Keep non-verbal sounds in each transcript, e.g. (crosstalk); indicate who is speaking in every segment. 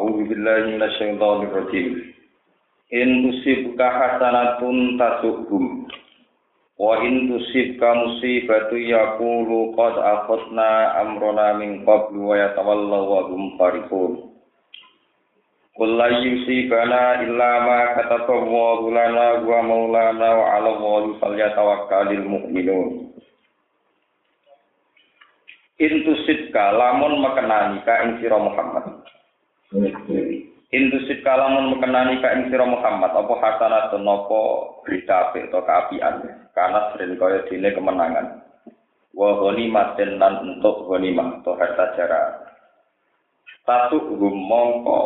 Speaker 1: A'udzu billahi minasyaitonir rajim. In tusibka hasanatun tasuhum. Wa in tusibka musibatu yaqulu qad akhadna amrona min qablu wa yatawallaw wa hum farihun. Qul la yusibana illa ma kataballahu lana wa maulana wa 'ala Allahi falyatawakkalul mu'minun. Intusit lamun mekenani ka ing sira Muhammad. Intusit lamun mekenani ka ing sira Muhammad apa hasanatun apa berita apik atau keapian karena sering kaya dene kemenangan. Wa ghanimatin lan untuk ghanimah atau harta jara. Satu mongko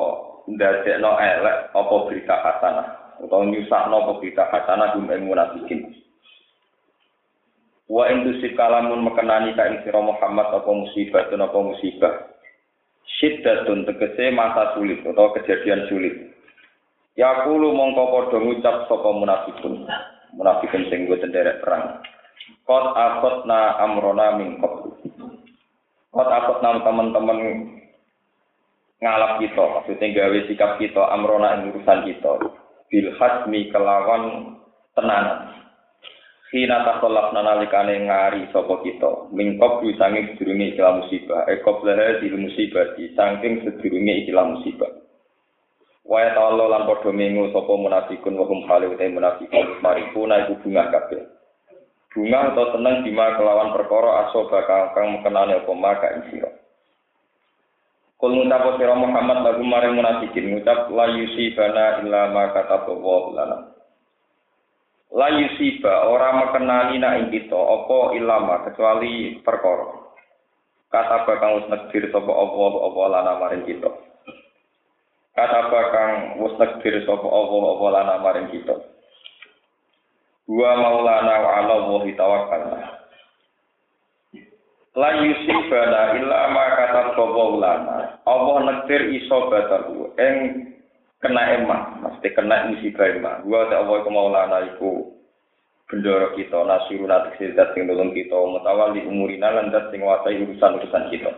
Speaker 1: ndadekno elek apa berita hasanah utawa nyusahno apa berita hasanah gum ing munafikin. Wa indusik kalamun mekenani ka ing sira Muhammad apa musibah apa musibah. Syiddatun tegese masa sulit atau kejadian sulit. Ya kulo mongko padha ngucap sapa munafikun. Munafikun sing go derek perang. Qad akhadna amrona min qablu. Qad akhadna teman-teman ngalap kita, maksudnya gawe sikap kita amrona ing urusan kita. Bil hasmi kelawan tenanan. Hina takolak nalikane ngari sapa kita, mingkop di sanging sedurunge ikhlas musibah, ekop lehe di musibah di sangking sedurunge ikhlas musibah. Waya ta'ala lan padha mengu sapa munafikun wa hum halu te munafikun marifuna iku bunga kabeh. Bunga atau seneng bima kelawan perkara asoba kang mekenane apa maka ing sira. Kul ngucap sira Muhammad lagu maring munafikin ngucap la yusibana illa ma katabahu lana. La yusiba ora mekenani nak ing kita apa ilama kecuali perkara. Kata bakang wis negdir sapa apa apa lana maring kita? Kata bakang wis negdir sapa apa apa lana maring kita? Wa maulana wa ala wahi tawakkalna. La yusibana kata sapa lana. Allah negdir iso batalu ing kena emah, mesti kena musibah emah. Gua tak Allah kemaulana iku bendoro kita, nasiru nanti sirdat sing nolong kita, mutawali umurina lan dat sing wasai urusan-urusan kita.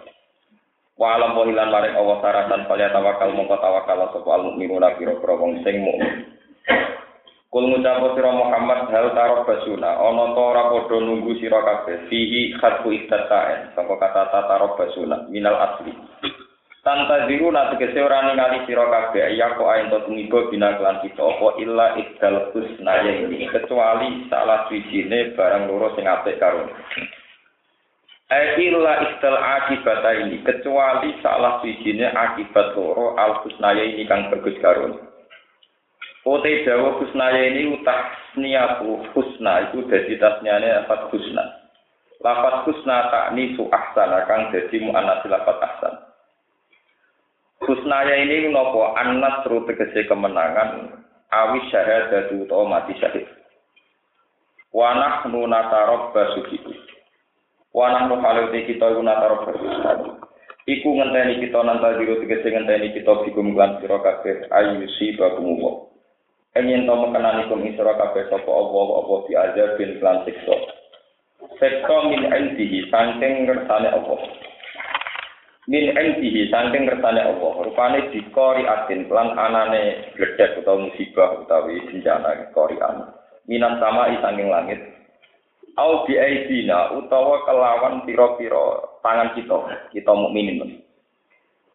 Speaker 1: Wa alam wahilan maring Allah saratan palya tawakal mongko tawakal sapa al mukminuna pira-pira wong sing mukmin. Kul ngucap sira Muhammad hal tarok basuna ana ta ora padha nunggu sira kabeh fihi khatfu ittataen saka kata tarok basuna minal asli. Tanta ziru na tegese ora ningali sira kabeh ya kok ayen to tumiba bina kelan kita apa illa iddal husnaya ini kecuali salah sijine barang loro sing karo. Ai illa iddal akibata ini kecuali salah sijine akibat loro al husnaya ini kang bagus karo. Ote dawa husnaya ini utah niatu husna itu dadi tasnyane apa husna. Lafat husna tak nisu ahsana kang dadi mu'annas lafat ahsan. Husnaya ini nopo anas tegese kemenangan awi syahadatu utawa mati syahid. Wanah nu natarok basuki. Wanah nu haluti kita iku natarok basuki. Iku ngenteni kita nanta diru tegese ngenteni kita bikum lan sira kabeh ayu si bakumu wa. Enyen to mekenani kum sira kabeh sapa apa apa diajar bin lan siksa. Sekto min indihi saking ngersane apa min endihi saking kersane Allah. Rupane dikori atin lan anane gledek utawa musibah utawi bencana korian minan sama saking langit. Au bi aidina utawa kelawan pira-pira tangan kita kita mukminin.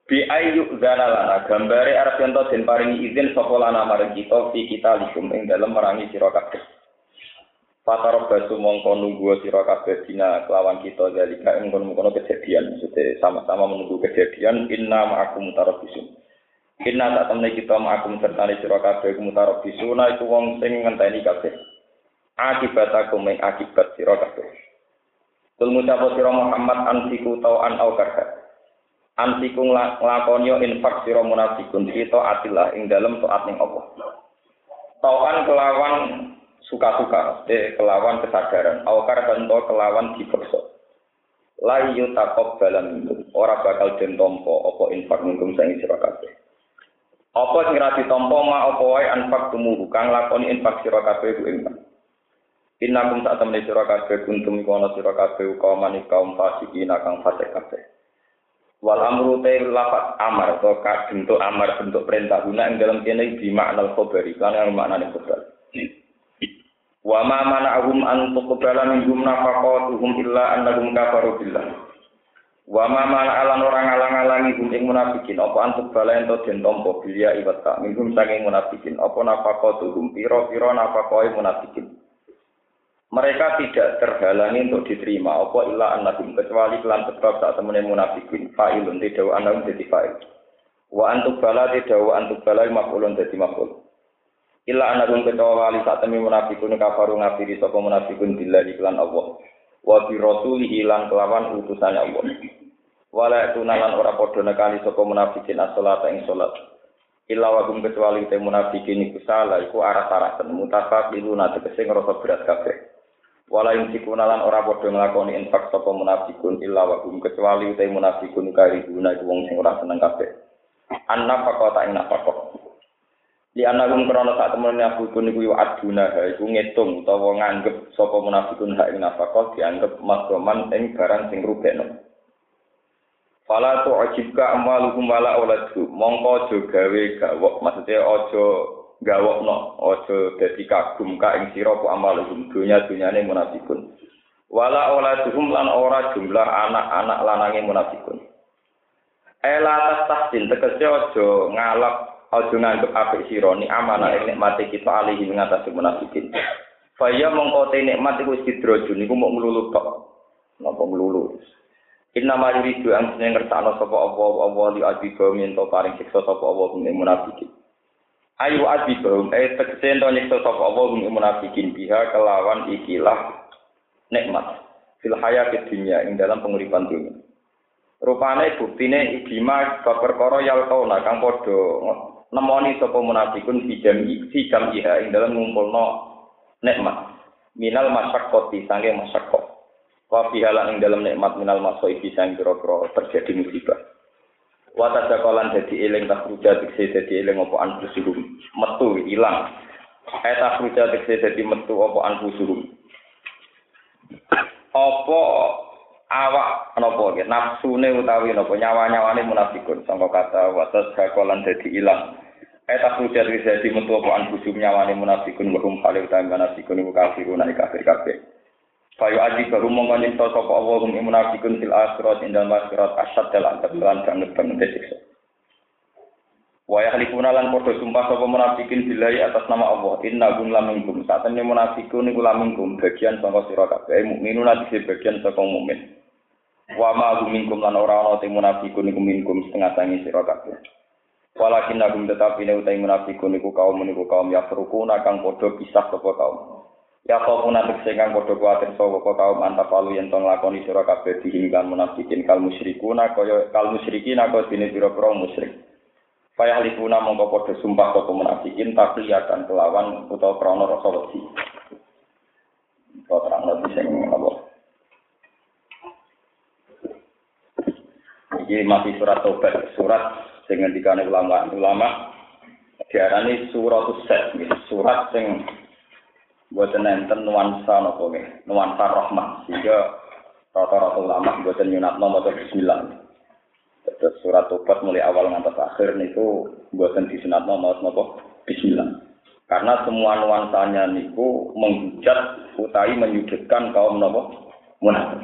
Speaker 1: Bi ayu lana gambare arep yen den paringi izin sapa lana marang kita fi kita likum ing dalem merangi sira kabeh Fataro basu mongko nunggu sira kabeh dina kelawan kita dalika ing kono kejadian. Maksudnya sama-sama menunggu kejadian inna ma'akum mutarabisun. Inna tak temne kita ma'akum sertane sira kabeh mutarabisuna iku wong sing ngenteni kabeh. Akibat aku ing akibat sira kabeh. Tul ngucap sira Muhammad antiku tau an au karha. Antiku nglakoni infak sira munafikun kita atilah ing dalem taat ning Allah. Tawan kelawan suka-suka, eh kelawan kesadaran, awakar bento kelawan dipaksa. La yutakab dalam ora bakal den tompo apa infak mingkum sang sira kabeh. Apa sing ra ma apa wae infak tumuhu kang lakoni infak sira kabeh ku infak. Innakum sak temene sira kabeh kuntum ana sira kabeh kaum kaum fasikin kang fasik kabeh. Wal amru te lafat amar atau bentuk amar bentuk perintah guna yang dalam kene di makna khobari kan yang makna khobar. Wa ma mana'ahum an tuqbala minhum nafaqatuhum illa annahum kafaru billah. Wa ma mana'alan orang alang-alangi hum ing munafikin apa an tuqbala ento den tampa bilia iwata minhum saking munafikin apa nafaqatuhum pira-pira nafaqoi munafikin. mereka tidak terhalangi untuk diterima apa illa annahum kecuali kelan sebab saat temene munafikin fa'ilun tidak annahum jadi fa'il wa antuk bala tidak wa antuk bala maf'ulun jadi maf'ul illa annahum kecuali saat temene munafikun kafaru ngafiri sapa munafikun billahi kelan Allah. Wa bi rasulihi lan kelawan utusan Allah. Wala tunalan ora padha nekani sapa munafikin as-salat ing salat. Illa wa kecuali te munafikin iku salah iku arah-arah mutafaq iluna tegese ngrasa berat kabeh. Wala ing sikunalan ora padha nglakoni infak sapa munafikun illa wa hum kecuali utai munafikun karibuna iku wong sing ora seneng kabeh. Anna fakota ing nafakah. Di anagum krono sak temen munafikun iku aduna iku ngitung utawa nganggep sapa munafikun hak ing nafakah dianggep masroman ing barang sing rubekno. Fala tu ajibka amaluhum wala auladhu. Mongko aja gawe gawok, maksudnya aja gawokno aja dadi kagum ka ing sira ku amalum dunya dunyane munafikun wala auladuhum lan ora jumlah anak-anak lanange munafikun ela tahsin tegese aja ngalap aja nganggep apik sira ni amanah ing nikmate kita alihi ngatasi munafikin Faya mongko te nikmat iku sidroju niku mok nglulu tok. Napa nglulu? Inna ma yuridu an ngersakno sapa apa apa li adiba minto paring siksa sapa apa munafikin. ayu adibahum eh tegese ento nyiksa sapa Allah ing munafikin biha kelawan ikilah nikmat fil hayati dunya ing dalam penguripan dunia rupane buktine ibima perkara yal kauna kang padha nemoni sapa munafikun bijam si jam iha ing dalam ngumpulno nikmat minal masyaqqati sange masyaqqah wa fihala ing dalam nikmat minal masaibi sang kira-kira terjadi musibah Wata jakolan jadi eling tak ruja diksi jadi eling opo anfusuhum metu hilang. Eh tak ruja diksi jadi metu opo anfusuhum. Opo awak nopo gitu nafsune utawi nopo nyawa nyawane munafikun sangka kata watas jakolan jadi hilang. Eh tak ruja diksi jadi metu opo anfusuhum nyawane munafikun warum kali utami munafikun ibu kafirun kafir kafir. Fayu aji baru mongko nyiksa sapa Allah hum munafikun fil akhirat indal akhirat asyad dal adab lan banget banget siksa. Wa yahlifuna lan padha sumpah sapa munafikin billahi atas nama Allah inna hum la minkum satene munafikun iku la minkum bagian saka sira kabeh mukminun ati bagian saka mukmin. Wa ma hum minkum lan ora ana te munafikun iku minkum setengah sangi sira kabeh. Walakin nagum tetapi ne utai munafikun iku kaum niku kaum yafrukuna kang padha pisah sapa kaum. Ya kau nanti sehingga bodoh kuatir kau kaum mantap palu yang tong lakoni surah kabeh dihinggan munafikin kal musyrikuna kaya kal musyrikin aku dini biro biro musyrik. Payah lipuna mongko podo sumpah kau munafikin tapi akan kelawan utawa krono rasa. Kau terang lebih sing apa? Ini masih surat tobat, surat dengan dikane ulama ulama diarani surat uset, surat sing buatan enten nuansa nopo nggih? Nuansa rahmat sehingga rata-rata ulama buatan nyunatno maca bismillah. Terus surat tobat mulai awal ngantos akhir niku buatan disunatno maca nopo bismillah. Karena semua nuansanya niku menghujat utai menyudutkan kaum nopo munafik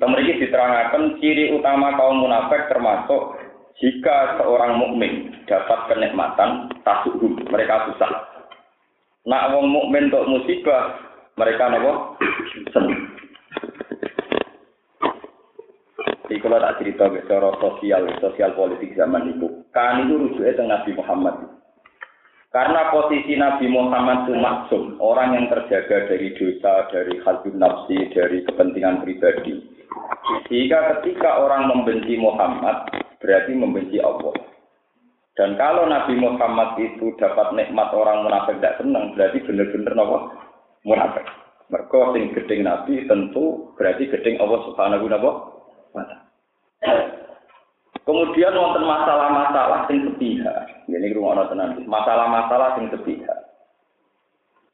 Speaker 1: Mereka diterangkan ciri utama kaum munafik termasuk jika seorang mukmin dapat kenikmatan tasuhu mereka susah Nak wong mukmin untuk musibah, mereka nopo seneng. Jadi kalau tak cerita secara sosial, sosial politik zaman itu, kan itu rujuknya tentang Nabi Muhammad. Karena posisi Nabi Muhammad itu maksum, orang yang terjaga dari dosa, dari halbun nafsi, dari kepentingan pribadi. Sehingga ketika orang membenci Muhammad, berarti membenci Allah. Dan kalau Nabi Muhammad itu dapat nikmat orang munafik tidak senang, berarti benar-benar apa? Munafik. Mereka gedeng Nabi tentu berarti gedeng Allah Subhanahu wa taala. Kemudian wonten masalah-masalah sing sepihak. Ini rumah tenan. Masalah-masalah sing sepihak.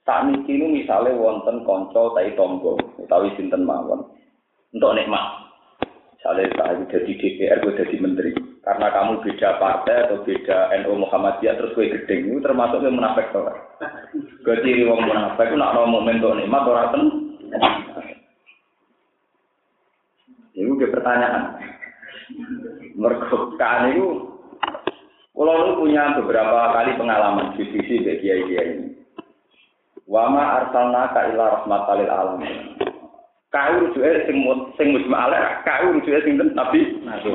Speaker 1: Tak niki ini misalnya wonten konco tai tombo utawi sinten mawon untuk nikmat. Misalnya saya jadi DPR, gue jadi menteri. Karena kamu beda partai atau beda NU Muhammadiyah terus gue gedeng itu termasuk yang munafik tuh. Gue ciri wong munafik nak mau momen untuk nikmat orang ten. Ini pertanyaan. Mergokan itu, kalau punya beberapa kali pengalaman diskusi bagi kiai kiai ini. Wama arsalna ka ila rahmatalil alamin. Kau rujuke sing sing mujma ala, kau rujuke sing Nabi Nabi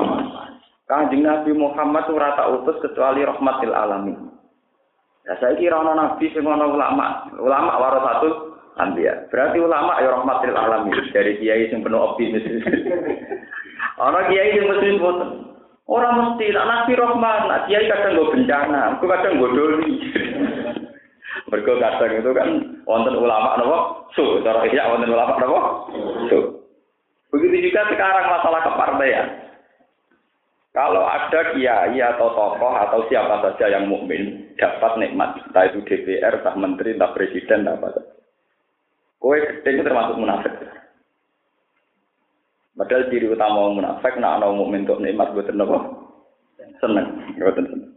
Speaker 1: Kanjeng Nabi Muhammad ora tak utus kecuali rahmatil alamin. Ya saya kira ana nabi sing ana ulama, ulama warasatul anbiya. Berarti ulama ya rahmatil alamin dari kiai sing penuh optimis. (laughs) ana kiai sing mesti boten. Orang mesti, nak nabi rahmat, nak kiai kadang gue bencana, aku kadang gue doli. (laughs) Mergo kadang itu kan wonten ulama nopo su, cara iya wonten ulama nopo su. Begitu juga sekarang masalah kepartaian. Kalau ada kiai atau tokoh atau siapa saja yang mukmin dapat nikmat, entah itu DPR, entah menteri, entah presiden, entah apa saja. Kowe gede termasuk munafik. Padahal ciri utama orang munafik, nak ana mukmin untuk nikmat buatan apa? Seneng, buatan seneng.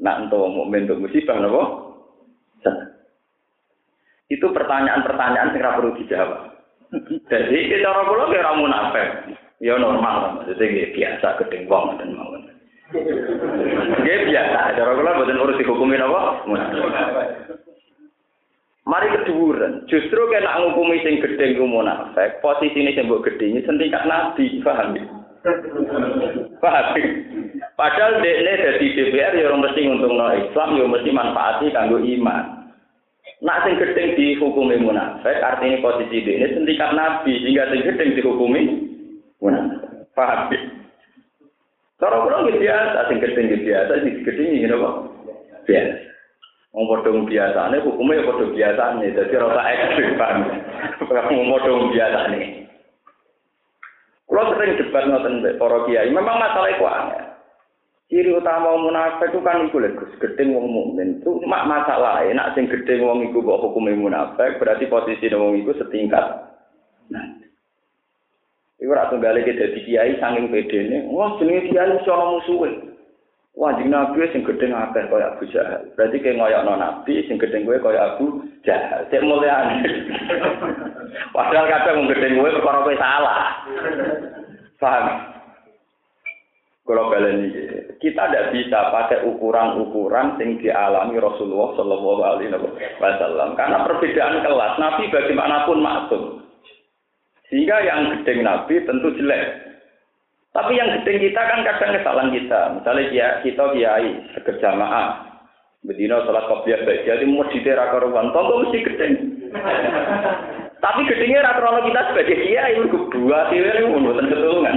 Speaker 1: Nak untuk mukmin untuk musibah apa? Seneng. Itu pertanyaan-pertanyaan yang perlu dijawab. (laughs) Jadi kita orang pulau kira munafik, ya normal, maksudnya biasa gedeng wong dan mau. Dia biasa, cara kula buatan urus dihukumin apa? Munafik. Mari keduren. Justru kena ngukumi sing gedhe ku munafik, posisine sing mbok gedhe setingkat nabi, paham ya? Paham. Padahal dekne dadi DPR ya mesti nguntungno Islam, ya mesti manfaati kanggo iman. Nak sing gedhe dihukumi munafik, artinya posisi dekne setingkat nabi, sehingga sing gedhe dihukumi munafik. Paham ya? Cara kula biasa, sing gedhe biasa, sing gedhe ngene kok. Biasa. Wong padha biasane hukume ya padha biasane, dadi ora tak ekstrim kan. Wong padha biasane. Kulo sering debat ngoten mbek para kiai, memang masalah iku aneh. Ciri utama munafik itu kan iku lho gedeng wong mukmin. Itu mak masalah, nak sing gedeng wong iku kok hukume munafik, berarti posisi wong iku setingkat. Nah. Iku ora tunggale dadi kiai saking pedene, wah jenenge kiai iso ana musuhe. Wajib Nabi sing gedeng akeh kaya Abu Jahal. Berarti kayak ngoyokno Nabi sing gedeng kowe kaya Abu Jahal. Cek mulyane. (laughs) Padahal kadang wong gedeng kowe perkara kowe salah. Paham? Kalau kalian ini, kita tidak bisa pakai ukuran-ukuran yang dialami Rasulullah Shallallahu Alaihi Wasallam. Karena perbedaan kelas, Nabi bagaimanapun maksum. Sehingga yang gedeng Nabi tentu jelek. Tapi yang gedeng kita kan kadang kesalahan kita. Misalnya dia, kita kiai, jamaah. Bedino sholat kopiah baik. Jadi mau ditera karuan. Tunggu mesti gedeng. Tapi gedengnya rata kita sebagai kiai. Itu dua kiai ini buatan ketulungan.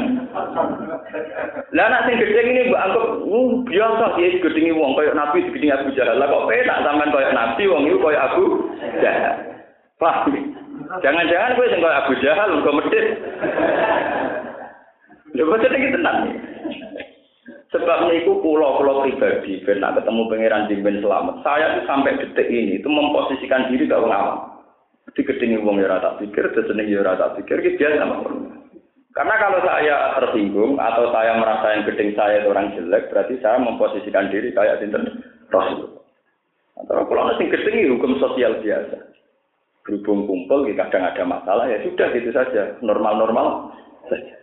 Speaker 1: Lah nak sing gedeng ini mbak anggap uh, biasa dia gedengi wong kayak nabi segedeng Abu Jahal. Lah kok penak sampean kayak nabi wong itu kayak Abu Jahal. Paham? Jangan-jangan gue sing kayak Abu Jahal kok medit. Ya maksudnya kita tenang. Sebab itu pulau-pulau pribadi, benar ketemu pangeran Jimbin selamat. Saya tuh sampai detik ini itu memposisikan diri gak awam. Di gedingi wong ya rata pikir, keseneng ya rata pikir, itu biasa sama Karena kalau saya tersinggung atau saya merasa yang geding saya itu orang jelek, berarti saya memposisikan diri kayak sinten Rasul. Atau kalau nasi geding hukum sosial biasa. Berhubung kumpul, kadang ada masalah, ya sudah gitu saja, normal-normal saja.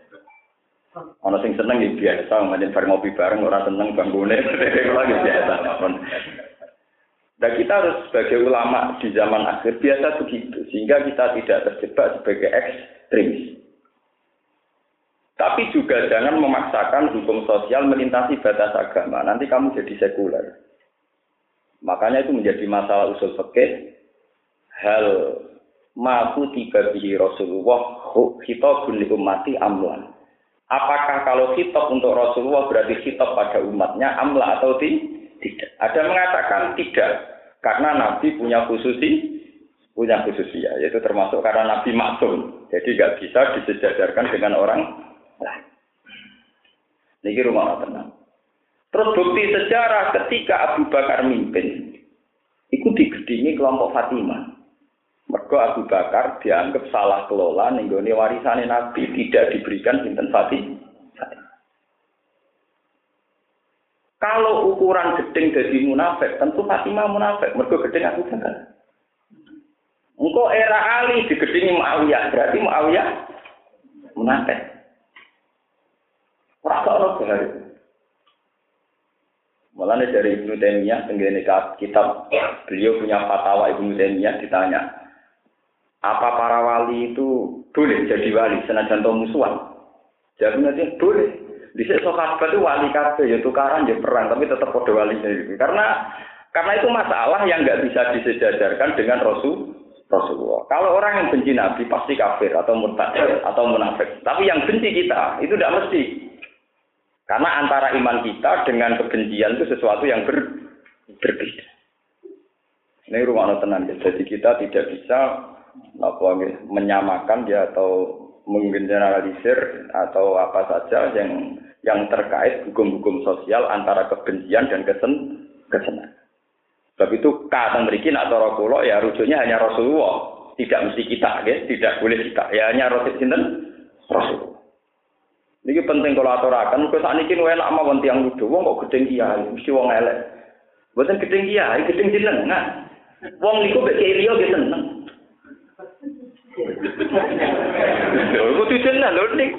Speaker 1: Ana sing seneng ya biasa, ngajen bareng ngopi bareng ora seneng banggune, (laughs) lagi biasa. Nah kita harus sebagai ulama di zaman akhir biasa begitu, sehingga kita tidak terjebak sebagai ekstremis. Tapi juga jangan memaksakan hukum sosial melintasi batas agama. Nanti kamu jadi sekuler. Makanya itu menjadi masalah usul fikih hal mampu tiba bihi Rasulullah kita li ummati amlan. Apakah kalau kitab untuk Rasulullah berarti kitab pada umatnya amla atau tidak? Ada mengatakan tidak, karena Nabi punya khususi, punya khususi ya, yaitu termasuk karena Nabi maksum, jadi nggak bisa disejajarkan dengan orang lain. Ini rumah tenang. Terus bukti sejarah ketika Abu Bakar mimpin, itu digedingi kelompok Fatimah. Mergo Abu Bakar dianggap salah kelola nenggone warisan Nabi tidak diberikan sinten Fatimah. Kalau ukuran gedeng dari munafik, tentu Fatimah munafik. Mergo gedeng Abu Bakar. Engkau era Ali digedingi Muawiyah, berarti Muawiyah munafik. Ora ono bahari. Mulanya dari Ibnu Taimiyah kitab beliau punya fatwa Ibnu Taimiyah ditanya, apa para wali itu boleh jadi wali senajan to musuhan? Jawabnya boleh. Di sini itu wali kabeh ya tukaran ya perang tapi tetap kode wali sendiri. Karena karena itu masalah yang nggak bisa disejajarkan dengan Rasul Rasulullah. Kalau orang yang benci Nabi pasti kafir atau murtad atau munafik. Tapi yang benci kita itu tidak mesti. Karena antara iman kita dengan kebencian itu sesuatu yang ber, berbeda. Ini rumah tenang. Jadi kita tidak bisa apa menyamakan ya atau menggeneralisir atau apa saja yang yang terkait hukum-hukum sosial antara kebencian dan kesen kesenangan. Sebab itu kata mereka atau Rasulullah ya rujuknya hanya Rasulullah, tidak mesti kita, ya. tidak boleh kita, ya hanya Rasul sinten Rasulullah. Ini penting kalau aturakan, kalau saat ini enak sama wong tiang lucu, wong kok gedeng kiai, mesti wong elek. Bukan gedeng kiai, gedeng jenengan. Wong niku kiai liya seneng. Lho kudu jeneng lho ning.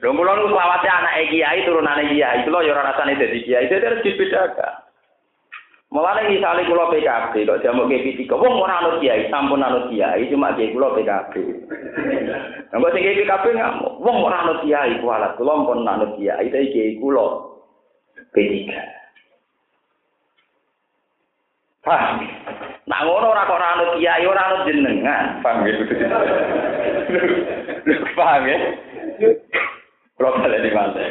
Speaker 1: Lho kula nu selawase anake kiai turunane kiai, kula ya ora rasane dadi kiai, dadi harus dibedakan. Mulane misale kula PKB kok jamu ke kok wong ora anut kiai, sampun anut kiai, cuma kiai kula PKB. Nang sing PKB ngamuk, wong ora anut kiai kualat, kula pun anut kiai, tapi kiai kula P3. Paham? Nah ngono ora kok anut kiai, ora anut jenengan. Paham ya? Paham ya? Kalau di mana?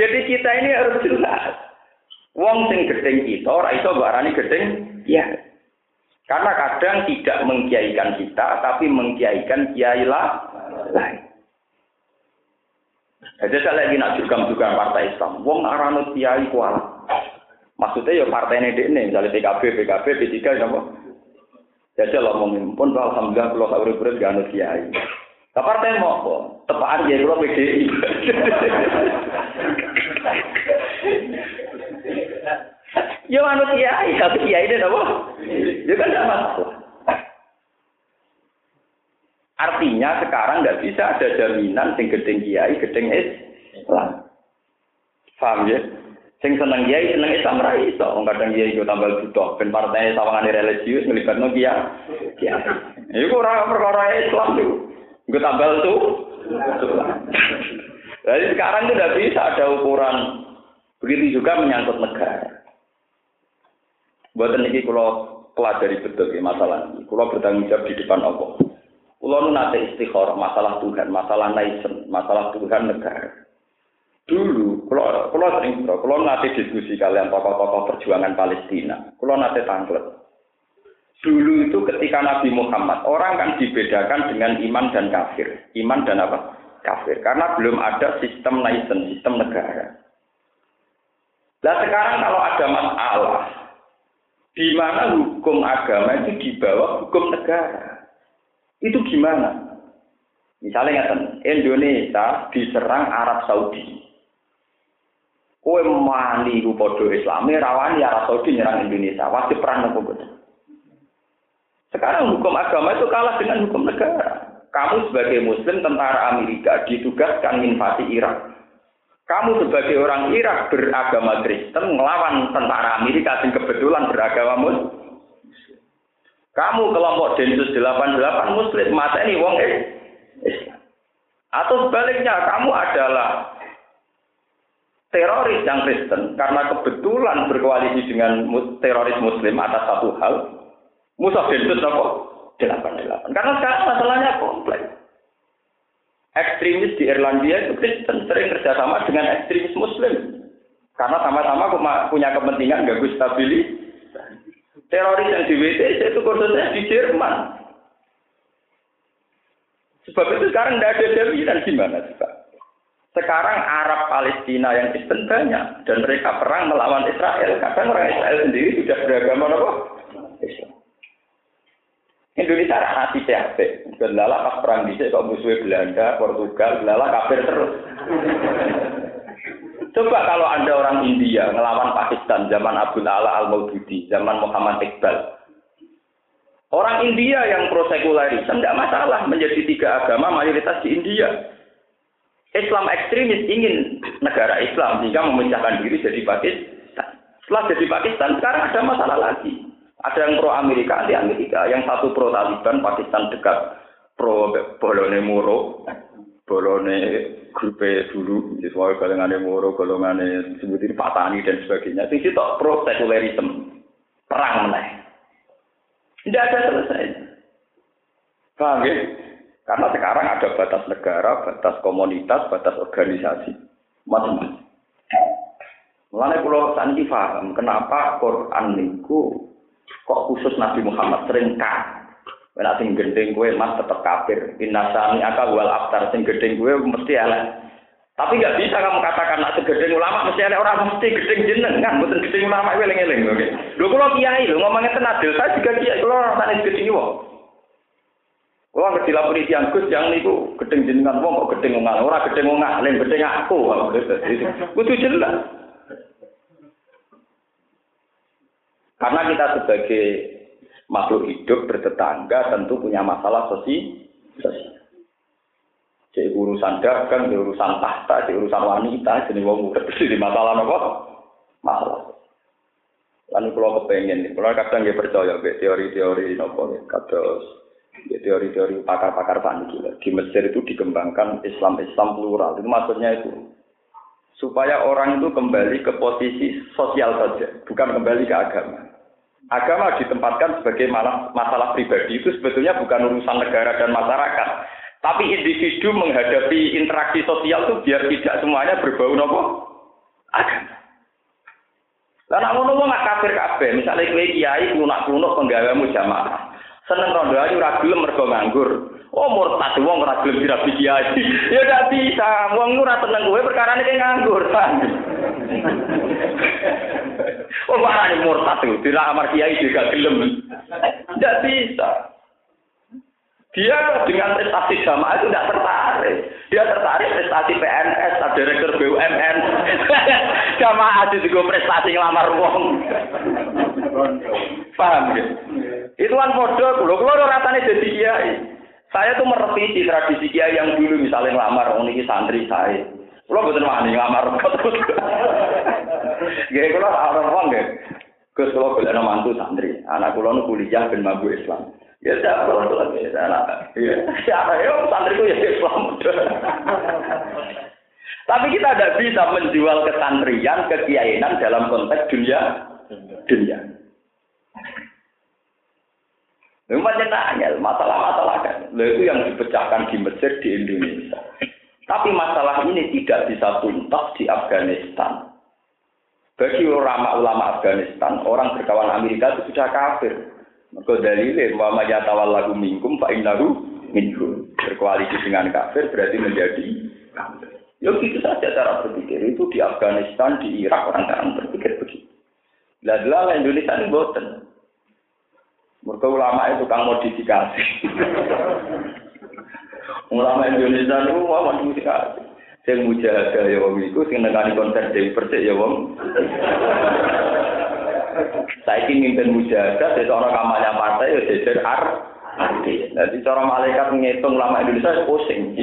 Speaker 1: Jadi kita ini harus jelas. Wong sing gedeng kita ora iso mbok arani gedeng ya. Karena kadang tidak mengkiaikan kita, tapi mengkiaikan kiai lain. Jadi saya lagi nak juga partai Islam. Wong aranut kiai kuala. Maksudnya ya partai ini ini, misalnya PKB, PKB, P3, apa? Jadi mau pun alhamdulillah kalau tak urip gak anut kiai. Nah, partai mau apa? Tepaan kiai kalau PDI. Ya anut kiai, satu kiai ini apa? Ya kan tidak masalah. Artinya sekarang nggak bisa ada jaminan sing gedeng kiai, gedeng Islam. Paham ya? Sing seneng kiai seneng Islam ra iso. Wong kadang kiai yo tambah butuh ben partai sawangane religius nglibatno kiai. Kiai. Iku ora perkara Islam tuh. Gue tambal tuh. Jadi sekarang itu tidak bisa ada ukuran. Begitu juga menyangkut negara. Buat ini kalau pelajari betul ya masalah ini. Kalau bertanggung jawab di depan Allah. Kalau nu nate istikharah masalah Tuhan, masalah naisen, masalah Tuhan negara. Dulu, kalau kalau sering kalau nanti diskusi kalian tokoh-tokoh perjuangan Palestina, kalau nanti tanglet. Dulu itu ketika Nabi Muhammad, orang kan dibedakan dengan iman dan kafir. Iman dan apa? Kafir. Karena belum ada sistem naisen, sistem negara. Nah sekarang kalau ada masalah, di mana hukum agama itu di bawah hukum negara, itu gimana? Misalnya Indonesia diserang Arab Saudi. Kowe mani ku padha Islame rawani Arab Saudi nyerang Indonesia, wajib perang nopo betul. Sekarang hukum agama itu kalah dengan hukum negara. Kamu sebagai muslim tentara Amerika ditugaskan invasi Irak. Kamu sebagai orang Irak beragama Kristen melawan tentara Amerika yang kebetulan beragama Muslim. Kamu kelompok Densus 88 Muslim, masa ini wong Islam. Atau sebaliknya, kamu adalah teroris yang Kristen karena kebetulan berkoalisi dengan teroris Muslim atas satu hal, musuh densus apa? Delapan delapan. Karena sekarang masalahnya kompleks. Ekstremis di Irlandia itu Kristen sering kerjasama dengan ekstremis Muslim. Karena sama-sama punya kepentingan ganggu stabilitas. Teroris yang di WTC itu khususnya di Jerman. Sebab itu sekarang tidak ada jaminan gimana sih Pak? Sekarang Arab Palestina yang Kristen banyak dan mereka perang melawan Israel. Kadang orang Israel sendiri sudah beragama apa? Islam. Indonesia hati PHP. Belala pas perang di kok musuh Belanda, Portugal, belala kafir terus. Coba kalau ada orang India melawan Pakistan zaman Abdul Ala al Maududi, zaman Muhammad Iqbal. Orang India yang pro sekularisme tidak masalah menjadi tiga agama mayoritas di India. Islam ekstremis ingin negara Islam sehingga memecahkan diri jadi Pakistan. Setelah jadi Pakistan, sekarang ada masalah lagi. Ada yang pro Amerika, di Amerika. Yang satu pro Taliban, Pakistan dekat pro Bolone Muro, Bolone grupe dulu, semua golongan Muro, golongan sebutin Patani dan sebagainya. Itu itu pro sekularisme, perang meneh. Tidak ada selesai. Paham ya? Karena sekarang ada batas negara, batas komunitas, batas organisasi, macam-macam. Mulanya sanji paham kenapa Quran niku kok khusus Nabi Muhammad sering kan. Nek sing gendeng kowe mas tetep kafir. Inna sami aka wal aftar sing gendeng kowe mesti elek. Tapi nggak bisa kamu katakan nak segedeng ulama mesti ada orang mesti gedeng jeneng kan, bukan gedeng ulama eling-eling. Lho kula kiai lho ngomongnya tenan saya juga kiai kula rasane gedeng wong. Wong ngerti lapor yang Gus yang niku gedeng jenengan wong kok gedeng wong ora gedeng wong alim gedeng aku. Kudu jelas. Karena kita sebagai makhluk hidup bertetangga tentu punya masalah sosial. Jadi urusan dagang, jadi urusan tahta, jadi urusan wanita, jadi wong udah di masalah apa? Masalah. Lalu kalau kepengen, kalau kadang dia percaya teori-teori nopo, kados Ya, teori-teori pakar-pakar paniki. Di Mesir itu dikembangkan Islam-Islam plural. Itu maksudnya itu. Supaya orang itu kembali ke posisi sosial saja, bukan kembali ke agama. Agama ditempatkan sebagai malah masalah pribadi itu sebetulnya bukan urusan negara dan masyarakat. Tapi individu menghadapi interaksi sosial itu biar tidak semuanya berbau nopo agama. Lah nak ngono nggak kafir kabeh, misalnya kowe kiai kunak-kunak penggawamu jamaah. Seneng rondo ayu ora gelem mergo nganggur. Oh murtad wong ora gelem dirabi kiai. (laughs) ya ndak bisa. Wong ora tenang kowe perkarane kayak nganggur. (laughs) oh marane murtad tuh, dilamar kiai juga gelem. Ndak bisa. Dia dengan prestasi jamaah itu tidak tertarik. Dia tertarik prestasi PNS, direktur BUMN. (laughs) jamaah itu juga prestasi ngelamar wong. Paham ya? Itu kan bodoh, kalau kalau rasanya jadi kiai. Saya tuh merevisi tradisi kiai yang dulu misalnya ngelamar, oh ini santri saya. Kalau betul wani ngelamar terus. Gak kalau orang uang gak. Gus kalau boleh mantu santri, anak kulo kuliah ben mabu Islam. Ya tidak perlu lagi anak. Ya, siapa ya santri itu ya Islam. Tapi kita tidak bisa menjual kesantrian, kekiainan dalam konteks dunia dunia. Memang nanya masalah-masalah kan. itu yang dipecahkan di Mesir di Indonesia. Tapi masalah ini tidak bisa tuntas di Afghanistan. Bagi ulama-ulama Afghanistan, orang berkawan Amerika itu sudah kafir. Maka dalilnya, Muhammad yatawal lagu mingkum, Pak Innahu minhum. Berkoalisi dengan kafir berarti menjadi kafir. Ya gitu saja cara berpikir. Itu di Afghanistan, di Irak, orang-orang berpikir begitu. Lah Indonesia ini boten. Mereka ulama itu kang modifikasi. ulama Indonesia itu mau modifikasi. Sing mujahadah ya wong iku sing nekani konser Dewi Persik ya wong. Saiki mimpin mujahadah dadi orang kampanye partai ya jejer ar. Jadi cara malaikat ngitung ulama Indonesia pusing.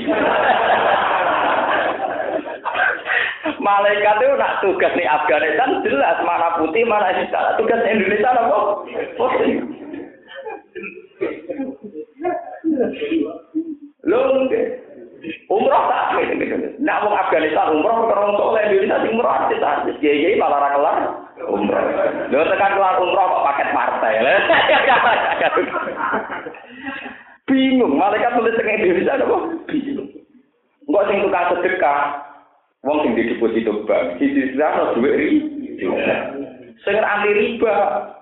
Speaker 1: Malaikat itu nak tugas di Afghanistan jelas mana putih mana hitam. Tugas Indonesia apa? Pusing. umroh kita sana. Kiai malah ra kelar umroh. Lho tekan kelar umroh kok paket partai. (laughs) Bingung, malaikat tulis tengah Indonesia kok bingung. Enggak sing tukang sedekah, wong sing di deposito bank, sisi sana dua ri. Sing anti riba,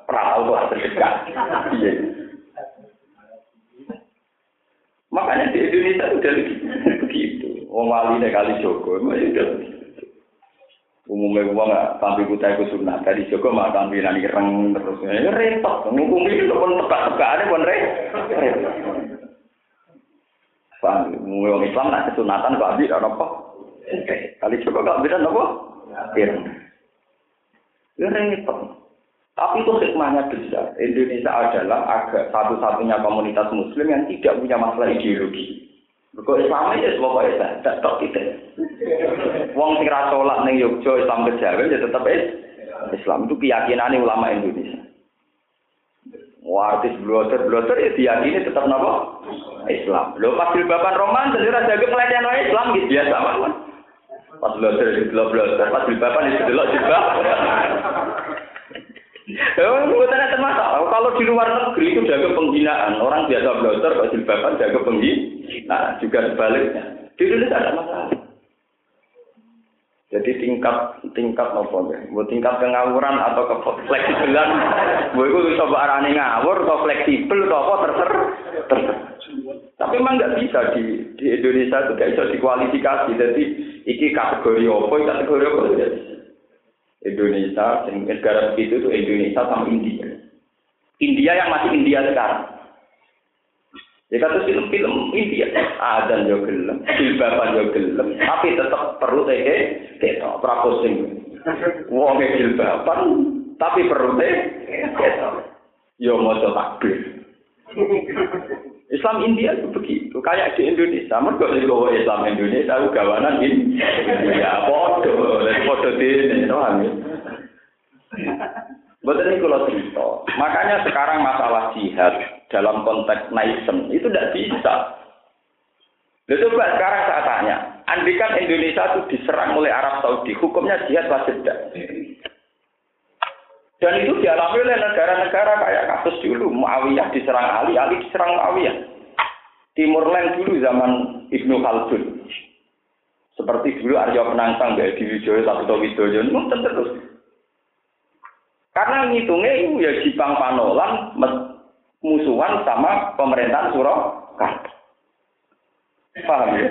Speaker 1: ora tau sedekah. Iya. Makanya di Indonesia udah begitu. Wong wali kali Joko, masih ya udah begitu umumnya uang nggak tampil buta itu sunnah. Tadi Joko mah tampilan ireng terus. Ya repot. Ngomong itu pun tebak-tebak ada pun repot. Paham? Umumnya Islam nak kesunatan kok ada apa? Kali Joko gak bisa apa? Ireng. Ya repot. Tapi itu hikmahnya besar. Indonesia adalah agak satu-satunya komunitas Muslim yang tidak punya masalah ideologi Kok Islam kok Islam, tak tok kita. Wong sing ra salat ning Yogyo Islam kejawen ya tetep Islam itu keyakinan ulama Indonesia. Wah, artis blotter blotter ya diyakini tetap napa? Islam. Lho pas bapak roman jadi ra jaga pelatihan Islam gitu biasa mawon. Pas blotter di blotter, pas bapak itu delok. Ya, bukan masalah. Kalau di luar negeri itu jaga penghinaan. Orang biasa blotter, kalau jilbaban jaga penghinaan. Nah, juga sebaliknya. Di Indonesia ada masalah. Jadi tingkat tingkat nopo ya, buat tingkat pengawuran atau ke fleksibelan, (laughs) gue itu bisa arane ngawur atau fleksibel atau apa terser, terser. Tapi memang nggak bisa di di Indonesia itu nggak bisa dikualifikasi. Jadi iki kategori apa, kategori apa tidak bisa. Indonesia, negara begitu itu Indonesia sama India. India yang masih India sekarang. Ya kata film-film India, ada yo gelem, jilbaban yo gelem, tapi tetap perlu teh kita prapusing. Wong jilbaban, tapi perlu teh kita. Yo mau takbir. Islam India itu begitu, kayak di Indonesia. Mereka juga Islam Indonesia, itu gawanan ini. Ya, podo di ini, paham ya? Betul ini kalau cerita. Makanya sekarang masalah jihad dalam konteks naisen itu tidak bisa. Lalu coba sekarang saya tanya, andikan Indonesia itu diserang oleh Arab Saudi, hukumnya jihad wajib tidak? Dan itu dialami oleh negara-negara kayak kasus dulu. Muawiyah diserang Ali, Ali diserang Muawiyah. Timur Leng dulu zaman Ibnu Khaldun. Seperti dulu Arya Penangsang, Gaya Diwijoyo, Sabto Widoyo, itu terus. Karena ngitungnya itu ya Jepang Panolan musuhan sama pemerintahan Surakarta. Paham ya?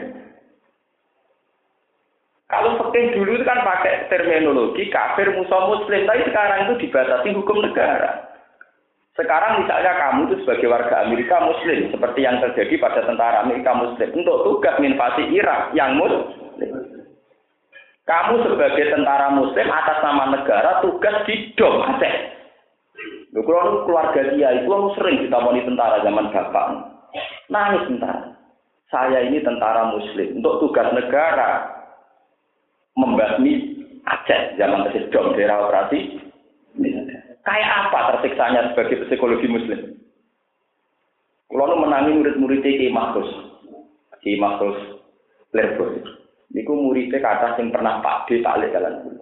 Speaker 1: Kalau fakih dulu itu kan pakai terminologi kafir musuh muslim, tapi sekarang itu dibatasi hukum negara. Sekarang misalnya kamu itu sebagai warga Amerika muslim, seperti yang terjadi pada tentara Amerika muslim, untuk tugas invasi Irak yang muslim. Kamu sebagai tentara muslim atas nama negara tugas di Dom Aceh. Keluarga dia itu aku sering ditamoni tentara zaman bapak. Nangis tentara. Saya ini tentara muslim untuk tugas negara membasmi Aceh zaman Dom daerah operasi. Kayak apa tersiksanya sebagai psikologi muslim? Kalau menangi murid-murid Ki Mahfuz, Ki Mahfuz Lerbo. Niku muridnya kata yang pernah Pak D tak jalan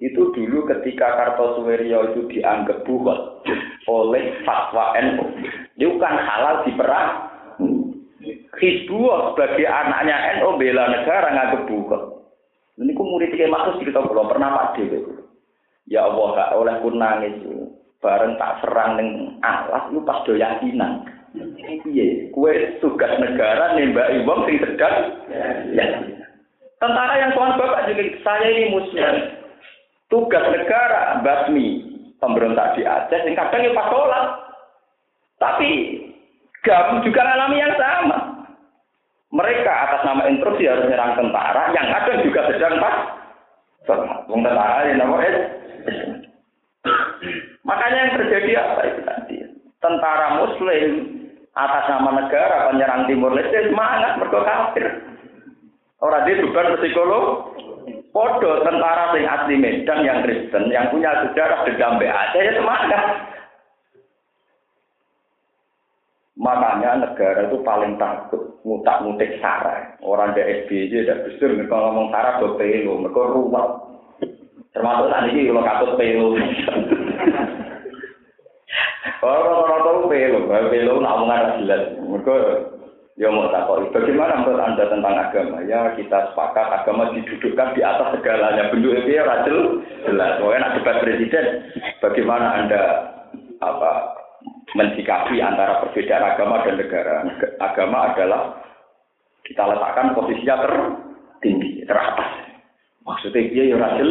Speaker 1: Itu dulu ketika Kartosuwiryo itu dianggap buhot oleh fatwa NU. Itu kan halal diperang. Hizbullah sebagai anaknya NU bela negara nganggep buhot. Ini ku murid kayak maksud kita belum pernah pade gitu. Ya Allah gak oleh pun nangis bareng tak serang neng alas lu pas do. Iya, kue tugas negara nembak wong sing sedang ya. Tentara yang tuan bapak juga saya ini muslim. Tugas negara basmi pemberontak di Aceh yang kadang ya pas sholat. Tapi gam juga alami yang sama. Mereka atas nama instruksi harus menyerang tentara, yang ada juga sedang pas Wong tentara yang nama Makanya yang terjadi apa itu tadi? Tentara Muslim atas nama negara penyerang Timur Leste semangat mereka kafir. Orang dia beban psikolog. Podo tentara sing asli Medan yang Kristen yang punya sejarah dendam Aceh ya semangat. Makanya negara itu paling takut mutak mutik sarah. Orang di SBY tidak besar mereka ngomong sarah do mereka ruwet. Termasuk tadi ini kalau katut pelo. Orang-orang pelo, pelo namungan jelas. Mereka ya mau takut. Bagaimana menurut anda tentang agama? Ya kita sepakat agama didudukkan di atas segalanya. Bentuk itu ya rajel jelas. Pokoknya nak debat presiden, bagaimana anda apa mensikapi antara perbedaan agama dan negara? Agama adalah kita letakkan posisinya tertinggi, teratas. Maksudnya dia ya rajel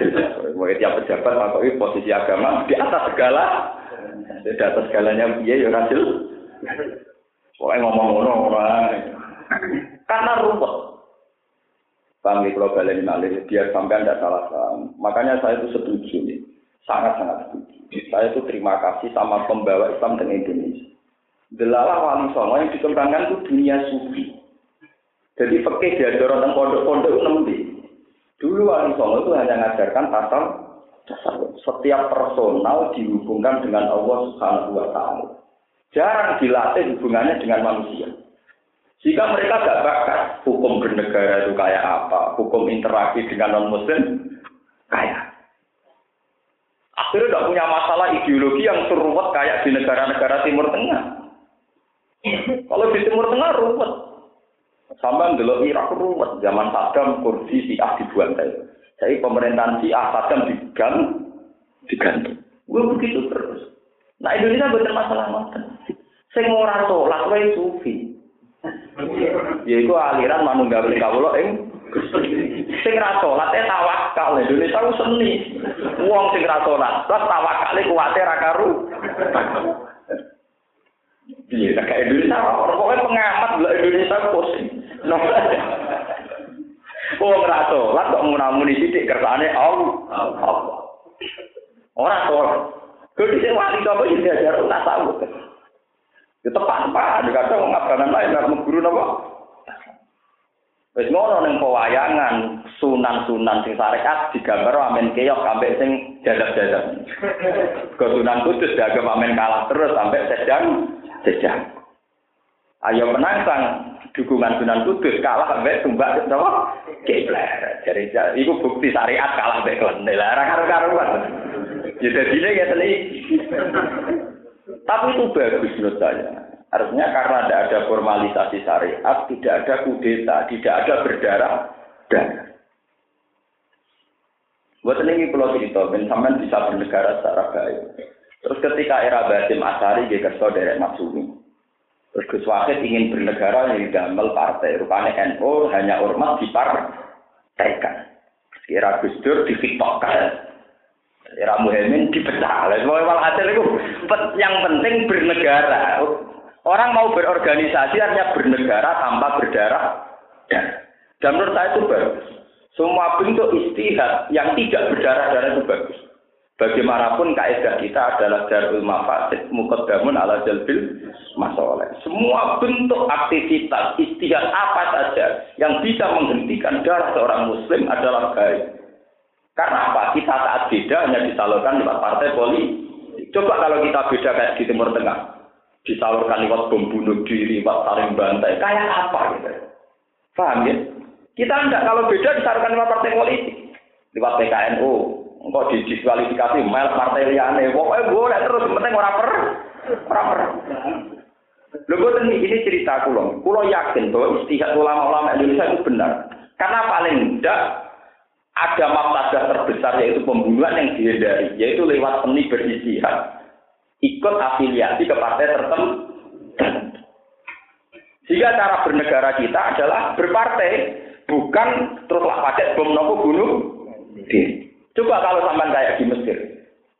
Speaker 1: jelas. Mau tiap pejabat makanya posisi agama di atas segala di atas segalanya dia ya rajel Pokoknya ngomong ngono. Karena rumput. Bang di kalau balen malih biar sampai anda salah paham. Makanya saya itu setuju nih. Sangat-sangat setuju. Saya itu terima kasih sama pembawa Islam di Indonesia. Delala wali songo yang dikembangkan itu dunia sufi. Jadi fakih diajar tentang pondok-pondok itu nembi. Dulu wali songo itu hanya mengajarkan pasal setiap personal dihubungkan dengan Allah Subhanahu wa taala jarang dilatih hubungannya dengan manusia. Jika mereka gak bakat hukum bernegara itu kayak apa, hukum interaksi dengan non muslim kayak. Akhirnya tidak punya masalah ideologi yang seruat kayak di negara-negara Timur Tengah. Kalau di Timur Tengah ruwet. Sama dulu Irak ruwet. Zaman Saddam, Kurdi, Syiah dibantai. Jadi pemerintahan Syiah, Saddam diganti. diganti. Gue begitu terus. Nah Indonesia bukan masalah ngoten. Sing ora salat wae sufi. Yaiku aliran manunggal kawula ing sing ra salat e tawakal Indonesia ku seni. Wong sing ra salat, terus tawakale kuwate ra karu. Piye tak Indonesia pokoknya pengamat lah Indonesia. No. Wong ra salat kok munamuni sithik kersane Allah. Ora salat. Kalau di wali yang diajar tahu. Ya tepat apa? Dikata orang Afganan lain nggak guru nopo. Wis ngono ning pewayangan sunan-sunan sing syariat digambar amen keok sampai sing jadab-jadab. Ke Sunan Kudus dianggap amen kalah terus sampai sedang sedang. Ayo menantang dukungan Sunan Kudus kalah sampai tumbak napa? Kiblat. Jadi itu bukti syariat kalah sampai klenel. Ora karo-karuan. Ya jadinya ya tadi. Tapi itu bagus menurut saya. Artinya karena tidak ada formalisasi syariat, tidak ada kudeta, tidak ada berdarah darah. Buat ini pulau cerita, sampean bisa bernegara secara baik. Terus ketika era Basim Asari, dia kerso dari Maksumi. Terus Gus Wahid ingin bernegara yang damel partai. Rupanya NU hanya ormas di partai. Kira Gus Dur di difiktokkan. Era Muhammad dipecah. Semua hasil itu yang penting bernegara. Orang mau berorganisasi artinya bernegara tanpa berdarah. Ya. Dan menurut saya itu bagus. Semua bentuk istihad yang tidak berdarah-darah itu bagus. Bagaimanapun kaidah kita adalah darul mafasid mukaddamun ala jalbil masalah. Semua bentuk aktivitas istihad apa saja yang bisa menghentikan darah seorang muslim adalah baik. Karena apa? Kita saat beda hanya disalurkan lewat partai politik. Coba kalau kita beda kayak di Timur Tengah. Disalurkan lewat bom bunuh diri, lewat saling bantai. Kayak apa gitu? Paham ya? Kita enggak kalau beda disalurkan lewat partai politik. Lewat PKNU. Engkau didiskualifikasi, mel partai liane. Pokoknya boleh terus, penting orang per. Orang per. Lho ini, ini cerita kulo. Kulo yakin bahwa istihad ulama-ulama Indonesia itu benar. Karena paling tidak ada mafsadah terbesar yaitu pembunuhan yang dihindari, yaitu lewat seni beristihad, ikut afiliasi ke partai tertentu. Jika cara bernegara kita adalah berpartai, bukan teruslah pakai bom nopo bunuh. Coba kalau sampai kayak di Mesir,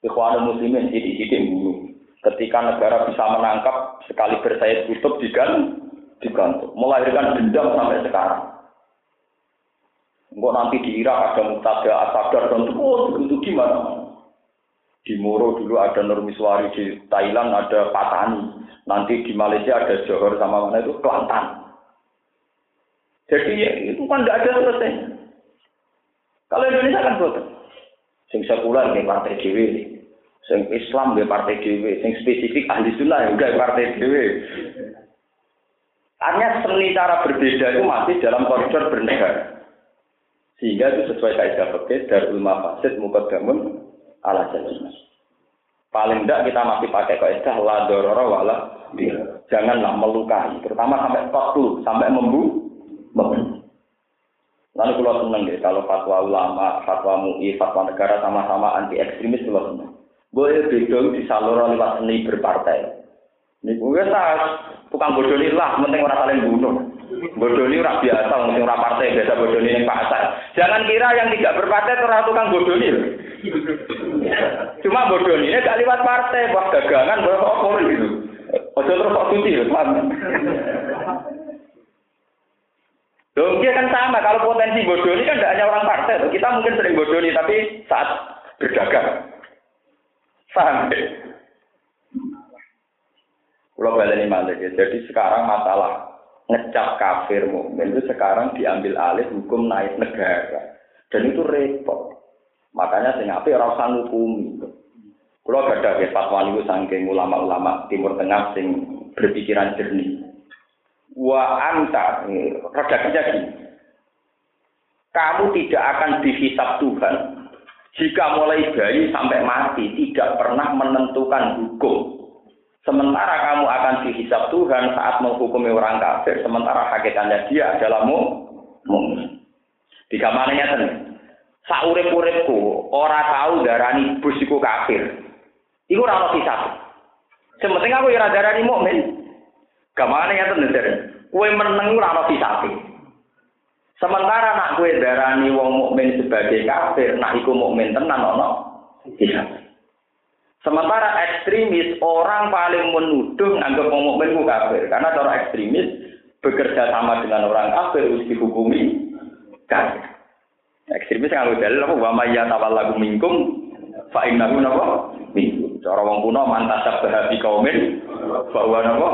Speaker 1: Ikhwanul Muslimin sidik-sidik bunuh. Ketika negara bisa menangkap sekali bersayap tutup digantung, digantung, melahirkan dendam sampai sekarang. Enggak nanti di Irak ada Muqtada Asadar dan oh, itu gimana? Di Moro dulu ada Nurmiswari, di Thailand ada Patani, nanti di Malaysia ada Johor sama mana itu Kelantan. Jadi ya, itu kan tidak ada selesai. Kalau Indonesia kan betul. Sing sekuler di partai DW, sing Islam di partai DW, sing spesifik ahli sunnah udah partai DW. Artinya seni cara berbeda itu masih dalam koridor bernegara. Sehingga itu sesuai kaidah fikih darul mafasid mukaddamun ala jalil Paling tidak kita masih pakai kaidah la dororo wala Janganlah melukai, terutama sampai kotu, sampai membu, membu. Lalu kalau seneng deh, kalau fatwa ulama, fatwa MUI, fatwa negara sama-sama anti ekstremis kalau seneng. Boleh beda di saluran lewat seni berpartai. Ini gue sah, tukang bodoh lah, penting orang saling bunuh. Bodoh ini orang biasa, mungkin orang partai biasa bodoh ini pasar. Jangan kira yang tidak berpartai itu orang tukang bodoh ini. Cuma bodoh ini gak lewat partai, buat dagangan, buat apa gitu. Ojo terus kok cuti, paham? Loh, dia kan sama. Kalau potensi bodoh ini kan tidak hanya orang partai. Kita mungkin sering bodoh ini, tapi saat berdagang. Paham? Kalau balik malah ya. Jadi sekarang masalah ngecap kafir mukmin itu sekarang diambil alih hukum naik negara. Dan itu repot. Makanya sing ape ora usah ngukumi. Kalau ada ya fatwa niku saking ulama-ulama Timur Tengah sing berpikiran jernih wa anta redaksinya gini kamu tidak akan dihisap Tuhan jika mulai bayi sampai mati tidak pernah menentukan hukum sementara kamu akan dihisap Tuhan saat menghukumi orang kafir sementara hakikatnya dia adalah mukmin tiga mananya ten saurip-uripku ora tahu darani bus iku kafir iku ora ono hisap sementing aku ora darani mukmin Gamane ya tenan dari. Kue meneng ora ono pisape. Sementara nak kue darani wong mukmin sebagai kafir, nak iku mukmin tenan ono bisa. Sementara ekstremis orang paling menuduh nganggap wong mukmin ku kafir karena cara ekstremis bekerja sama dengan orang kafir harus dihukumi kafir. Ekstremis nganggo dalil apa wa may yatawallahu minkum fa innahu napa minkum. Cara wong kuno mantasab bahabi kaumin bahwa napa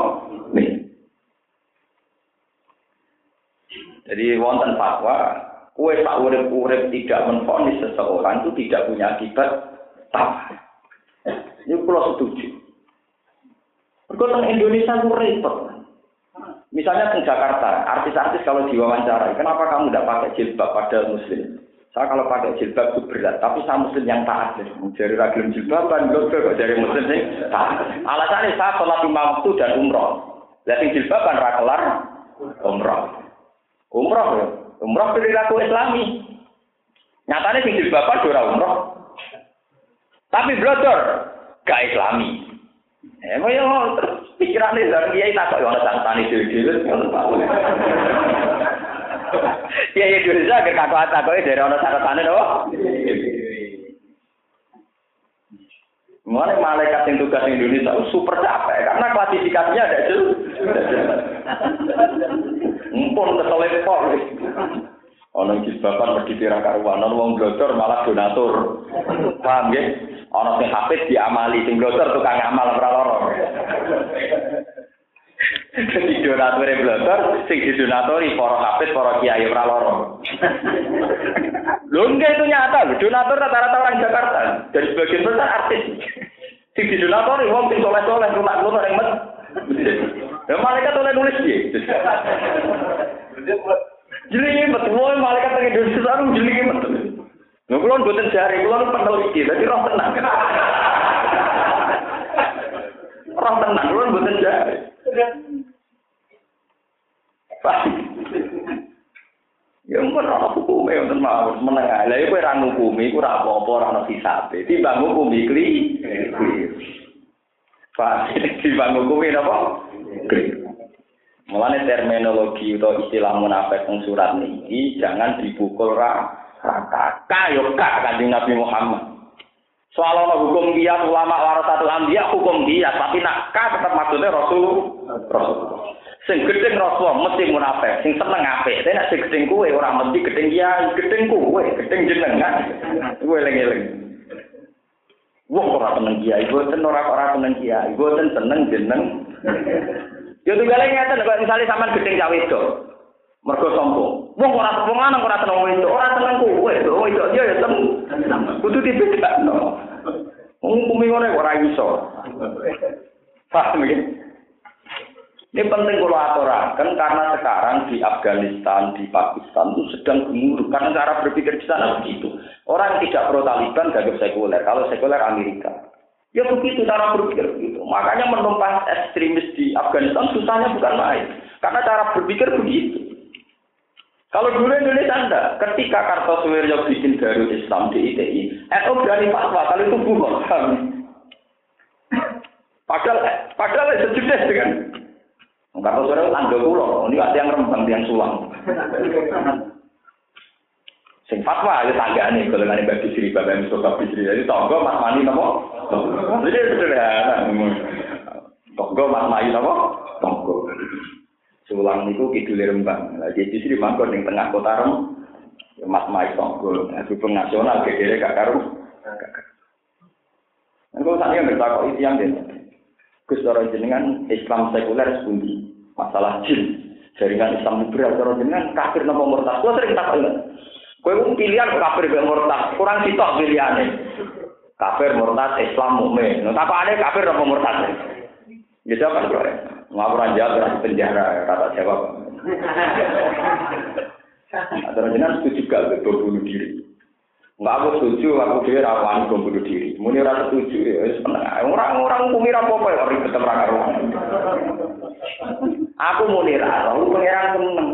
Speaker 1: Jadi wonten fatwa, kue tak urip-urip tidak menfonis seseorang itu tidak punya akibat tambah. Ini pulau setuju. Berkotong Indonesia itu repot. Misalnya di Jakarta, artis-artis kalau diwawancara, kenapa kamu tidak pakai jilbab pada muslim? Saya kalau pakai jilbab itu berat, tapi saya muslim yang taat. Dari ragil jilbaban, kok dari muslim sih taat. Alasannya saya sholat lima waktu dan umroh. Lihat jilbaban rakelar umroh. Umroh ya. Umroh perilaku islami. Nyatanya sing jilbaban ora umroh. Tapi blodor gak islami. Eh, mau yang pikirannya dari kiai tak kok ada tani dhewe-dhewe Kiai dhewe sak kakak takoke dari ana tani lho. Mulai malaikat yang tugas Indonesia super capek karena klasifikasinya ada jelas. Mumpun keselepor. Ono jilbaban pergi pirang karuan, ono malah donatur. Paham ya? Ono sing hafid diamali, sing blodor tukang amal ora lara. Jadi donatur blodor, sing didonatori para hafid, para kiai ora lara. Lho enggak itu nyata, donatur rata-rata orang Jakarta. Dari sebagian besar artis. Sing didonatori wong sing soleh-soleh, rumah-rumah yang Ya malaikat oleh nulis. Jadi betul, malaikat yang Indonesia sekarang jadi Nah, kalau buatan jari, kalau peneliti, jadi roh tenang. roh tenang, kalau buatan jari. Ya ampun ora hukume wonten mawon menengah. Lah iku ora ngukumi iku ora apa-apa ora ono hisabe. Timbang ngukumi kli. Pak, timbang ngukumi napa? Mulane terminologi atau istilah munafik surat ini jangan dipukul rata. Kayo kak kanjeng Nabi Muhammad. Soal ono hukum dia ulama warasatul anbiya hukum dia tapi nak ka tetap maksudnya Rasul. Rasul. Sing gedeng Rasul mesti munafik, sing seneng apik. Nek sing gedeng kuwe ora mesti gedeng dia, gedeng kuwe, gedeng jenengan. Kuwe eling-eling. Wong ora seneng kiai, boten ora ora seneng kiai, boten seneng jeneng. Yo tunggale ngeten kok misale sampean gedeng cah wedok. Mergo sombong. Wong ora wong lanang ora seneng wedok, ora seneng kowe, wedok yo ya tem. Kudu dibedakno. Wong kumi ngene ora iso. Paham ya? Ini penting kalau aturakan karena sekarang di Afghanistan, di Pakistan itu sedang gemuruh karena cara berpikir di sana begitu. Orang tidak pro Taliban gagap sekuler, kalau sekuler Amerika. Ya begitu cara berpikir begitu. Makanya menumpas ekstremis di Afghanistan susahnya bukan main. Karena cara berpikir begitu. Kalau dulu Indonesia anda, ketika Kartosuwiryo bikin Darul Islam di ITI, NU berani fatwa kalau itu bukan Padahal, padahal sejenis dengan Kartosuwiryo tangga pulau, ini ada yang rembang, yang sulang. Sing fatwa ya tanggane golongane Mbak Bisri, Bapak Mustafa Bisri. Jadi tonggo Mas Mani napa? Jadi sederhana. Tonggo Mas Mani napa? Tonggo. Sulang niku kidul Rembang. Lah jadi Bisri mangkon ning tengah kota Rem. Mas Mani tonggo. Nah, hubung nasional gegere gak karo. Engko yang bertakok itu yang den. Gus jenengan Islam sekuler sepundi? Masalah jin. Jaringan Islam liberal cara jenengan kafir napa murtad? Kuwi sering takok Kowe pilihan kafir mbek murtad, kurang sitok pilihane. Kafir murtad Islam mukmin. Nah, tapane kafir apa murtad? Ya jawab kan, Ngapuran jawab di penjara, kata jawab. (laughs) Atau jenengan setuju gak betul bunuh diri? Enggak aku setuju, aku dia rawan bom bunuh diri. Muni rasa setuju, ya Orang-orang kumir apa-apa ya, orang tetap rakyat Aku muni rasa, aku pengiran seneng.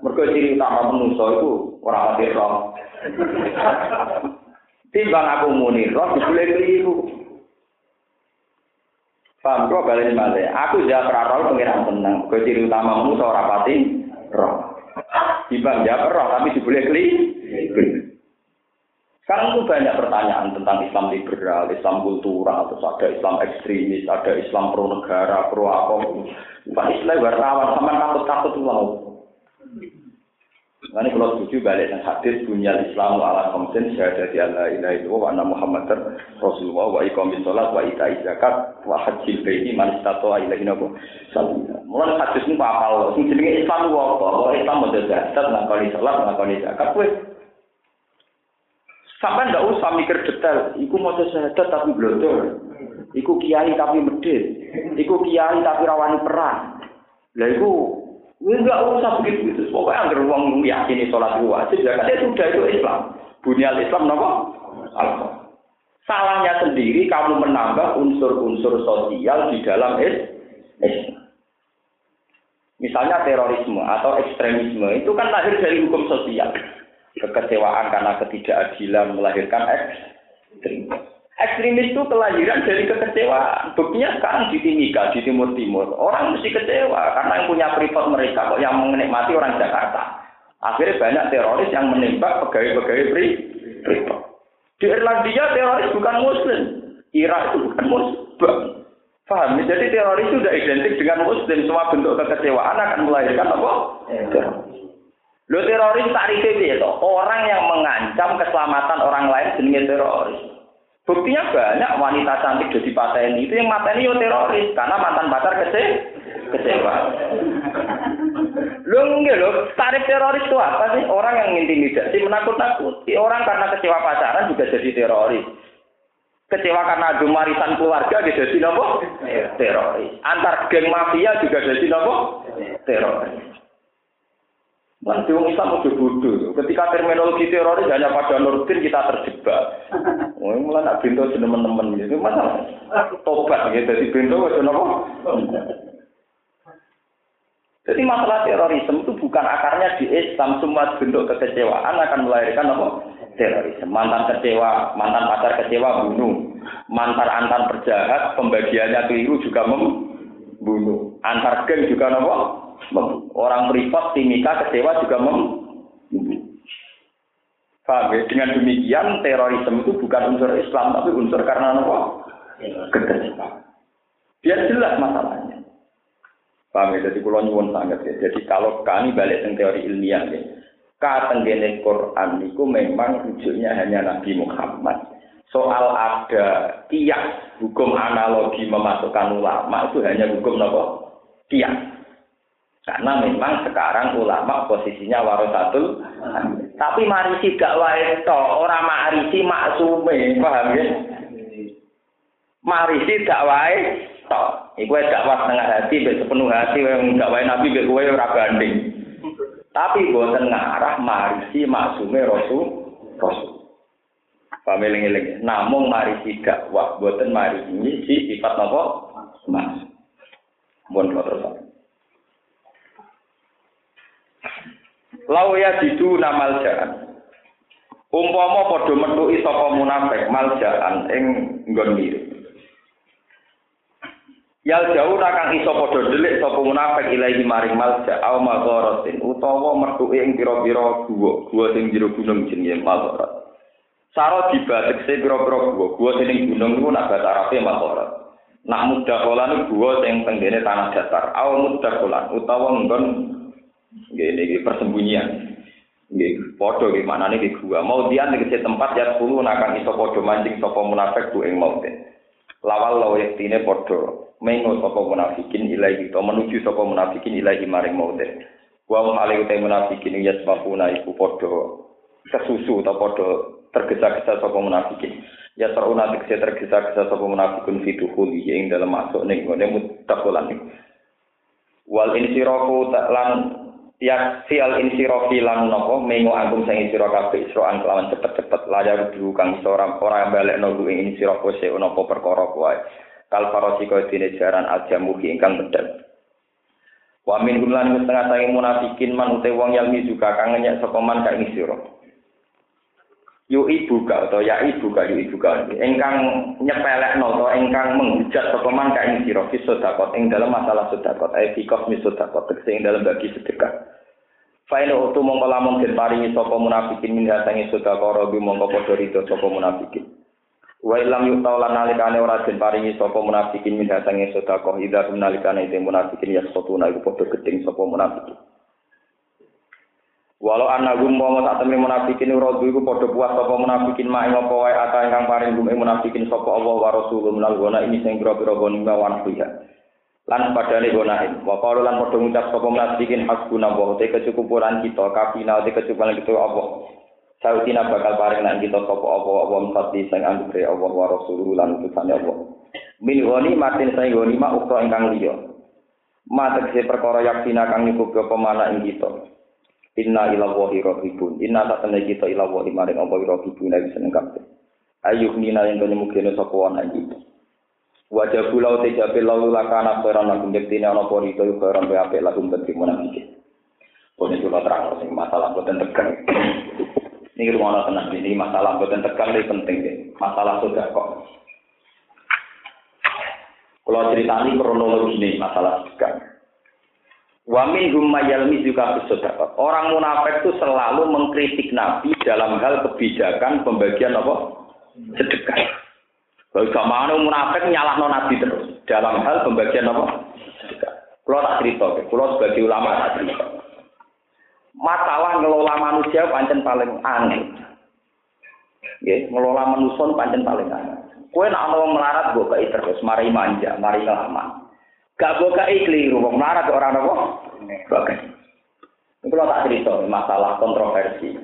Speaker 1: Mergo ciri utama manusa iku ora mati roh. (laughs) Timbang aku muni roh dibule keliru. Paham kok balik balik. Aku jawab roh pengiran tenang. Mergo ciri utama manusa ora pati roh. Timbang jawab roh tapi dibule keliru. Sekarang itu banyak pertanyaan tentang Islam liberal, Islam kultural, terus ada Islam ekstremis, ada Islam pro negara, pro apa. Pak Islam wartawan sama takut-takut lah. Nanti kalau setuju balik dan hadis dunia Islam ala komsen syahadat Allah ilaha illallah wa anna Muhammadar Rasulullah wa iqamis sholat wa ita'i zakat wa hajjil baiti man istata'a ilahi nabu Mulai hadis ini apa sing jenenge Islam wa apa? Wa Islam model zakat ngakoni sholat ngakoni zakat kowe Sampai ndak usah mikir detail, iku mau syahadat tapi blodor. Iku kiai tapi medit. Iku kiai tapi rawani perang. Lah iku Enggak usah begitu gitu. Pokoknya agar uang yakini sholat wajib, ya itu sudah itu Islam. Bunyal Islam nopo? Salahnya sendiri kamu menambah unsur-unsur sosial di dalam Islam. Misalnya terorisme atau ekstremisme itu kan lahir dari hukum sosial. Kekecewaan karena ketidakadilan melahirkan ekstremisme. Ekstremis itu kelahiran dari kekecewaan. Buktinya sekarang di Timika, di Timur Timur. Orang mesti kecewa karena yang punya privat mereka kok yang menikmati orang Jakarta. Akhirnya banyak teroris yang menembak pegawai-pegawai privat. Di Irlandia teroris bukan Muslim. Irak itu bukan Muslim. Paham? Jadi teroris itu sudah identik dengan Muslim. Semua bentuk kekecewaan akan melahirkan apa? Lo teroris tak itu orang yang mengancam keselamatan orang lain jenis teroris. Buktinya banyak wanita cantik jadi pateni itu yang mateni yo teroris karena mantan pacar kece kecewa. Lo enggak lo, tarif teroris itu apa sih? Orang yang intimidasi, menakut-nakuti. Orang karena kecewa pacaran juga jadi teroris. Kecewa karena adu warisan keluarga dia jadi nopo? Teroris. Antar geng mafia juga jadi nopo? Teroris. Nanti orang Islam udah bodoh. Ketika terminologi teroris hanya pada Nurdin kita terjebak. Oh, mulai nak pintu teman-teman itu mana? Tobat gitu. Jadi pintu itu apa? Jadi masalah terorisme itu bukan akarnya di Islam. Semua bentuk kekecewaan akan melahirkan apa? Terorisme. Mantan kecewa, mantan pacar kecewa bunuh. Mantan antar berjahat, pembagiannya keliru juga membunuh. Antar geng juga apa? Orang privat, timika, kecewa juga mem. Paham ya? Dengan demikian terorisme itu bukan unsur Islam, tapi unsur karena apa? Kekecewaan. Biar jelas masalahnya. Paham ya? Jadi kalau nyuwun sangat ya. Jadi kalau kami balik ke teori ilmiah ya. Katenggene Quran itu memang rujuknya hanya Nabi Muhammad. Soal ada kias hukum analogi memasukkan ulama itu hanya hukum apa? Kias. Karena memang sekarang ulama posisinya warasatul tapi marisi gak wae to, ora marisi maksume, paham ya? Marisi gak wae to. Iku gak was tengah hati, mbek sepenuh hati wong gak wae nabi mbek kowe ora banding. Tapi boten ngarah marisi maksume rasul rasul. Pameling-eling. Namung mari sidak wah boten mari ini si sifat napa? Mas. Bon terus. Lau ya didu namal jalan. Umpama padha metuki sapa munafik maljaan ing nggon. Yal jauh nakang iso padha delik sapa munafik ilahi maring malja au magharatin utawa metuki ing pira-pira guwa, guwa sing jero gunung jenenge magharat. Saro dibatekse pira-pira guwa, guwa sing gunung niku nak bahasa Arabe magharat. Nak mudah kolan guwa sing tenggene tanah datar, au mudah kolan utawa nggon iki persembunyian. Nggih, padha nggih maknane nggih gua. Mau dian ning tempat ya kulo nakang iso padha mancing sapa munafik ku ing maute. Lawal law yektine padha mengo sapa munafikin ilahi to menuju sapa munafikin ilahi maring maute. Wa hale uta munafikin ya sebabuna iku padha kesusu atau padha tergesa-gesa sapa munafikin. Ya teruna tegese tergesa-gesa sapa munafikun fituhuli ing dalam masuk ning ngene mutakolan. Wal insirafu lan tiap sial insirofi lan nopo mengo agung sang insiro kafe isroan kelawan cepet cepet layar dulu kang seorang orang balik nopo ing insiro kose unopo perkoro kuai kal parosi kau tine jaran aja mugi ingkang bedel wamin gumlan setengah tangi munafikin man ute wong yang juga kangenya sokoman kak insiro yu ibu ka atau ya ibu ka yu ibu ka ingkang nyepelekno atau ingkang menghujat sapa man ka ing sira fi sedekah ing dalam masalah sedekah ai fi kosmi sedekah tegese ing dalam bagi sedekah Faile utu mongko lamun den paringi sapa munafikin min hasangi sedekah robi mongko padha rida sapa munafikin. Wa ilam yuta lan nalikane ora den paringi sapa munafikin min hasangi sedekah ida nalikane te munafikin ya sotuna iku padha gedeng sapa munafikin. Walau anak gum mau tak temen munafikin rodu iku padha puas sapa munafikin mak ing apa wae ata ingkang paring gum munafikin sapa Allah wa rasulullah minal gona ini sing pira-pira goni wan lan padane gonahe wa qalu lan padha ngucap sapa munafikin hasbuna wa te kecukupan kita kafina te kecukupan kita apa Sautina bakal paring lan kita sapa apa apa mfati sing anggere Allah wa rasulullah lan utusane Allah. Min goni matin saya goni ma ukra ingkang liya. Ma tegese perkara yaksina kang nyukup apa mana ing kita inna ila wahi rahibun inna tak tenan kita ila wahi maring apa rahibun nek seneng kabeh ayuh nina yang nyemukene sapa ana iki Wajah pulau tejabil lalu lakana khairan lakum yektine ana pori itu khairan be apik lakum bagi munafikin. Pun itu terang sing masalah boten tegang. Ini rumah tenang ini masalah boten tegang ini penting deh. Masalah sudah kok. Kalau ceritani kronologi ini masalah tegang. Wamin humayalmi juga bersaudara. Orang munafik itu selalu mengkritik Nabi dalam hal kebijakan pembagian apa? Sedekah. Kalau zaman munafik nyalahno nabi terus dalam hal pembagian apa? Kalau tak cerita, kalau sebagai ulama tak. Masalah ngelola manusia pancen paling aneh. Ya, ngelola manusia pancen paling aneh. Kue nak mau melarat gue terus, mari manja, mari ngelaman. Gak gue kai keliru, mau melarat orang apa? Bagai. Ini kalau tak cerita, masalah kontroversi.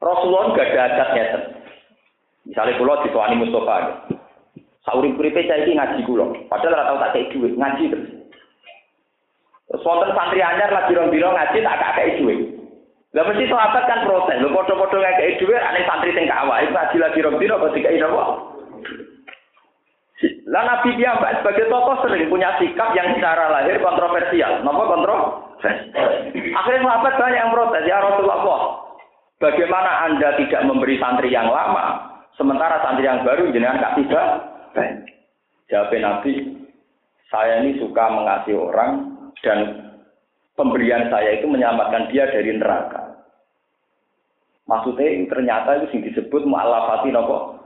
Speaker 1: Rasulullah gak ada adatnya. Misalnya kulo dituani Mustafa. Sauri kuripe saya ini ngaji kulo. Padahal ora tau tak kei duit, ngaji terus. Terus wonten santri anyar lagi biro ngaji tak kakek duit. Lah mesti sahabat kan protes. Lho padha-padha ngekeki dhuwit ane santri sing kawak iku ngaji lagi rong kok dikai napa? Lah Nabi dia sebagai tokoh sering punya sikap yang secara lahir kontroversial. Napa kontroversial? Akhirnya sahabat banyak yang protes, ya Rasulullah. Bagaimana Anda tidak memberi santri yang lama, Sementara santri yang baru jenengan gak tiba. Jawab Nabi, saya ini suka mengasihi orang dan pemberian saya itu menyelamatkan dia dari neraka. Maksudnya ternyata itu disebut mu'alafati nopo.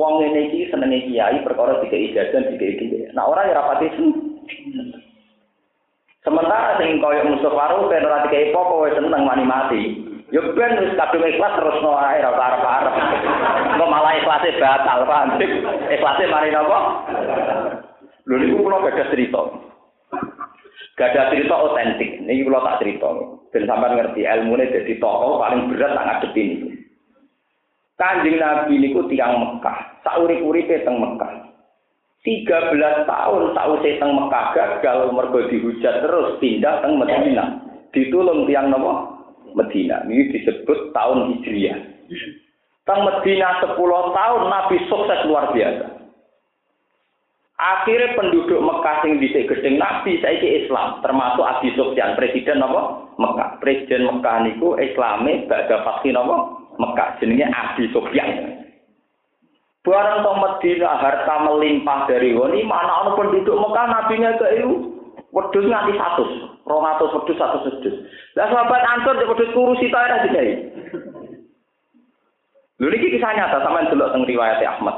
Speaker 1: Wong ini iki senenge kiai perkara tiga ijazah tiga ijazah. Nah orang yang rapati Sementara sing koyo Mustafa Faruq ben ora dikai apa seneng mani mati. Yo ben wis kadung ikhlas terus no ae ora arep-arep. Kok malah ikhlase batal, paham? Ikhlase mari napa? Lho niku kula gadah cerita. Gadah cerita otentik. Niki kula tak cerita. Ben sampean ngerti ilmune dadi tokoh paling berat tak ngadepi niku. Kanjeng Nabi niku tiang Mekah, saurip-uripe teng Mekah. 13 tahun sausé teng Mekah gagal mergo dihujat terus pindah teng Madinah. Ditulung tiang napa? Medina. Ini disebut tahun Hijriah. Teng Medina 10 tahun Nabi sukses luar biasa. Akhirnya penduduk Mekah sing dhisik gedeng Nabi saiki Islam, termasuk Abi Sufyan, presiden apa? Mekah. Presiden Mekah niku Islame badha vaksin apa? Mekah jenenge Abi Sufyan. Barang tong Medina harta melimpah dari goni, mana ono penduduk Mekah nabinya ke itu wedhus nganti 100, 200 wedhus 100 wedhus. Lah sahabat Ansor di wedhus kurusi ta ora digawe. Lho niki kisah nyata sampean delok teng riwayat Ahmad.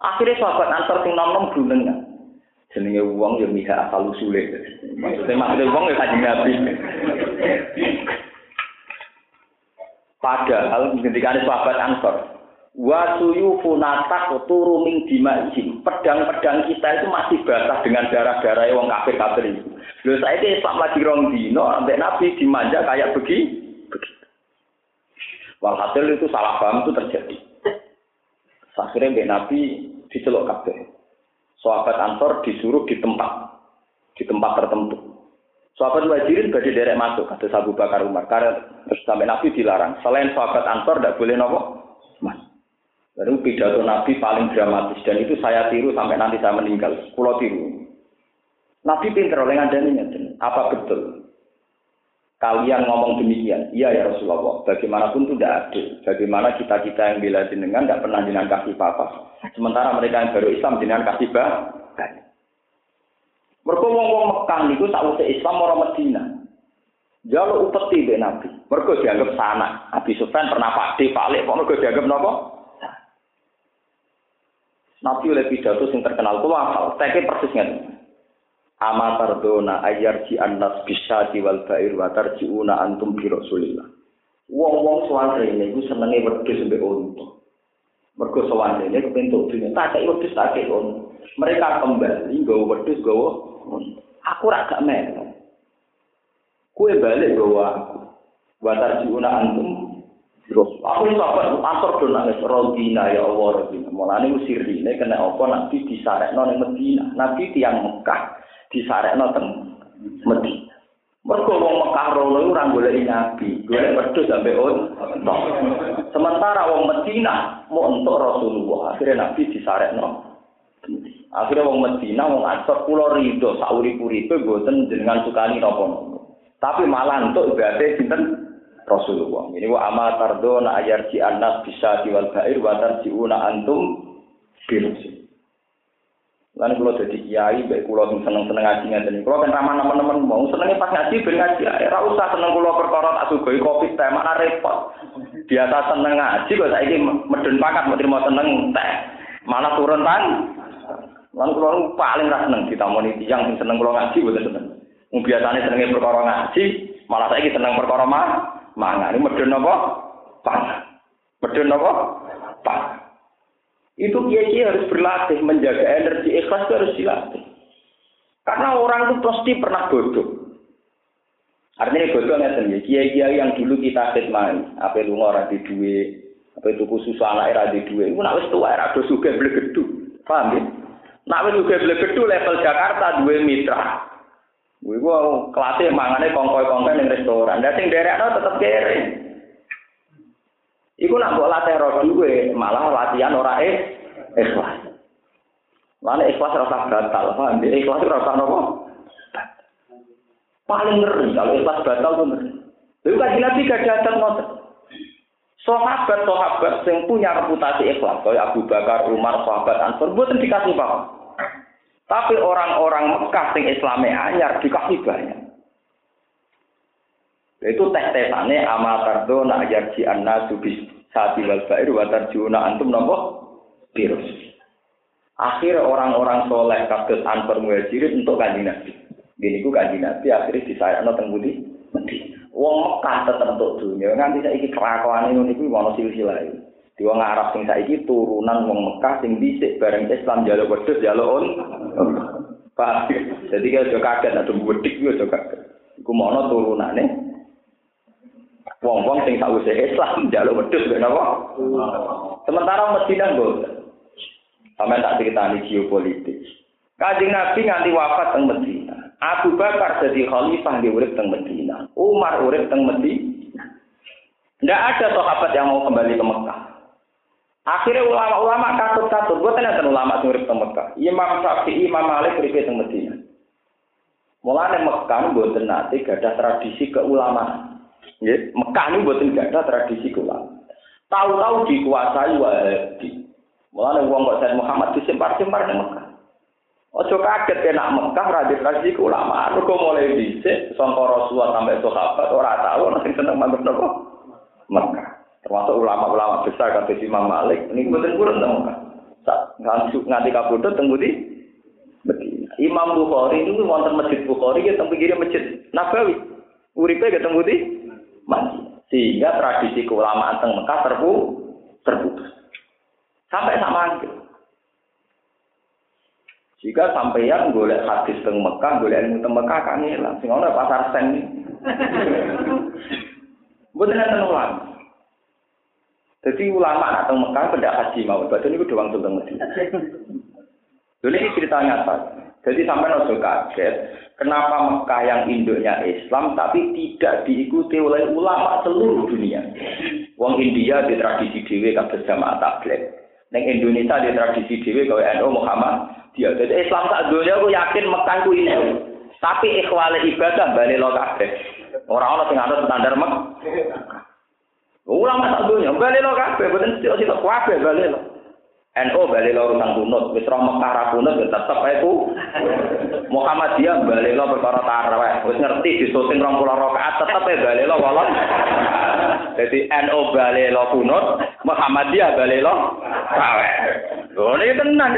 Speaker 1: Akhirnya sahabat Ansor sing nom-nom gunung Jenenge wong ya miha asal usule. Maksudnya maksudnya wong ya kanjeng Nabi. Padahal ada sahabat Ansor, wa suyufu natak turu min dimajim. Pedang-pedang kita itu masih basah dengan darah-darah wong kafir-kafir itu. Lho saiki Islam lagi rong dino, sampai Nabi dimanja kayak begini. Walhasil itu salah paham itu terjadi. Akhirnya Mbak Nabi dicelok kabeh. Sahabat Ansor disuruh di tempat di tempat tertentu. Sahabat Muhajirin badhe derek masuk kata Abu Bakar Umar karena sampai Nabi dilarang. Selain sahabat Ansor tidak boleh nopo mas. Lalu pidato Nabi paling dramatis dan itu saya tiru sampai nanti saya meninggal. Pulau tiru. Nabi pinter oleh ngandani Apa betul? kalian ngomong demikian. Iya ya Rasulullah. Bagaimanapun itu tidak adil. Bagaimana kita-kita yang bela jenengan tidak pernah jenengan kasih apa Sementara mereka yang baru Islam jenengan kasih bahkan. Mereka ngomong Mekah niku Islam orang Medina. Jalur upeti be Nabi. Mereka dianggap sana. Nabi Sufyan pernah pakde, balik. Kok mereka dianggap nopo? Nabi oleh pidato yang terkenal kulo hafal. Teke persis Ama tardona ayarji annas bisati wal bair wa tarjiuna antum bi. Wong-wong sawandene iku senenge wedhus mbek. Mergo sawandene kepentuk dunya tak kei wedhus tak. Mereka kembali nggawa wedhus nggawa Aku ra gak melu. Kue balik gawa aku. Wa tarjiuna antum Terus aku sahabat pastor do nangis rodina ya Allah rodina. Mulane usirine kena apa nabi disarekno ning Medina. Nabi tiang Mekah disarekno teng Medina. Mergo wong Mekah rono ora golek nabi, golek wedhus sampe on. Sementara wong Medina mau entuk Rasulullah, akhirnya nabi disarekno. Akhirnya wong Medina wong Ansor kula rido sak urip-uripe mboten jenengan sukani napa Tapi malah entuk berarti sinten Rasulullah. Ini wa ama tardona ayarji anas bisa diwal bair wa tarjiuna antum birusi. Lan kula dadi kiai, baik kula sing seneng-seneng ngaji ngeten. Kula kan ramah teman-teman mau senenge pas ngaji ben ngaji ora usah seneng kula perkara tak sugoi kopi teh mana repot. Biasa seneng ngaji kok saiki medun pakat mau terima seneng teh. Malah turun tan. Lan kula paling ra seneng ditamoni tiyang sing seneng kula ngaji boten seneng. Wong biasane senenge perkara ngaji, malah saiki seneng perkara mah. Ini medun apa? Pangan. Medun apa? Pangan. Itu kiai harus berlatih menjaga energi ikhlas itu harus dilatih. Karena orang itu pasti pernah bodoh. Artinya bodoh nggak ya. Kiai-kiai yang dulu kita khidmati, apa lu ngora di duwe, apa itu khusus anak era di duwe, itu nak tua era do suge blegedu. Paham ya? Nak wis suge blegedu level Jakarta duwe mitra. Gue gua kelasnya mangane kongkoi-kongkoi ning restoran. Dan sing derekno tetep kere. Iku nak mbok latih roh duwe, malah latihan ora eh ikhlas. Mana ikhlas rasa batal, paham? Dia ikhlas rasa nopo? Paling ngeri kalau ikhlas batal tuh ngeri. Lalu kan Nabi gak datang ngotot. Sahabat-sahabat yang punya reputasi ikhlas, kayak Abu Bakar, Umar, sahabat Ansor, buatan dikasih apa? Tapi orang-orang Mekah yang Islamnya anyar dikasih banyak. Itu tes-tesannya amatardo nak yarji anna subis saati wal bair wa tarjuna antum nopo virus. Akhir orang-orang soleh kados anper muhajirin untuk kanjeng Nabi. Gini ku kanjeng Nabi akhirnya disayangno teng budi Medina. Wong Mekah tetep untuk dunia. Nganti saiki kelakuan ini niku ono silsilah. Di wong Arab sing saiki turunan wong Mekah sing dhisik bareng Islam jaluk wedhus jaluk on. Pak, jadi kalau kaget ada budik juga kaget. Iku turunane Wong-wong sing sakwise Islam njaluk wedhus ben apa? Sementara Medina mboten. Sampai tak ceritani geopolitik. Kanjeng Nabi nganti wafat teng Medina. Abu Bakar jadi khalifah di urip teng Medina. Umar urip teng Medina. Tidak ada sahabat yang mau kembali ke Mekah. Akhirnya ulama-ulama katut-katut, buat ada ulama sing urip Mekah. Imam Syafi'i, Imam Malik urip teng Madinah. Mulane Mekah mboten nate gadah tradisi keulamaan. Mekah niku mboten gadah tradisi keulamaan. Tahu-tahu dikuasai Wahabi. Mulane wong kok Said Muhammad disempar-sempar ning Mekah. Ojo kaget kena Mekah ra tradisi keulamaan. Mergo mulai dhisik sangka Rasulullah sampai sahabat ora tahu nek seneng manut napa Mekah. termasuk ulama-ulama besar kata Imam Malik ini betul kurang tahu kan nganti nganti kabudut tunggu di Medina Imam Bukhari itu wonten masjid Bukhari ya tunggu kiri masjid Nabawi uripe ya tunggu di Madinah sehingga tradisi keulamaan teng Mekah terpu terputus sampai sama akhir jika sampeyan golek hadis teng Mekah, golek ilmu teng Mekah kan hilang. Sing ana pasar sen. (laughs) Mboten enten ulang. Jadi ulama atau Mekah pada haji mau badan itu doang tuh Medina. (laughs) Jadi ini cerita nyata. Jadi sampai nol kaget, kenapa Mekah yang induknya Islam tapi tidak diikuti oleh ulama seluruh dunia. Wong India di tradisi dewi kados jamaah tablet. Neng Indonesia di tradisi dewi kau NU Muhammad. Dia jadi Islam tak dunia aku yakin Mekah ku ini. Tapi ikhwale ibadah balik lo kabeh. Orang-orang sing ada standar Mekah. Ulama tak dunia, balik lo kabeh, betul sih sih kabeh balik lo. NO balik lo urusan kunut, wis roh Mekah ra kunut ya tetep ae ku. Muhammadiyah balik lo perkara tarawih, wis ngerti di syuting 20 rakaat tetep ae balik lo walon. Jadi NO balik lo kunut, Muhammadiyah balik lo tarawih. Lho ini tenan.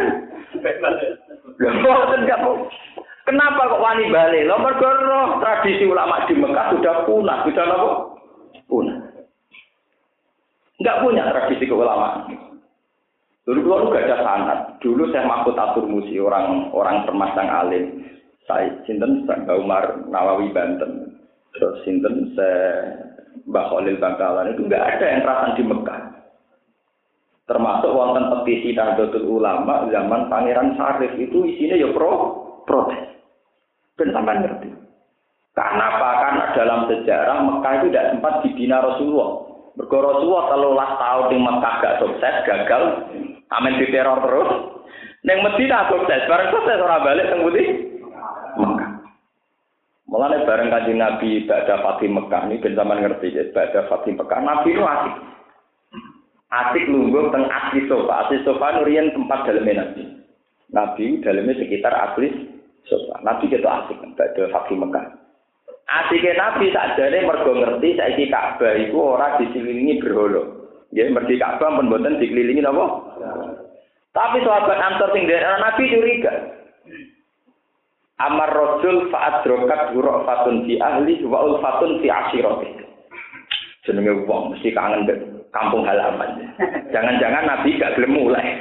Speaker 1: Kenapa kok wani balik lo? Mergo tradisi ulama di Mekah sudah punah, sudah apa? Punah. Enggak punya tradisi keulamaan. Dulu dulu gak ada sanat. Dulu saya makut atur musi orang orang termasang alim. Saya sinten Mbak Umar Nawawi Banten. Terus sinten saya Mbak Bangkalan itu enggak ada yang terasan di Mekah. Termasuk wonten petisi Nahdlatul Ulama zaman Pangeran Sarif itu isinya ya pro protes. Dan sampai ngerti. Karena apa? Karena dalam sejarah Mekah itu tidak sempat dibina Rasulullah. Mergo Rasulullah telulas tahun di Mekah gak sukses, gagal, amin di teror terus. Neng Medina sukses, bareng sukses orang balik teng Budi. Mekah. Bareng kanjeng Nabi Ba'da Fatih Mekah ini ben ngerti ya, Ba'da Fatih Mekah Nabi itu asik. Asik lungguh teng asli sofa. Asli sofa nurian tempat dalamnya Nabi. Nabi dalamnya sekitar asli sofa. Nabi itu asik Ba'da Fatih Mekah. Asike Nabi sakjane mergo ngerti saiki Ka'bah iku ora dikelilingi berhala. Nggih, mergi Ka'bah pun mboten dikelilingi napa? Tapi sahabat Ansor sing dari Nabi curiga. Amar rajul fa'adrokat fatun fi ahli wa ulfatun fi ashirati. Jenenge wong mesti kangen kampung halaman. Jangan-jangan Nabi gak gelem mulai.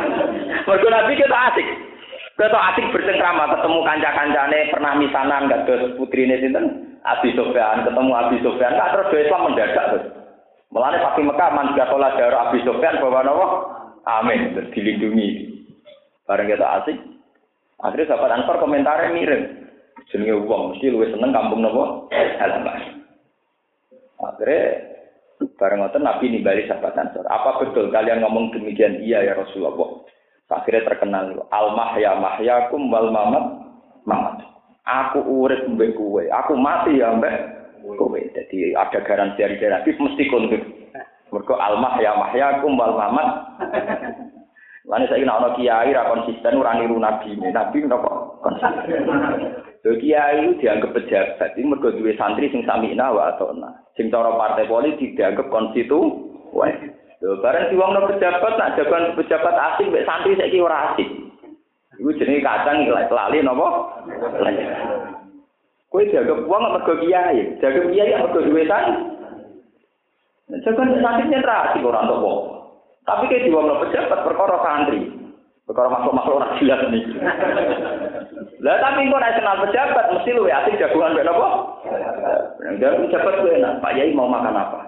Speaker 1: (laughs) Mergo Nabi kita asik. Kita asik bercengkrama ketemu kanca-kancane pernah misanan gak terus putri ini sinten Abi Sofyan ketemu Abi Sofyan gak terus Islam mendadak terus. Melane Fatih Mekah man sekolah darah Abi Sofyan bawa nopo Amin dilindungi. Bareng kita asik. Akhirnya sahabat Ansor komentarnya mirip. Jenenge wong mesti luwih seneng kampung nopo halaman. Akhirnya bareng ngoten Nabi nimbali sahabat Ansor. Apa betul kalian ngomong demikian? Iya ya Rasulullah. Akhirnya terkenal al mahya mahyakum wal mamat mamat. Aku urip mbek kowe, aku mati ya mbek kowe. Jadi ada garansi dari Nabi mesti kontuk. Mergo al mahya mahyakum wal mamat. Lalu saya ingin kiai ra konsisten ora niru nabi. Nabi kok konsisten. Lho kiai dianggap pejabat, ini mergo duwe santri sing samina wa atona. Sing cara partai politik dianggap konstituen. Lho bareng diwongno pejabat nak jagoan pejabat asing mek santri saiki ora asik. Iku jenenge kacang lali napa? Kowe jaga wong mergo kiai, jaga kiai mergo duwe santri. Jagoan santri nyentral asik ora entuk wong. Tapi kayak diwongno pejabat perkara santri. Perkara masuk-masuk ora jelas nih. Lah tapi kok nek kenal pejabat mesti luwe asik jagoan mek napa? Jangan pejabat kuwi enak, Pak Yai mau makan apa?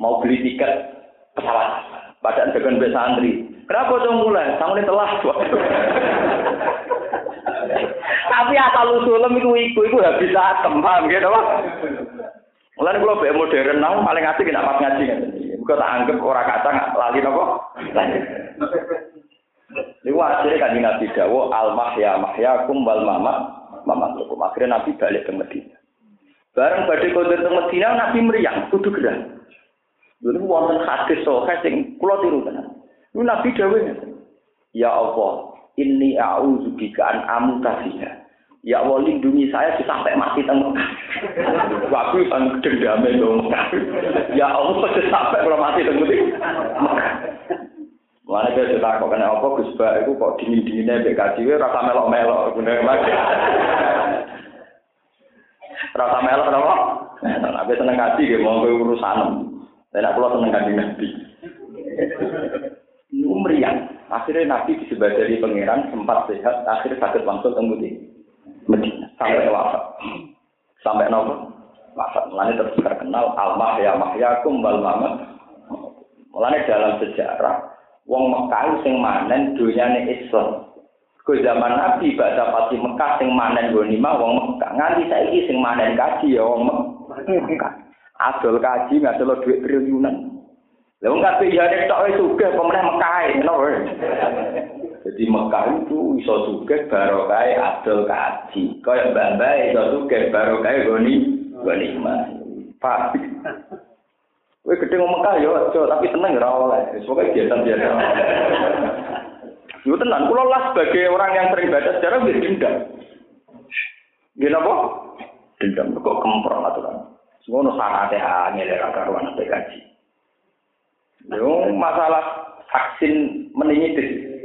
Speaker 1: mau beli tiket pesawat. Padahal dengan besa santri. Kenapa dong mulai? Ini telah. Tapi asal usulem itu iku iku habis atem, paham gitu apa? Mulane kula bae modern nang paling asik nek pas ngaji ngeten. Muga tak anggap ora kacang lali napa? Niku akhirnya kan Nabi Dawo al mahya mahyakum wal mama mama lukum. Akhirnya Nabi balik ke Medina. Bareng badhe kondur ke Medina Nabi meriang kudu gerah. Dulu wonten hadis sing kula tiru tenan. Nabi Dawo Ya Allah, inni a'udzu bika an amuta fiha. Ya Allah lindungi saya sampai mati tengok. (laughs) Waktu sang dendam dong. Ya Allah sampai kalau mati tengok. Mana dia cerita kok kena apa Gus Ba itu kok dingin dinginnya BKJ rasa melok melok bener lagi. Rasa melok apa? Tapi seneng ngaji ya mau urusan. Aku lo seneng ngaji nabi. Akhirnya nabi disebut pangeran sempat sehat. Akhirnya sakit langsung tunggu Medina sampai wafat. Sampai nopo? Wafat. Mulane terus terkenal al ya mahyakum wal mamat. Mulane dalam sejarah wong Mekah sing manen dunyane Islam. Ke zaman Nabi baca pasti Mekah sing manen gonima wong Mekah. Nganti saiki sing manen kaji ya wong Mekah. Adol kaji ngadol duit triliunan. Lah wong kabeh ya nek tok wis sugih pemenah Mekah, ngono Jadi Mekah itu iso sugih barokah adol kaji. Kaya mbak-mbak iso sugih barokah goni goni mah. Pak. Kowe gedhe ngomong Mekah yo aja tapi tenang ora oleh. Pokoke biasa-biasa. Yo tenan kula lah sebagai orang yang sering baca sejarah wis dendam. Nggih napa? Dendam kok kemprong aturan. Ngono syaratnya angel ra karuan kaji. Yo masalah vaksin meningitis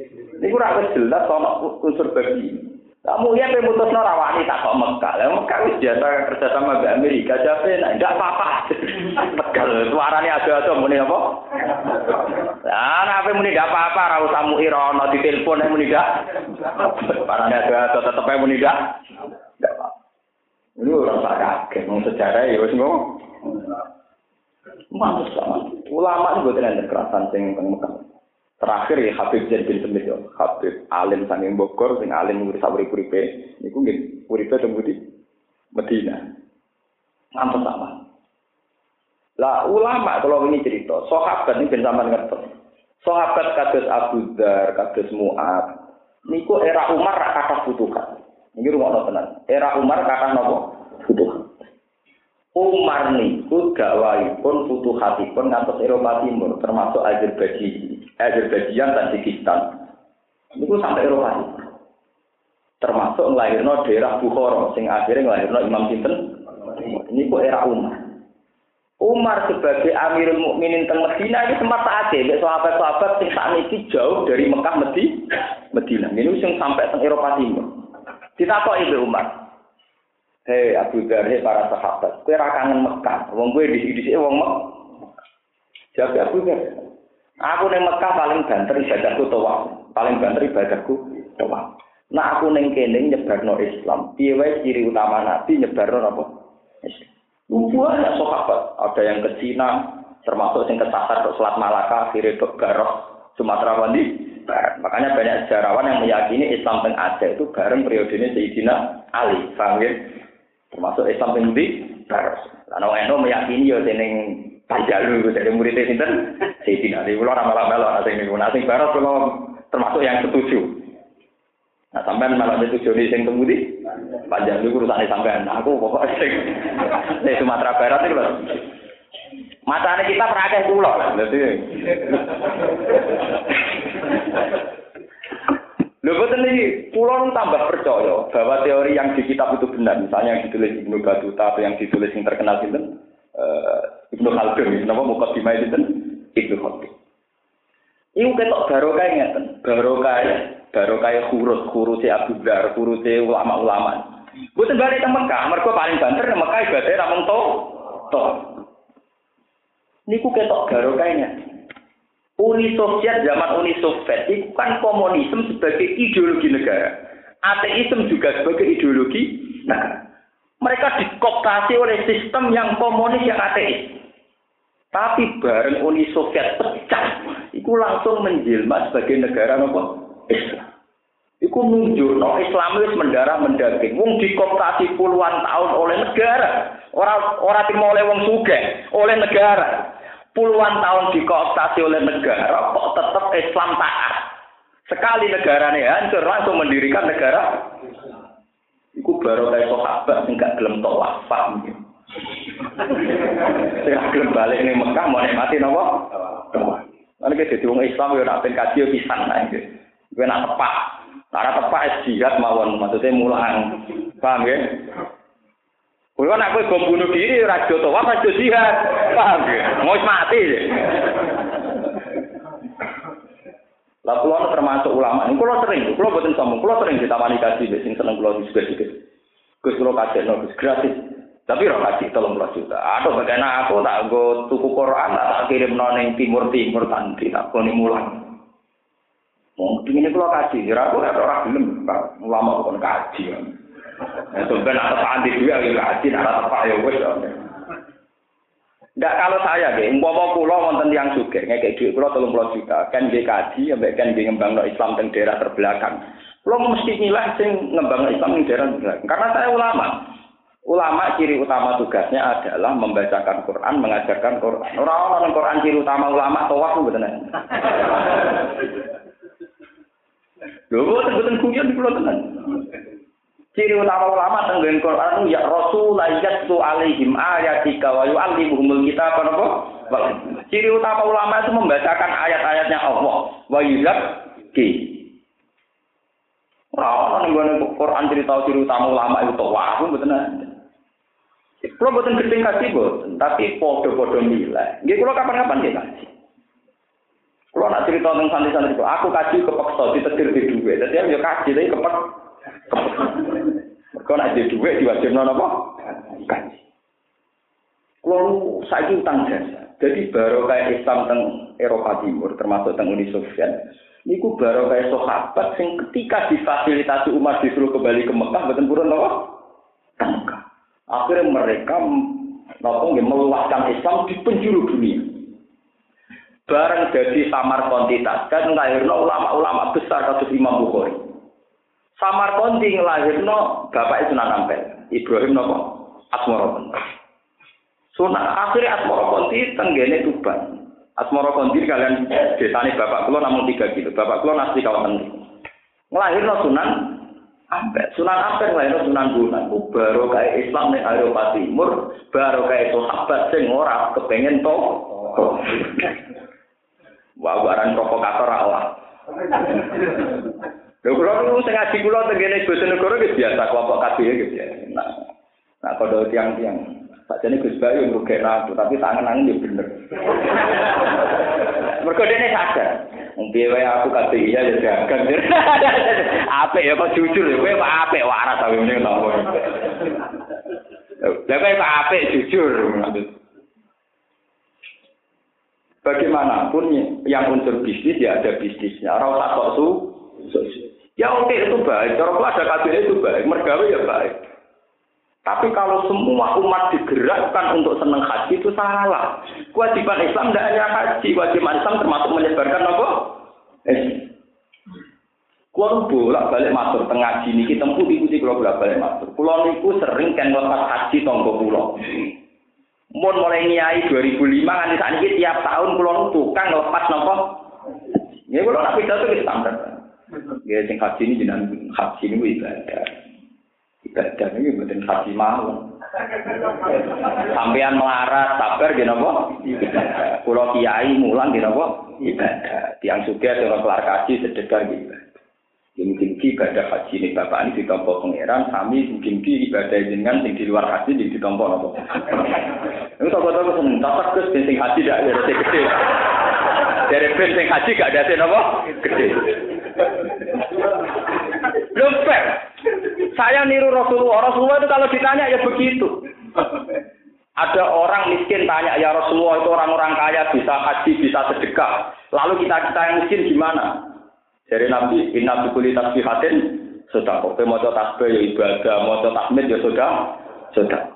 Speaker 1: Niku ora wis jelas ana unsur babi. Kamu lihat yang mutus rawani tak kok Mekah. Lah Mekah wis biasa kerja sama dengan Amerika. Jadi enggak apa-apa. (laughs) Tegal suaranya ada-ada muni apa? Lah apa muni enggak apa-apa ora usah mu irono di telepon muni enggak. Suaranya ada-ada tetep muni enggak. Enggak apa. Ini orang tak kaget, sejarah ya wis. Mantus sama. Ulama juga tidak kekerasan sing teng. Terakhir ya Habib Zain bin Semit ya. Habib alim sanging Bogor sing alim ngurus urip uripe niku nggih uripe teng di Medina. Ngantos sama. Lah ulama kalau ini cerita, sahabat ini ben sampean ngerti. Sahabat kados Abu Dar, kados Mu'ad, niku era Umar ra kata futuhat. Niki rumah tenan. Era Umar kata nopo? Futuhat. Umar niku pun futuhatipun ngantos Eropa Timur termasuk Azerbaijan, Azerbaijan Tajikistan. Niku sampai Eropa Timur. Termasuk ngelahirno daerah Bukhara sing akhirnya ngelahirno Imam Sinten. Niku era Umar. Umar sebagai Amirul Mukminin teng Medina ini sempat saat ya, sahabat-sahabat sing saat ini jauh dari Mekah Medi, Medina. Ini sing sampai teng Eropa Timur. Ditakok itu Umar, Hei Abu Dhar, hei para sahabat, kue kangen Mekah, wong kue di sini wong Mekah. Jawab Abu Dhar, aku neng Mekah paling banter ibadahku toa, paling banter ibadahku toa. Nah aku neng kene nyebarno Islam, piye ciri utama Nabi nyebarno apa? Islam. Banyak sahabat, ada yang ke Cina, termasuk yang kesasar ke Selat Malaka, akhirnya ke Garok, Sumatera Wandi. Makanya banyak sejarawan yang meyakini Islam teng Aceh itu bareng periodenya Sayyidina Ali. Ya? Termasuk Islam yang di Baros. Karena orang Eno meyakini ya seneng Panjalu dari muridnya sinten (laughs) Sayyidina Ali. Malah-malah ana sing niku. Nah sing Baros kulo termasuk yang setuju. Nah sampean malah setuju di sing temudi. Panjalu urusane sampean. Nah, aku pokoknya sing (laughs) di Sumatera Barat itu lho. Matane kita perakeh kula. Dadi Lho boten iki kula tambah percaya bahwa teori yang di kitab itu benar. Misalnya yang ditulis Ibnu Battuta atau yang ditulis yang terkenal sinten uh, Ibnu Khaldun, napa mukadimah sinten Ibnu Khaldun. Iku ketok barokah ngeten, barokah barokah huruf huruf Abu Dar, huruf ulama-ulama. Boten balik ke Mekah, mergo paling banter Mekah ibadah ra mung. To. Niku ketok barokah ngeten. Uni Soviet zaman Uni Soviet itu kan komunisme sebagai ideologi negara. Ateisme juga sebagai ideologi negara. Mereka dikoptasi oleh sistem yang komunis yang ateis. Tapi bareng Uni Soviet pecah, itu langsung menjelma sebagai negara nopo Islam. Iku nunjuk no Islam itu mendarah mendaging. Wong dikoptasi puluhan tahun oleh negara. Ora ora terima oleh wong sugih, oleh negara. Puluhan tahun dikooptasi oleh negara, kok tetap Islam taat. Sekali negaranya hancur, langsung mendirikan negara. Iku baru kayak sahabat sing gak gelem tok wafat. Sing gelem balik ning Mekah mau nikmati napa? Lan iki dadi wong Islam yo nak kaji yo pisan ae. Kowe nak tepak. Cara tepak jihad mawon, maksudnya mulang. Paham ya? Kulo nak kowe bom bunuh diri ora do tawaf jihad. Paham ya? Mau mati. Lah kula termasuk ulama. Ini kula sering, kula boten sombong, kula sering ditawani kaji sing seneng kula juga-juga. Gus kula kaji no, gratis. Tapi ora kaji tolong puluh juta. Aduh bagaimana aku tak go tuku Quran tak kirim noning timur timur tanti tak koni mulang. Mungkin ini kalau kaji, kira aku ada orang belum ulama bukan kaji. Ya sebenarnya ada tanti juga yang kaji, ada apa ya wes. Nggak kalau saya, gitu, umpama pulau wonten yang juga, kayak duit pulau tolong pulau juta, kan dia kaji, sampai kan dia ngembang Islam di daerah terbelakang. Pulau mesti nilai sing ngembang Islam di daerah terbelakang. Karena saya ulama. Ulama ciri utama tugasnya adalah membacakan Quran, mengajarkan Quran. Orang-orang Quran ciri utama ulama tawaf betul Lho, boten kuyon di pulau tenan. Ciri utama ulama tenggen Quran ya Rasul yatsu alaihim ayatika wa yu'allimuhumul kitab apa? Ciri utama ulama itu membacakan ayat-ayatnya Allah wa yuzakki. Ora ono ning Quran cerita ciri utama ulama itu tawaf mboten Kulo boten gedeng kasih boten, tapi podo-podo nilai. Nggih kulo kapan-kapan nggih kasih. Kulo nak cerita tentang santri-santri aku kaji kepeksa ditetir di duwe. Dadi yo kaji tapi kepek Kau nak jadi duit diwajib nono apa? Kaji. Kalau saya utang jasa. Jadi baru kayak Islam teng Eropa Timur, termasuk teng Uni Soviet. Niku baru kayak sahabat yang ketika difasilitasi umat disuruh kembali ke Mekah, betul apa? Mekah. Akhirnya mereka nopo meluaskan Islam di penjuru dunia. Bareng jadi samar kuantitas dan lahirnya ulama-ulama besar kasus Imam Bukhari. Samarkondi ngelahirno bapak Sunan Ampel, Ibrahim nopo Asmoro Sunan akhirnya Asmoro Konti tenggene Tuban. Asmoro Konti kalian desane bapak kulo namun tiga kilo. Bapak kulo nasi kawasan ini. Ngelahirno Sunan Ampel. Sunan Ampel ngelahirno Sunan Bunan. Baru kayak Islam nih Eropa Timur, baru kayak sahabat sing ora kepengen to. Wah, barang provokator Allah. Lho kula niku sing ngaji kula tengene Bojonegoro wis biasa kelompok kabeh gitu ya. Nah, nah kalau tiang-tiang Sakjane Gus Bayu ngrugek ratu, tapi tangan-tangan ya bener. (laughs) Mergo dene sadar. Wong piye wae aku kabeh iya ya dagang. (laughs) Apik ya kok jujur ya kowe kok apik waras ta ngene to. Lah kowe kok apik jujur. Bagaimanapun yang unsur bisnis ya ada bisnisnya. Ora usah kok su. Ya oke itu baik, cara ada kabinet itu baik, mergawe ya baik. Tapi kalau semua umat digerakkan untuk senang haji itu salah. Kewajiban Islam tidak hanya haji, kewajiban Islam termasuk menyebarkan apa? Eh. Kulo bolak balik masuk tengah sini kita tempuh ikuti kulo bolak balik masuk. Kulo niku sering kan lepas haji tonggo kulo. Mun mulai nyai 2005 kan saat ini tiap tahun kulo tukang lepas nopo. Ya kulo nak pidato itu standar. Ya sing haji ini jenengan haji ini ibadah. Ibadah ini bukan haji mau. Sampean melarat sabar gini apa? Pulau kiai mulang gini apa? Ibadah. Tiang suka dengan kelar kaji sedekah gitu. Ya mungkin ki ibadah haji ini bapak ini ditompo pangeran, kami mungkin ki ibadah jenengan sing di luar haji di ditompo nopo. Itu toko-toko seneng, cocok terus sing haji tidak ada gede. Dari ben sing haji gak ada nopo gede. Belum fair. Saya niru Rasulullah. Rasulullah itu kalau ditanya ya begitu. Ada orang miskin tanya, ya Rasulullah itu orang-orang kaya bisa haji, bisa sedekah. Lalu kita kita yang miskin gimana? Dari Nabi, inna bikuli tasbihatin, sudah. Oke, mau tasbih ya ibadah, mau tahmid ya sudah, sudah.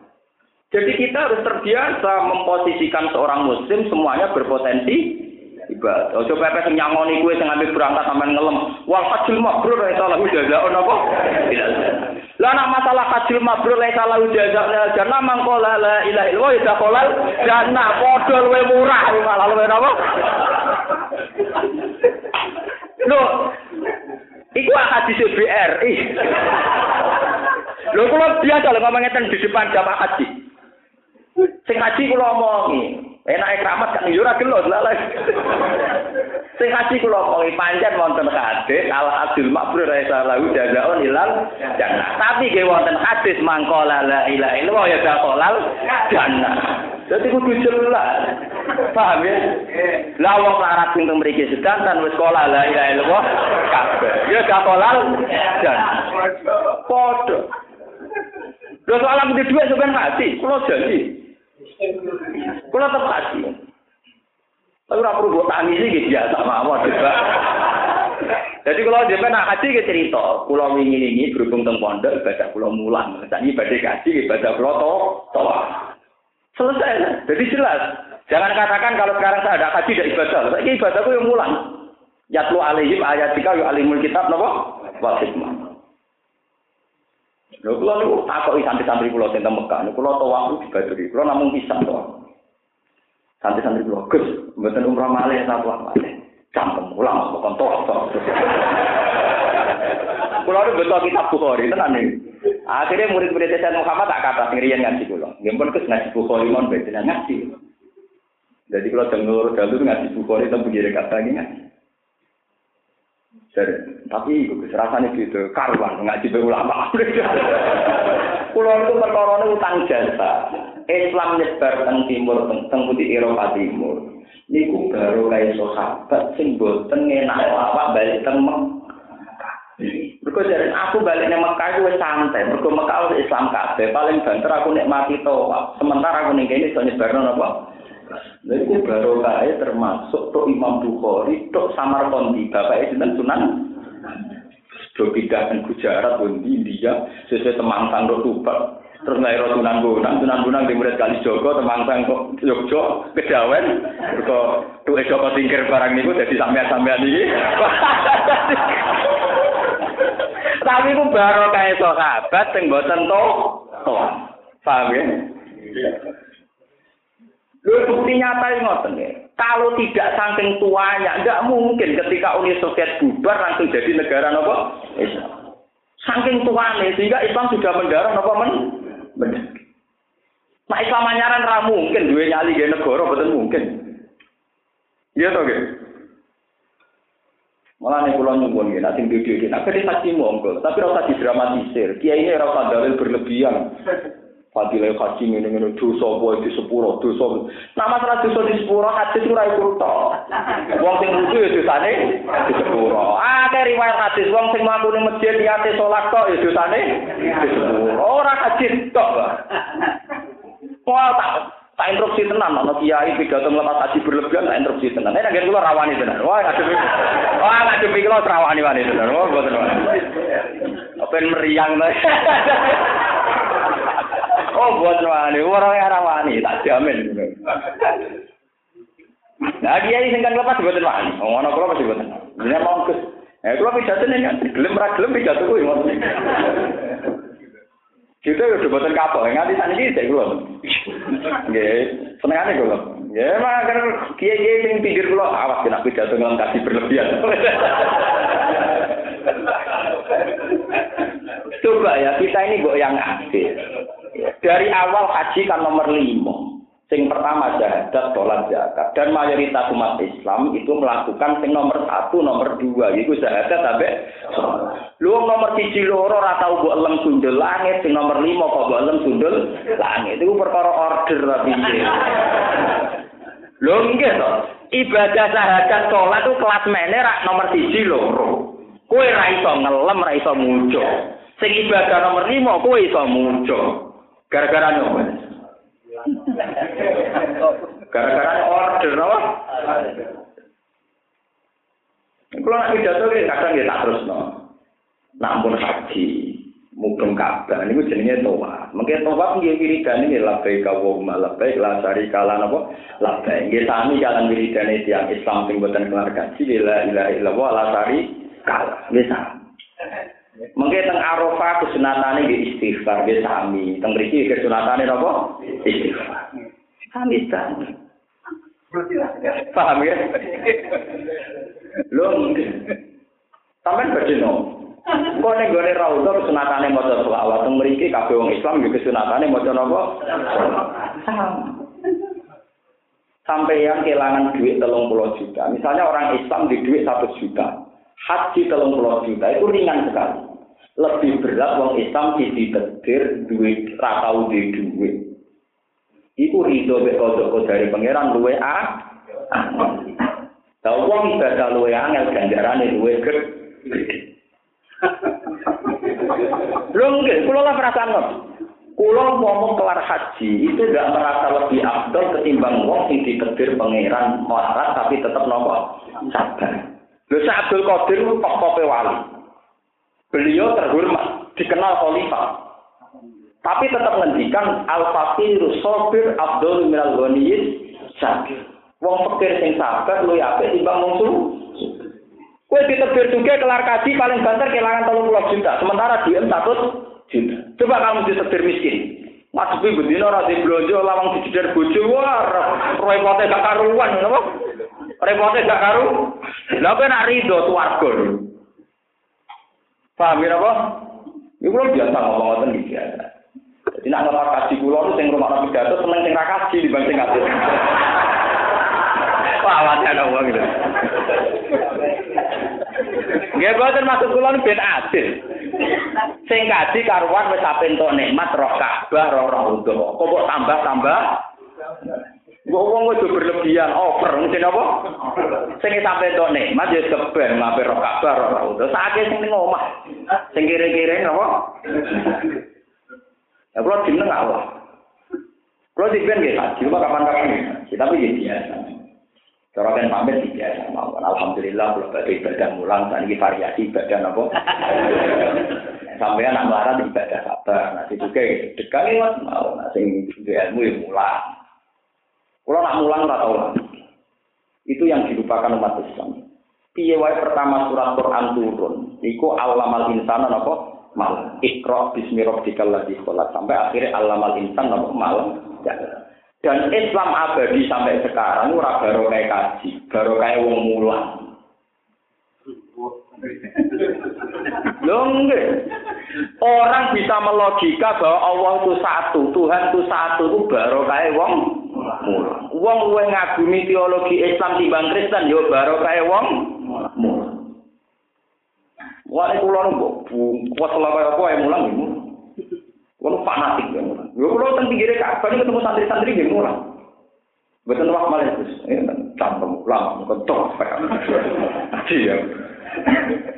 Speaker 1: Jadi kita harus terbiasa memposisikan seorang muslim semuanya berpotensi ibadah. Ojo pepe sing nyangoni kuwe sing ambek berangkat sampean ngelem. Wal hajjul mabrur ya salah jazaa'un apa? Lah nek masalah hajjul mabrur la salah jazaa'un jannah mangko la ilaha illallah ya kolal jannah padha luwe murah malah luwe apa? Lho, iku hadis BRI. Lho kula biasa lho ngomong ngeten di depan jamaah haji. Sing haji kula omongi, Enak keramat kan yo ora gelo lha. Sing haji kula omongi pancen wonten hadis al adil makbrur salahu jazaun ilal. Tapi nggih wonten hadis mangkola la ya dakolal jannah. Dadi kudu jelas. Paham ya? Lah wong larat sing teng mriki sedanten wis sekolah la ilaha illallah kabeh. Ya dakolal jannah. Padha. Lho soal duit sampean mati. Kula haji. Tapi ora perlu buat tangis iki biasa mawon Jadi kalau dia nak haji ke cerita, pulau wingi ini berhubung teng pondok ibadah pulau mulang, jadi ibadah haji ibadah pulau to, toa. Selesai. Jadi jelas. Jangan katakan kalau sekarang saya ada haji tidak ibadah. Ini ibadahku yang mulang. Yatlu alaihim ayatika yu alimul kitab napa? Wal hikmah. Lho kula niku takoki santri-santri kula sing teng Mekah niku kula tawaf di Badri. Kula namung pisan to. Santri-santri kula Gus, mboten umrah malih ta tawaf malih. Campem ulang kok to. Kula niku betul kitab Bukhari tenan iki. Akhirnya murid-murid Sayyid Muhammad tak kata ngirian ngaji kula. Nggih pun kes ngaji Bukhari mon beda ngaji. Jadi kalau dengar dulu ngaji Bukhari tapi kira kata ngaji. Tapi iku rasane gitu, karuan ngaji be ulama. (laughs) Kulo itu perkara utang jasa. Islam nyebar teng timur teng putih Eropa timur. Niku baru kae sahabat sing boten enak awak balik teng Mergo jare aku balik nang Mekah wis santai, mergo Mekah wis Islam kabeh, paling banter aku nikmati to. Sementara aku ning kene iso nyebarno napa? Lha iku baru kae termasuk tok Imam Bukhari, tok Samarqandi, bapak sinten Sunan. Do pindah Gujarat, di India, sesuai temangsan do tubat. Terus lahir Sunan Bonang, Sunan Bonang di murid kali Joko, temangsan kok Jogja, kedawen. Kok tuh Joko tingkir barang niku jadi sampean-sampean iki. (laughs) Tapi ku baru kae sahabat sing boten to. Paham ya? Lu bukti nyata ini ngoten ya. Kalau tidak saking tuanya, nggak mungkin ketika Uni Soviet bubar langsung jadi negara nopo Islam. Saking tuanya sehingga Islam sudah mendarah nopo men. Benar. Nah Islam anyaran ra mungkin dua nyali gaya negara betul mungkin. Iya toh gitu. Malah nih pulau nyumbun gini, nanti video ini, nah, haji monggo, tapi rasa didramatisir. Kiai ini rasa dalil berlebihan. Fadilah haji ini ini dosa boy di sepuro dosa. Nah masalah dosa di sepuro haji itu rai kurto. Wong sing lucu ya dosane di sepuro. Ah riwayat hadis wong sing mampu nih masjid niate sholat kok ya dosane di sepuro. Orang haji tok. Wah tak tak interupsi tenan ana kiai pidato nglepas haji berlebihan tak interupsi tenan. Nek nggih kula rawani tenan. Wah ngadepi. Wah ngadepi kula rawani wani tenan. Wah mboten wani. Apa meriang to. Oh, buat wani, orang yang wani, tak jamin. Nah, dia ini singkat lepas buat wani. Oh, mana kalau masih buat Ini mau kes. Eh, kalau pidato ini kan, gelem ra gelem pidato kuwi ngoten. Kita udah buatan kapal, nganti sana ini saya keluar. Nggih, senengane kula. Ya, mah kan kiai-kiai sing pinggir kula awas kena pidato ngelengkapi berlebihan. Coba ya, kita ini kok yang aktif. Dari awal haji kan nomor lima. Sing pertama jahadat, sholat zakat. Dan mayoritas umat Islam itu melakukan sing nomor satu, nomor dua. Itu jahadat sampai Lu nomor siji loro ora tau mbok elem sundul langit, sing nomor lima kok mbok elem sundul langit. Itu perkara order tapi Lho nggih to. Ibadah syahadat sholat itu kelas mene rak nomor siji loro. Kowe ra iso ngelem, ra iso muncul. Sing ibadah nomor lima kowe iso muncul. Gara-gara nyoba. Gara-gara order apa? Kalau nak pidato kadang ya tak terus no. Nampun haji. mubeng Ka'bah niku jenenge tawaf. Mengke tawaf nggih wiridan nggih labbaik Allahumma labbaik la syarika lan apa labbaik. Nggih sami kalan wiridane tiyang Islam sing boten kelar kaji la ilaha illallah la syarika. Nggih sami. Mengke teng Arafah kesunatane nggih istighfar nggih sami. Teng mriki kesunatane napa? Istighfar. Sami sami. Paham ya? Lho, sampean badhe no. Kok ning gone raudha kesunatane maca selawat teng mriki kabeh wong Islam yo kesunatane maca napa? Sampai yang kehilangan duit telung puluh juta. Misalnya orang Islam di duit satu juta. Haji telung puluh juta itu ringan sekali. Lebih berat wong Islam di ditetir duit ratau di duit. Iku ridho bekodoko dari pangeran luwe a. Tahu wong ibadah luwe angel ganjarane luwe gede. Lho nggih, kula lah perasaan Kulo ngomong kelar haji itu tidak merasa lebih abdul ketimbang wong sing ditedir pangeran melarat tapi tetap nopo sabar. Lho Abdul Qadir tokoh wali. Beliau terhormat, dikenal khalifah. Tapi tetap ngendikan al fakir sabir abdul minal ghaniyin sakir. Wong fakir sing sabar luwih apik timbang wong Kue ditebir juga kelar kaji paling banter kehilangan tolong puluh juta. Sementara dia satu juta. Coba kamu ditebir miskin. Mas Bi bedino rasi belanja lawang dijedar bojo wah repotnya gak karuan napa? Repotnya gak karu. Lah kowe nak rido swarga. Paham ya apa? Iku lho biasa ngomong ngoten iki biasa. Jadi nak ngelak kaji kula nu sing rumah pidato seneng sing ra kaji dibanding ngatur. Wah, ada wong gitu. Nggih boten maksud kula ben adil. Sing kaji karuan wis ape entuk nikmat roh Ka'bah roh roh Kok kok tambah-tambah? Kok wong wis berlebihan over mesti apa? Sing sampe entuk nikmat ya keben ngape roh Ka'bah roh roh utuh. Saiki sing ning omah. Sing kire-kire apa? Ya kula jeneng Allah. Kula dipen nggih haji, kapan-kapan. Tapi ya biasa. Cara kan pamit biasa mawon. Alhamdulillah kalau badhe ibadah mulang dan ini variasi ibadah apa? (laughs) Sampai anak melarat ibadah sabar. Nanti juga dekat mas mau sing ilmu ya mulang. Kalau nak mulang ora tau Itu yang dilupakan umat Islam. Piye wae pertama surat Quran turun, iku alamal insana napa? Mal. Iqra bismi rabbikal ladzi khalaq. Sampai akhirnya alamal insan napa? Mal. Ya. Dan Islam abadi sampai sekarang ora baru kayak kaji, baru kayak wong mulang. Loh Orang bisa melogika bahwa Allah itu satu, Tuhan itu satu itu baru kayak wong. Wong luwe ngagumi teologi Islam timbang Kristen yo barokah wong mulah. Wong kula nggo kuwat lawa apa ae mulang ngono. Wong fanatik ya mulang. Yo kula teng pinggire kapan ketemu santri-santri nggih mulang. Mboten wak malih Gus. Ya tak tambah mulang kok tok. Aji. (laughs)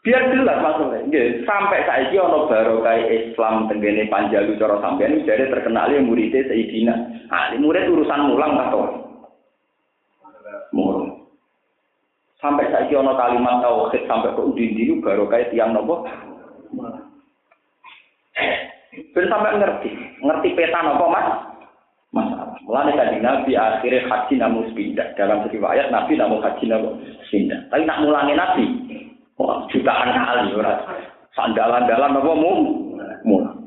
Speaker 1: Biar jelas maksudnya, sampai saat ini ono baru kayak Islam tenggene panjalu cara sampean jadi terkenal ya muridnya Sayyidina. Ah, murid urusan mulang atau mulang. Sampai ini ono kalimat tauhid sampai ke udin baru kayak tiang nopo. Ben sampai ngerti, ngerti peta nopo mas? Masalah. Mulane tadi Nabi akhirnya haji namun pindah. Dalam riwayat Nabi namun haji namun pindah. Tapi nak mulangi Nabi, wah jutaan kali ora. Sandalan-dalan apa mu? Mulang.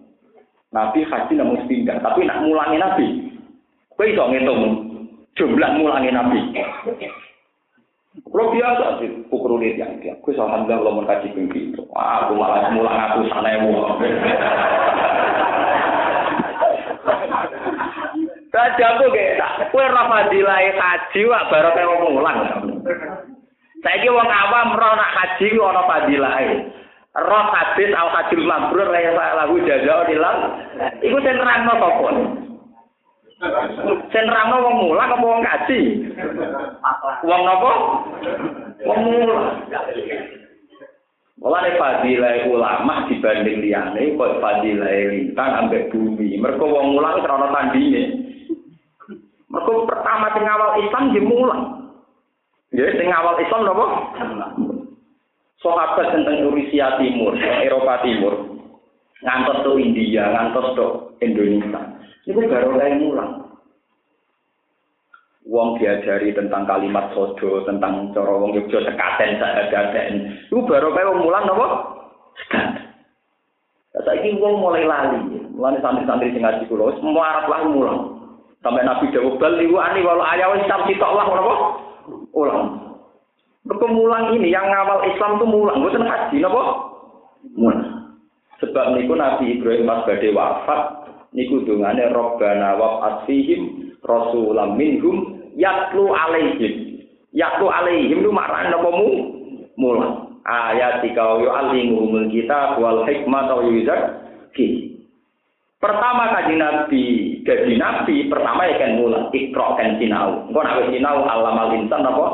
Speaker 1: Nabi haji namun pindah. Tapi nak mulangi Nabi, kowe iso ngitung jumlah mulangi Nabi. Kalau biasa sih, ukur lihat yang dia. Gue alhamdulillah belum kaji pinggir. Wah, aku malah mulang aku sana mulang. Raja aku kayak kue rafadilai haji wak baru mau mulang. Saya kira wong awam roh nak haji ono fadilai. Roh hadis al hajil mabrur raya lagu jajah dilang. Iku sing terangno sapa? Sing terangno wong mulang apa wong kaji? Wong napa? Wong mulang. Mulane fadilah ulama dibanding liyane kok fadilah lintang ambek bumi. Mergo wong mulang ora ana tandinge. Mergo pertama sing awal Islam di mulang. Ya sing awal Islam napa? sahabat tentang Rusia Timur, Eropa Timur, ngantos ke India, ngantos ke Indonesia. Itu baru kayak mulang. Wong diajari tentang kalimat sodo, tentang cara wong Yogyo sekaten sahadaten. Itu baru kayak wong mulang apa? Sekaten. Saiki wong mulai lali. Mulane santri-santri sing ngaji kula semua arep lah mulang. Sampai Nabi Dawud bal niku ani walau ayah wis tam sitok lah napa? Ulang. Kemulang ini yang ngawal Islam tuh mulang, mboten haji napa? Mulang. Sebab niku Nabi Ibrahim pas badhe wafat niku dungane Rabbana wa asfihim rasulam minhum yatlu alaihim. Yatlu alaihim lu marane napa mu? Mulang. Ayat tiga yu'allimuhumul kitab wal hikmah wa yuzakki. Pertama kaji Nabi, jadi Nabi pertama ya kan mulang ikro kan sinau. Engko nek sinau alam al insan apa?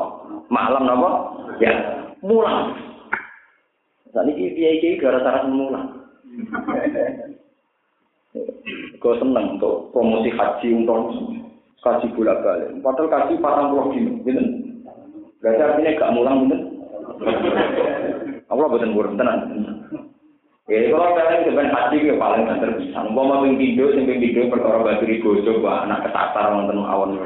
Speaker 1: Malam apa? Ya, mulang. Saat ini dia gara-gara mulang. Kau seneng untuk promosi haji untuk kaji bolak balik. Padahal kaji patang puluh dino, gitu. Berarti artinya gak mulang, gitu. Allah betul buruk tenan. Ya, kalau kalian sebenarnya haji ya paling banter bisa. Mau mau video, sampai video perkara baturi gosok, wah anak ketasar nonton awan.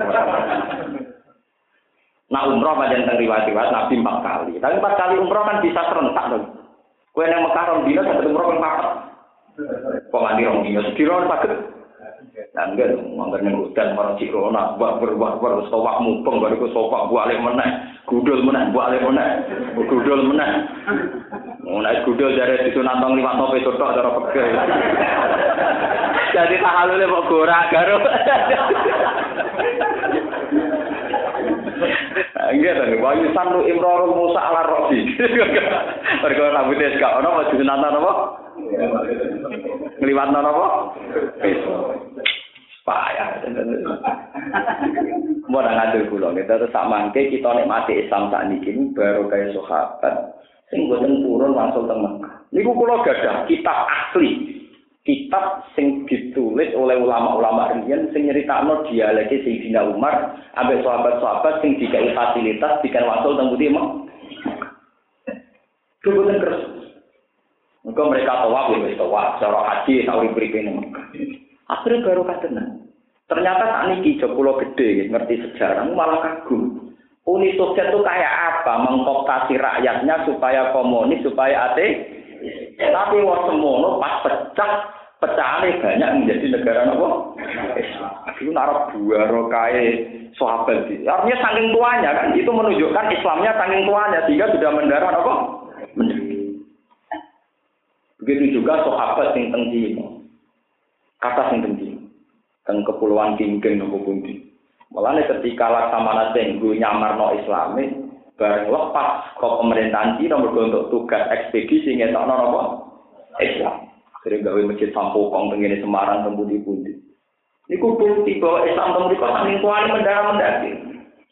Speaker 1: Nah umroh pada tentang riwayat-riwayat Nabi empat kali. Tapi empat kali umroh kan bisa serentak dong. Kue yang Mekah rong dino satu umroh kan papat. Kok mandi rong dino kan paket. Tanggal mangga ning udan marang cirona wa berwar-war mupeng karo iku sopak buale meneh. Gudul meneh buale meneh. Gudul meneh. Oh, Ngono ae gudul jare disunan tong liwat tope cotok cara pegel. Jadi tak halule kok gora garo. Enggak tadi, wayu sanu imrorul musa ala rodi. Berkata rambutnya gak ono, Jangan nantar apa? Apa? Ngliwatno apa? Payah. Mau ngatur kula, kita terus sak mangke kita nikmati Islam sak niki baru kaya sahabat sing boten purun langsung Mekah. Niku kula gadah kitab asli. Kitab sing ditulis oleh ulama-ulama riyen sing nyeritakno dialeke Sayyidina Umar ambek sahabat-sahabat sing dikai fasilitas dikan wasul teng Budi Mekah. Kebetulan. Mereka mereka tawaf ya wis tawaf, cara haji sak urip uripe ning Mekah. Akhirnya baru tenang. Ternyata saat ini Joglo gede, ngerti sejarah, malah kagum. Uni Soviet itu kayak apa? Mengkooptasi rakyatnya supaya komunis, supaya ateis. Tapi wah semono pas pecah, pecahannya banyak menjadi negara apa? Islam. Itu naruh dua rokai sahabat. Artinya saking tuanya kan, itu menunjukkan Islamnya saking tuanya sehingga sudah mendarah apa? Begitu juga sahabat yang tinggi. Kata sing tinggi. Teng kepulauan Kinggeng nopo pundi. Mulane ketika laksamana nyamar no Islami, bareng lepas ke pemerintahan Cina untuk tugas ekspedisi ngetokno napa? Islam. Jadi gawe masjid Sampokong tengene Semarang tembuti pundi. Niku bukti bahwa Islam tembuti kok saking kuali mendarah mendaki.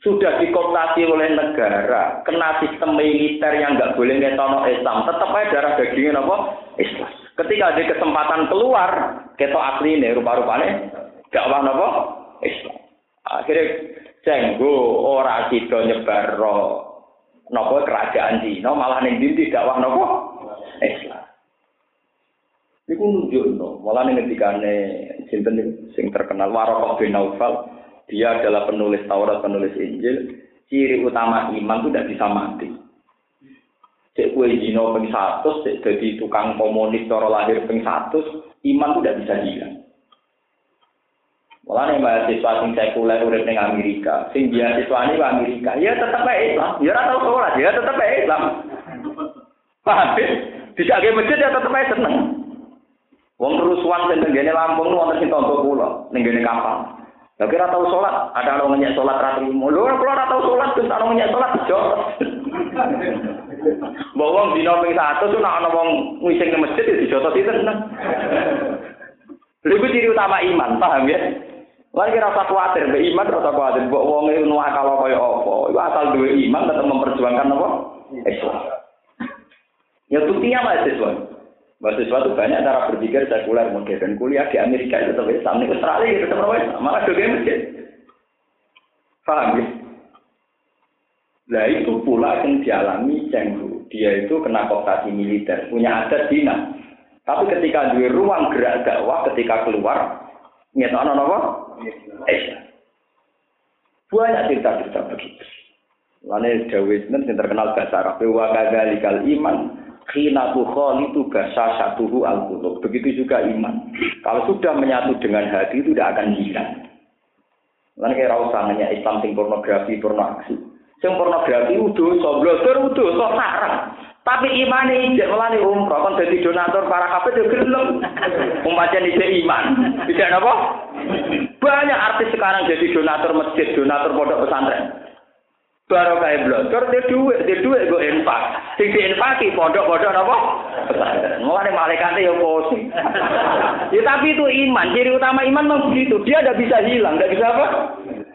Speaker 1: Sudah dikooptasi oleh negara, kena sistem militer yang nggak boleh ngetono Islam, tetap aja darah dagingnya apa? Islam. Ketika ada kesempatan keluar, ketok asli ini rupa-rupanya, gak apa Islam. Akhirnya cenggo ora kita nyebar nopo kerajaan Cina malah ning ndi dakwah nopo Islam. Iku nunjukno, malah ning ngendikane sinten sing terkenal Waraqah bin Naufal, dia adalah penulis Taurat, penulis Injil. Ciri utama iman itu tidak bisa mati. Cek kue jino peng satu, cek jadi tukang komunis cara lahir peng satu, iman itu tidak bisa hilang. Malah nih mahasiswa sing sekuler urip ning Amerika, sing beasiswa ini ke Amerika, ya tetap baik Islam, ya ora tau sholat, ya tetap baik Islam. Paham? Bisa ke masjid ya tetap baik seneng. Wong kerusuhan sing tenggene Lampung wonten sing tonton kula ning kapal. Lah kira tau sholat, ada orang ngenyek sholat ra trimo. Lho kula ora tau sholat, terus ana ngenyek sholat jo. Mbok wong dina ping 100 tuh nek ana wong ngising nang masjid ya dijotos itu seneng. Lha ciri utama iman, paham ya? Lagi rasa khawatir, be iman rasa khawatir. Mbok wong e nu akal kaya apa? Iku asal duwe iman tetap memperjuangkan apa? Islam. Ya buktinya mahasiswa. Mahasiswa itu banyak cara berpikir sekuler modern. Kuliah di Amerika itu tetap Islam. Di Australia itu tetap Islam. Malah juga masjid. Paham ya? Nah itu pula yang dialami. Dia itu kena kooptasi militer, punya adat dinas. Tapi ketika di ruang gerak dakwah, ketika keluar, ngetokno apa? Aisyah. Banyak cerita-cerita begitu. Lalu Dawid yang terkenal bahasa Arab. Wa kadzalikal iman khina itu bahasa satuhu al -qulub. Begitu juga iman. Kalau sudah menyatu dengan hati itu tidak akan hilang. Lalu kayak rasa hanya Islam sing pornografi, pornografi. Sing pornografi udah, blogger udah, so sarang. Tapi iman ini ijek melani umroh kan jadi donatur para kafir ya gelem. Umpamanya ijek iman. Tidak apa? Banyak artis sekarang jadi donatur masjid, donatur pondok pesantren. Baru kayak blogger dia duit, dia duit gue infak. Sing diinfaki pondok-pondok apa? Pesantren. Mulane malaikatnya ya posisi. ya tapi itu iman. Ciri utama iman memang begitu. Dia tidak bisa hilang, tidak bisa apa?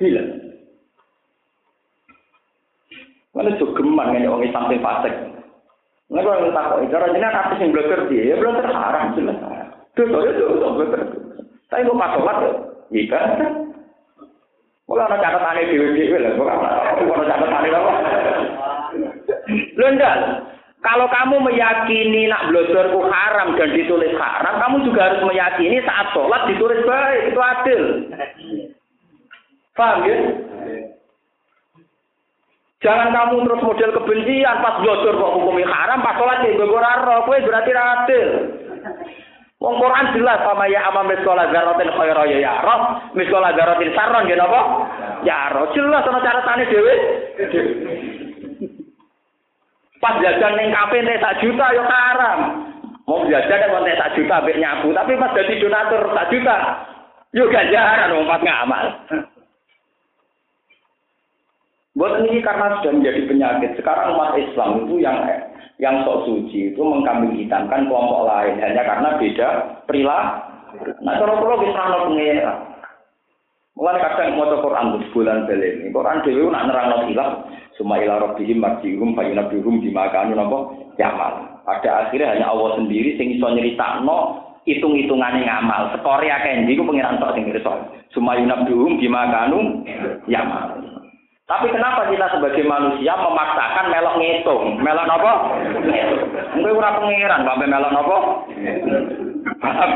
Speaker 1: Hilang. Mana geman kan orang Islam yang fasik. Nggak kalau kita kok, cara jenis artis yang blogger dia, ya blogger haram jelas. Dosa itu dosa blogger. Tapi mau pas sholat ya, iya Mulai ada catatan dewi-dewi lah, bukan ada catatan apa. Lendan, kalau kamu meyakini nak bloggerku haram dan ditulis haram, kamu juga harus meyakini saat sholat ditulis baik, itu adil. Paham ya? Jangan kamu terus model kebencian pas blogger kok hukumnya haram, pas sholat ya gue raro, kue berarti adil. Wong Quran jelas sama ya ama miskola zarotin khaira ya ya roh, miskola zarotin saron gitu apa? Ya roh jelas sama cara tani dewe. Pas jajan neng kafe nih sak juta yo ya haram. Mau jajan nih sak juta ambek nyabu, tapi pas jadi donatur sak juta, yo ganjaran wong ngamal. Buat ini karena sudah menjadi penyakit. Sekarang umat Islam itu yang yang sok suci itu mengkambing hitamkan kelompok lain hanya karena beda perilaku. Nah, kalau perlu bisa nol. Mulai kadang mau Quran di bulan belen. Quran dewi nak nerang nol hilang. Semua ilah robbihim marjihum fayunabihum dimakanu nopo yamal. Pada akhirnya hanya Allah sendiri sing iso no hitung-hitungannya ngamal. Skore akeh ndi ku pengiran tok sing iso. Semua yunabihum dimakanu yamal. Tapi kenapa kita sebagai manusia memaksakan melok ngitung? Melok apa? Mungkin ora pengiran, sampai melok apa? Paham?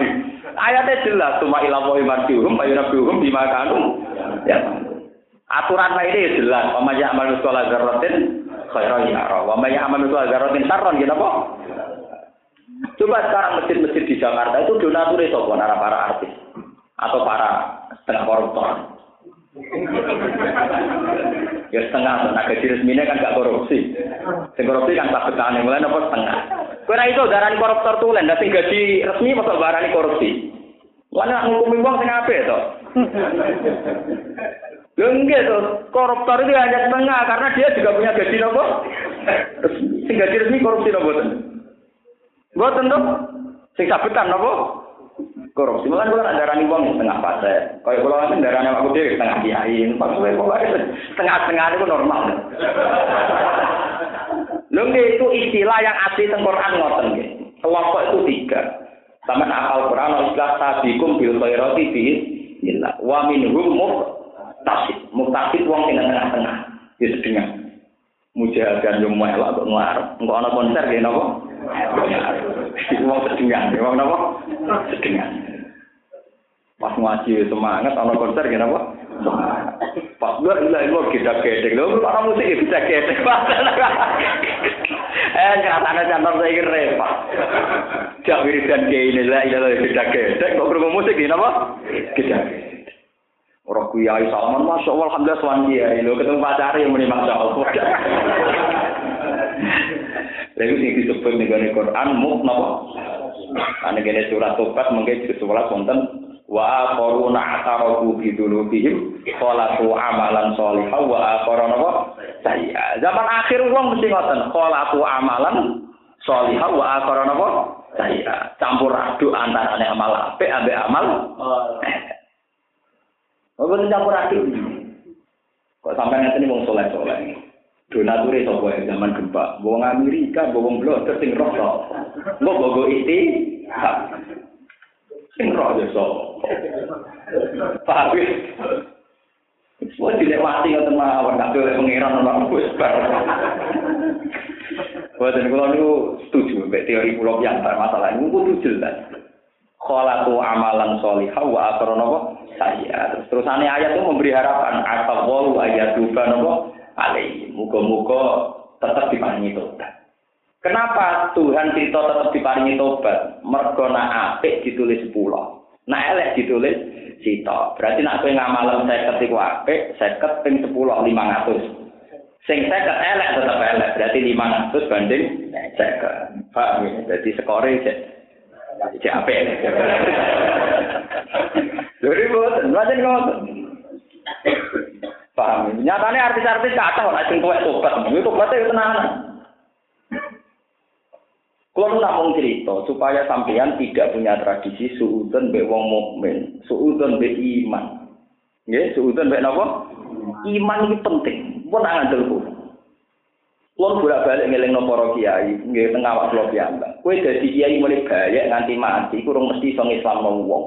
Speaker 1: Ayatnya jelas, cuma ilah wa imarjuhum, bayunabjuhum, bimakanu. Ya. Aturan ini jelas, wa maya amal sekolah zarratin, khairan yara. Wa maya amal sekolah zarratin, sarron, gitu apa? Coba sekarang masjid-masjid di Jakarta itu donatur itu para para artis atau para setengah koruptor. Ya setengah, nah gaji resminya kan gak korupsi. Sing korupsi kan tak yang mulai apa setengah. Kira itu darah koruptor tuh dan sing gaji resmi masuk darani korupsi. Mana ngukumi uang sing apa itu? Enggak tuh, koruptor itu hanya setengah karena dia juga punya gaji nopo. Sing gaji resmi korupsi nopo tuh. Buatan tuh, sing nopo korupsi. Malah kalau ada rani uang setengah pasir. Kalau kalau ada darahnya aku dia setengah kiai. Pas gue setengah-setengah itu normal. Lalu itu istilah yang asli tengkorak ngoten Kelompok itu tiga. Sama akal Quran istilah sabikum bil khairati bi illa wa minhum muktasid. Muktasid wong sing tengah-tengah. Di setengah. Mujahadan yo melok kok ngarep. Engko ana konser nggih napa? Wong sedengan, wong napa? Sedengan. Pas ngaji semangat, ana konser gini apa? Pas gue ilah gue kita kedek, lo para musik kita kedek. Eh, nyatanya cantor saya kira repot. Jak wiridan kayak ini lah, ilah kita kedek. Kok berumur musik gini apa? Kita Orang kuyai Salman, masya Allah, alhamdulillah suan kiai. Lo ketemu pacar yang meni masya Allah. Lalu sing disebut nih Quran, muk napa? Ane gini surat tobat mungkin sesuatu konten wa akharuna atarafu bi dzunubihim khalaqu amalan sholihan wa akharuna apa sayya zaman akhir wong mesti ngoten khalaqu amalan sholihan wa akharuna apa sayya campur aduk antarane amal apik ambek amal Oh, campur aduk. Kok sampai nanti wong soleh-soleh. Donatur itu sapa zaman gempa. Wong Amerika, wong blogger sing roh. Mbok bogo iki. Sing roh ya Paham ya? Semua dilewati ngoten mawon kabeh oleh pangeran ora wis bar. Buatan kula niku setuju mbek teori kula piantar masalah niku kudu jelas. Khalaqu amalan sholihah wa akhara napa saya. Terus terusane ayat itu memberi harapan asallahu ayatuba napa alaihi. Muga-muga tetap diparingi tobat. Kenapa Tuhan cerita tetap diparingi tobat? Mergo nak apik ditulis 10. Nak elek ditulis cita. Berarti nak kowe ngamalem 50 iku apik, 50 ping 10 500. Sing 50 elek tetap elek, berarti 500 banding 50. Paham ya? Jadi skore cek cek apik. Lha boten, lajeng ngoten. Paham? Nyatane artis-artis kata nek sing tuwek tobat, itu tobatnya tenanan. Kulo namung cerita supaya sampeyan tidak punya tradisi suudon mbek wong mukmin, suudon mbek iman. Nggih, suudon mbek napa? Iman iki penting. Pun tak ngandel kulo. Bolak-balik ngelingno para kiai, nggih teng awak kula piyambak. Kowe dadi kiai mulai bayek nganti mati, kurang mesti iso ngislamno wong.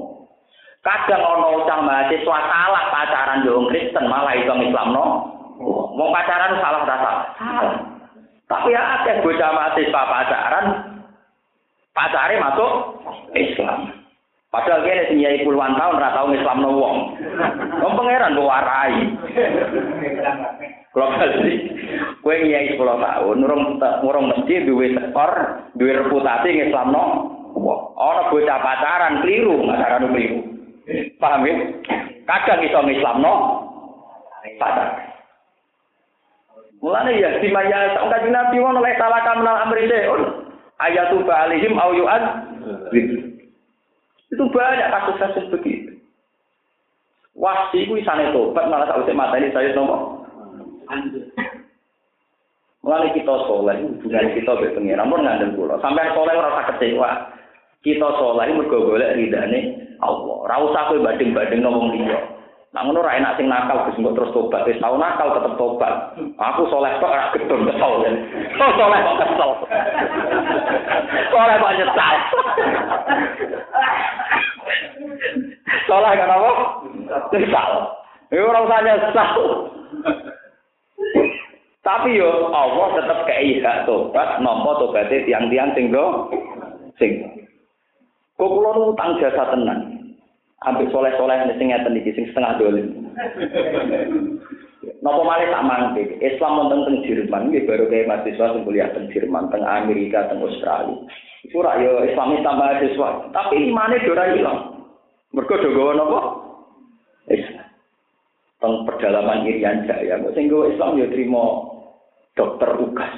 Speaker 1: Kadang ana cah mahasiswa salah pacaran yo Kristen malah iso ngislamno. Wong pacaran salah ta salah. Tapi ya akeh bocah mahasiswa pacaran pacare masuk Islam. Padahal kene sing nyai puluhan tahun ora tau Islam no wong. Wong pangeran kok warai. Kalau balik, kue nyai sepuluh tahun, nurung nurung mesti duwe skor, duwe reputasi no. Orang bocah pacaran keliru, pacaran keliru. Paham ya? Kadang iso Islam no. Pacaran. Mulane ya si maya sak kanjeng Nabi wong oleh salah kamnal amri seun. Ayatu ba'alihim au yu'ad. Itu banyak kasus-kasus begitu. Wasi ku isane tobat malah sak mata ini saya nomor. Mulane kita soleh, hubungan kita be pengiran mun ngandel kula. Sampai soleh ora kecewa. Kita soleh mergo golek ridane Allah. Ora usah kowe bading-bading ngomong liya. Nah ngono ora enak sing nakal Gus mbok terus tobat. Wis tau nakal tetep tobat. Aku soleh kok ora gedon kesel. Oh soleh kok kesel. Soleh kok nyesal. Soleh kan apa? Nyesal. Ya ora usah nyesal. Tapi yo Allah tetep kei hak tobat nampa tobaté tiang-tiang sing do sing. Kok kula utang jasa tenan. Ambil soleh-soleh sing ngeten iki sing setengah dolim. Napa malih tak mangke? Islam wonten teng Jerman nggih baru kayak mahasiswa sing kuliah teng Jerman, teng Amerika, teng Australia. Iku ora yo Islam tambah mahasiswa, tapi imane ora ilang. Mergo do gawa napa? Islam. Teng pedalaman Irian Jaya, kok sing gawa Islam yo trimo dokter ugas.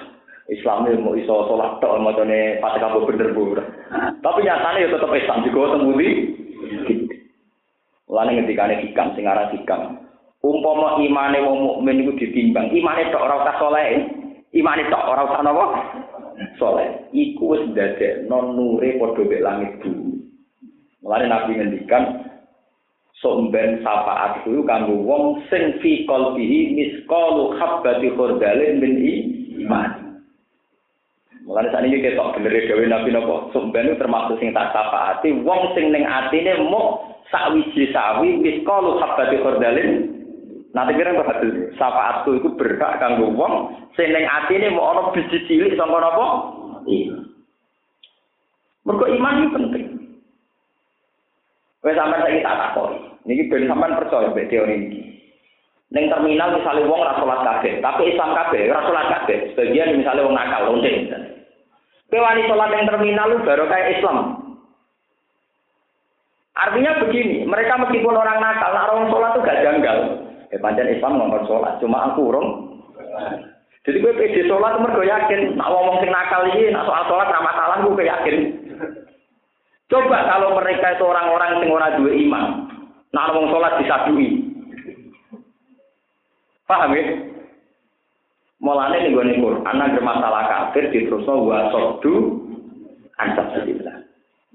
Speaker 1: Islam mau iso sholat tok macane Fatihah bener bu. Tapi nyatane yo tetep Islam juga teng. Mulane ngendikane hikam sing aran hikam. Umpama imane wong mukmin iku ditimbang, imane tok ora usah saleh. Imane tok ora usah napa? Saleh. Iku wis ndadekno nure padha mek langit bumi. Mulane Nabi ngendikan somben syafaat kuwi kanggo wong sing fi qalbihi misqalu habbati khardalin min iman. Mulane saat ini kita bener dewe Nabi napa somben termasuk sing tak syafaati wong sing ning atine muk sakwiji sawi miskalu habbati khardalin Nanti kira berhasil syafaatku itu berhak kanggo wong sing ning atine mau ana biji cilik sangka napa? Iman. Mergo iman itu penting. Wes sampean saiki tak takoni. Niki ben sampean percaya mbek teori iki. Ning terminal misalnya wong ora salat kabeh, tapi Islam kabeh ora salat kabeh. Sebagian misalnya wong nakal. Kowe wani salat ning terminal baru kayak Islam. Artinya begini, mereka meskipun orang nakal, nak orang sholat itu gak janggal. Eh, panjang Islam ngomong sholat, cuma aku urung. Jadi gue pede sholat, mergo yakin, nak ngomong sing nakal ini, nak soal sholat ramah salah, gue yakin. Coba kalau mereka itu orang-orang sing ora dua iman, nak ngomong sholat disadui. Paham ya? Mulane nih gue nih anak bermasalah kafir diterusno wa soddu ansabilillah.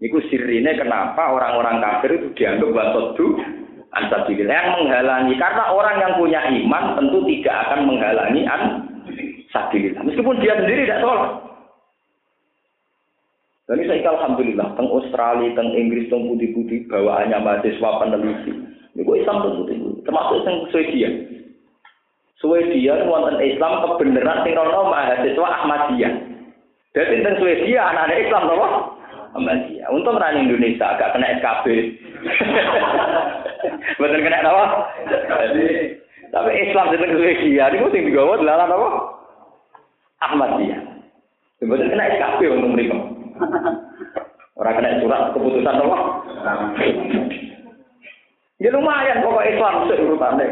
Speaker 1: Niku sirine kenapa orang-orang kafir itu dianggap wasodu ansabilillah yang menghalangi karena orang yang punya iman tentu tidak akan menghalangi ansabilillah meskipun dia sendiri tidak sholat. Dan saya alhamdulillah teng Australia, teng Inggris, teng putih-putih bawaannya mahasiswa peneliti. Niku Islam teng putih termasuk teng Swedia. Swedia wonten Islam kebenaran sing rono mahasiswa Ahmadiyah. Jadi tentang Swedia anak-anak Islam apa? Ahmadiyah. Untung orang Indonesia agak kena SKB. (laughs) Betul kena apa? Tapi Islam tentang Swedia ini mesti digawa dalam apa? Ahmadiyah. Betul kena SKB untuk mereka. Orang kena surat keputusan apa? Ya lumayan pokok Islam seurutannya.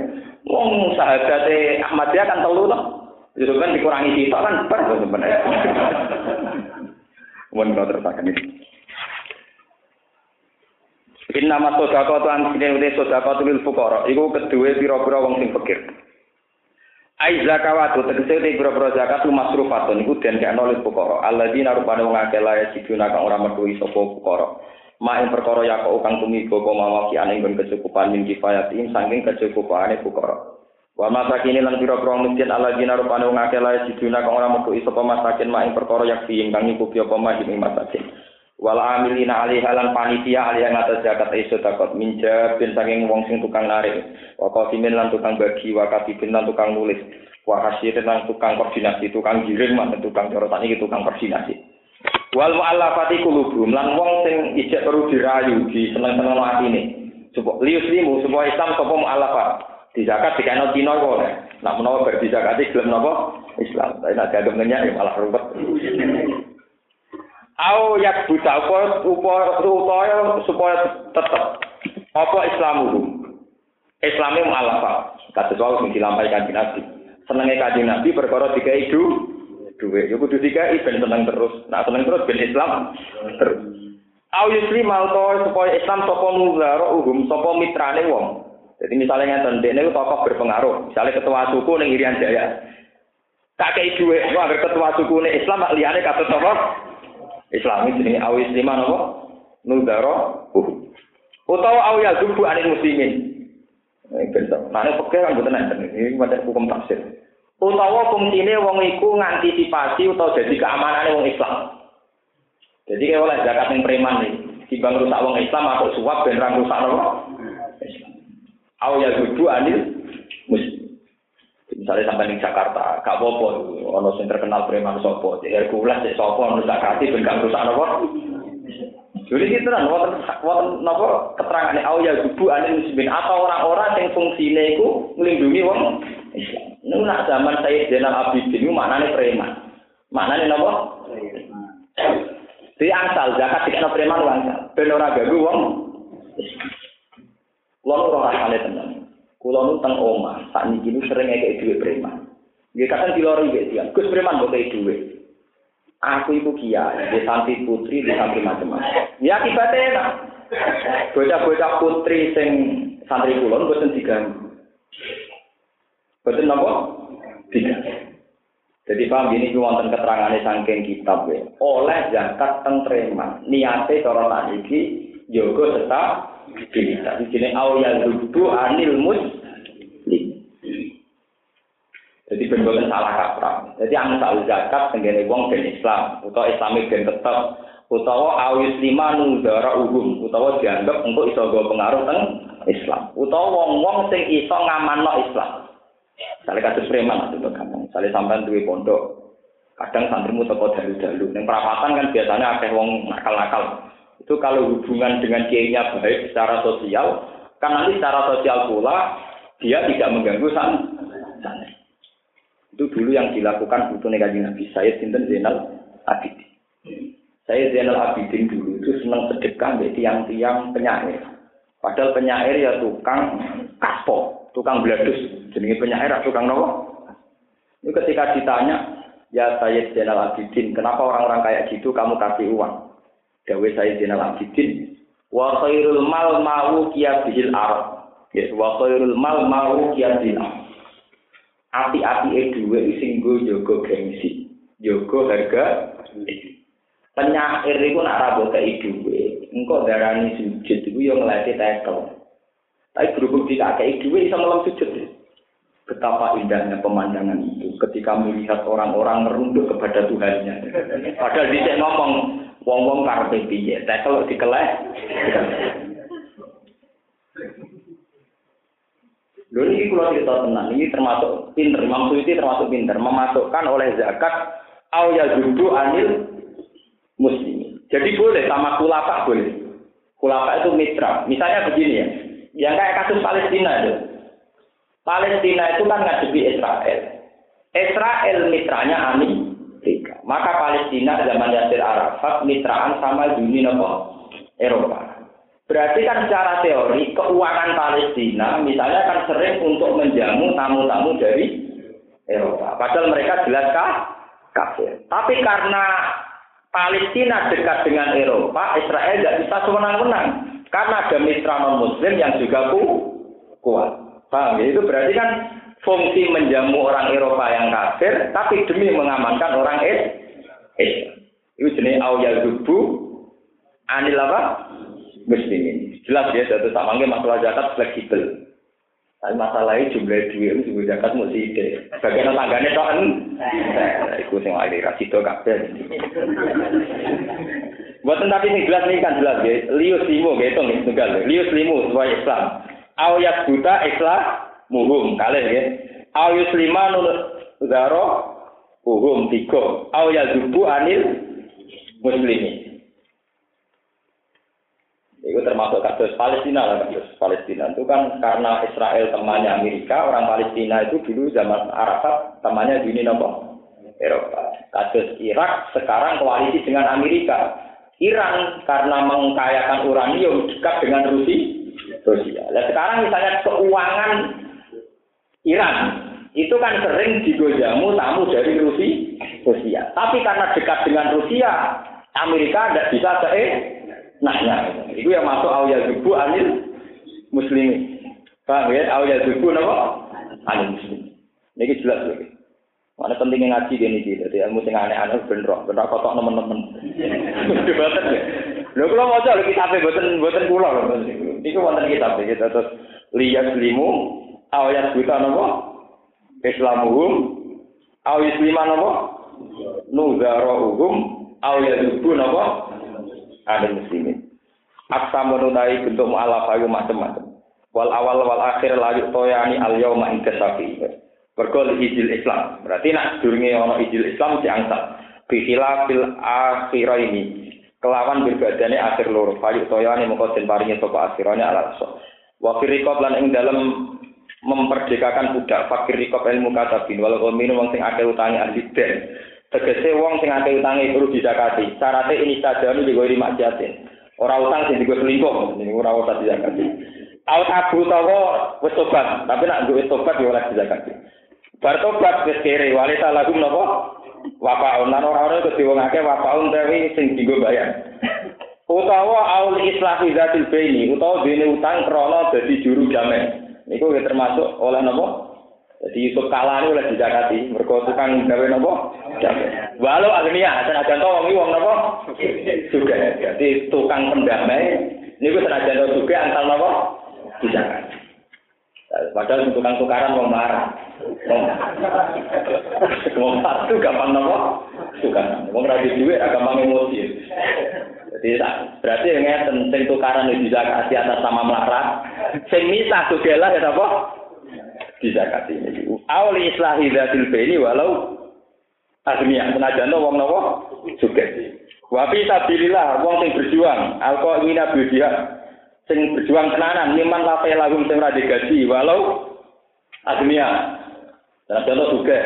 Speaker 1: Wong sahabat Ahmadiyah kan telu toh. Itu kan dikurangi kita kan ber sebenarnya. (laughs) Mohon kau teruskan ini. Inna mas sodako tuan sini udah sodako tuh fukoro. Iku kedua piro-piro wong sing fakir. Ai zakawatu tegese te piro-piro zakat tu masrufatun iku den gak nolih fukoro. Alladzina rupane wong akeh lae siduna kang ora metu iso fukoro. Ma ing perkara ya kok kang tumiba apa mawaki ane kecukupan min kifayatin saking kecukupane fukoro. Wa masakin lan pira-pira miskin ala dina rupane wong akeh lae siduna kang ora metu iso masakin mak ing perkara yak ing kang apa mah ing masakin. Wal amilina alih halan panitia alih yang atas zakat iso takut minja bin saking wong sing tukang narik. Wa qasimin lan tukang bagi wa katibin lan tukang nulis. Wa lan tukang koordinasi, tukang giring mak tukang cara iki tukang koordinasi. Wal mu'allafati qulubum lan wong sing ijek perlu dirayu di seneng-seneng atine. Supaya lius limu supaya Islam sapa mu'allafat. di zakat di kanal Cina kok. Nak menawa ber di zakat gelem napa? Islam. Tapi nak dianggap ngenyak ya malah ruwet. Au yak buta apa upaya supaya tetep apa Islam itu? Islame mu'alafah. Kata soal sing dilampaikan di Nabi. Senenge kanjeng Nabi perkara dikai du duwe. Ya kudu dikai ben seneng terus. Nah seneng terus ben Islam terus. Au yusli malto supaya Islam sapa muzaro uhum sapa mitrane wong. Jadi misalnya ngeten, ini tokoh berpengaruh. Misalnya ketua suku ning Irian Jaya. Kakek duit, wah ketua suku Islam liyane kata tokoh Islam ini jenenge awis lima napa? Nudaro. Uh. Utawa aw ya zubu anil muslimin. Nah, ini pekeh kan betul Ini macam hukum tafsir. Utawa fungsine wong iku ngantisipasi utawa jadi keamanane wong Islam. Jadi kayak oleh zakat yang preman nih. Timbang rusak wong Islam atau suap dan rang rusak nopo. Aw ya gudu anil muslim. Misalnya sampai di Jakarta, gak apa-apa, ono terkenal preman sopo, di Hercules, di sopo, ono zakati, ben gak rusak nopo. Jadi gitu kan, wonten wonten nopo keterangan ini, ya gudu anil muslimin atau orang-orang yang fungsinya itu melindungi wong. Ini nak zaman saya Zainal Abidin itu maknanya preman. Maknanya nopo? Di angsal zakat dikena preman angsal. Ben ora gagu wong. Kulo ora rasane tenan. Kulo nu teng omah, sak niki nu sering ngekek dhuwit preman. Nggih kadang dilori nggih dia. Gus preman mbok kei dhuwit. Aku iku kiai, di santri putri, di santri macam-macam. Ya akibatnya enak. Bocah-bocah putri sing santri kulon boten diganggu. Boten napa? Diganggu. Jadi paham ini wonten keterangannya sangking kitab ya. Oleh zakat teng preman, niate cara iki yoga tetap bisa. Di sini awal rudu anil muslim. Jadi benar salah kaprah. Jadi angsal zakat tenggene wong ben Islam, utawa Islamik ben tetep, utawa awis lima nudara uhum, utawa dianggap untuk iso pengaruh teng Islam, utawa wong-wong sing iso ngamanno Islam. Misalnya kasus preman itu gampang. Misalnya sampai duwe pondok, kadang santrimu teko dalu-dalu. Yang perapatan kan biasanya akeh wong nakal-nakal. Itu kalau hubungan dengan kiainya baik secara sosial, kan nanti secara sosial pula dia tidak mengganggu sana. Itu dulu yang dilakukan butuh negatif Nabi Sayyid Sinten Zainal Abidin. Saya Zainal Abidin dulu itu senang sedekah dari tiang-tiang penyair. Padahal penyair ya tukang kaspo, tukang bladus. Jadi penyair tukang nopo. Ini ketika ditanya, ya Sayyid Zainal Abidin, kenapa orang-orang kayak gitu kamu kasih uang? Dawe saya Zainal Abidin, wa khairul mal mau kia bihil arab. Ya, wa khairul mal mau kia bihil arab. Api-api e duwe sing go jaga gengsi, jaga harga. Penyair iku nak rabo kei duwe, engko darani sujud iku yo ngelatih tekel. Tapi berhubung tidak kei duwe iso malam sujud. Betapa indahnya pemandangan itu ketika melihat orang-orang merunduk kepada Tuhannya. Padahal dia ngomong, wong-wong karepe piye. Kalau dikeleh Lho ini kalau kita tenang, ini termasuk pinter, Imam Suyuti termasuk pinter, memasukkan oleh zakat au yazubu anil muslimin. Jadi boleh sama kulapa boleh. Kulapa itu mitra. Misalnya begini ya, yang kayak kasus Palestina itu. Palestina itu kan ngadepi Israel. Israel mitranya Amerika. Maka Palestina zaman Yasir Arafat mitraan sama dunia Eropa. Berarti kan secara teori keuangan Palestina misalnya kan sering untuk menjamu tamu-tamu dari Eropa. Padahal mereka jelas kafir. Tapi karena Palestina dekat dengan Eropa, Israel tidak bisa sewenang-wenang. Karena ada mitra non-muslim yang juga ku, kuat. Paham ya? Itu berarti kan fungsi menjamu orang Eropa yang kafir, tapi demi mengamankan orang Islam. Itu jenis awal dubu, anil apa? Muslimin. Jelas ya, satu manggil masalah zakat fleksibel. Tapi masalahnya jumlah duit itu juga zakat mesti ide. Bagian tangganya toh kan, itu sing akhir kasih to kabeh. Buat tapi ini jelas nih kan jelas ya. Lius limo gitu nih tunggal. Lius limo sesuai Islam. Ayat buta Islam muhum kalian ya. Ayat lima nul zaro muhum tiga. Ayat zubu anil muslimin. Itu termasuk kasus Palestina lah kasus Palestina itu kan karena Israel temannya Amerika, orang Palestina itu dulu zaman Arafat temannya dunia nopo Eropa. Kasus Irak sekarang koalisi dengan Amerika. Iran karena mengkayakan uranium dekat dengan Rusia. Rusia. Nah, sekarang misalnya keuangan Iran itu kan sering digojamu tamu dari Rusia. Rusia. Tapi karena dekat dengan Rusia, Amerika tidak bisa ke Nah, nah, itu yang masuk awal zubu anil muslimi. Paham ya? Awal zubu apa? Anil muslim. Ini jelas lagi. Mana pentingnya ngaji gini gitu. Jadi ilmu sing aneh-aneh bener, bener kotok teman-teman. Betul ya. Lho kula maca lho kitab boten boten kula lho. Niku wonten kitab gitu terus liyas limu awal buta napa? Islamuhum aw yusliman napa? Nuzarohum aw yadubu napa? Ada muslimin. Aksa menunai bentuk mu'alaf ayu macam-macam. Wal awal wal akhir layu toyani al yauma inda safi. Bergol ijil Islam. Berarti nak durunge ono ijil Islam diangkat. Bihila fil akhirah ini. Kelawan berbadane akhir loro. Fayu toyani mengko den paringi sapa akhirane ala so. Wa firikob lan ing dalam memperdekakan budak fakir rikob ilmu katabin walau minum wong sing akeh utangi ahli Tegese wong sing akeh utange perlu dizakati. Syaratnya ini saja ini juga maksiatin. Ora utang sing digo selingkuh, ini ora usah dizakati. Aut abu tawa wis tobat, tapi nak duwe tobat ya ora dizakati. Bar tobat wis kere, wali lagu napa? Wapaun lan ora ora kudu wong akeh wapaun tapi sing digo bayar. Utawa aul islahi zatil baini, utawa dene utang krana dadi juru jamin. Niku termasuk oleh napa? Jadi Yusuf kalah ini oleh dizakati. Mereka tukang gawe nopo? Walau agnia, senajan to wong wong nopo? Juga. Jadi tukang pendamai ini gue senajan to juga antal nopo? Dizakati. Padahal tukang tukaran wong marah. Wong satu gampang nopo? Tukang. Wong ra duwe gampang emosi. Jadi berarti ngeten tukaran itu dizakati atas sama melarat. Sing misah juga lah ya apa? Dizakati ini. Awli islahi dzatil baini walau agniya senajan wong napa juga. Wa fi wong sing berjuang alqa mina bidia sing berjuang tenanan liman lafe lagum sing digaji walau agniya. Senajan juga.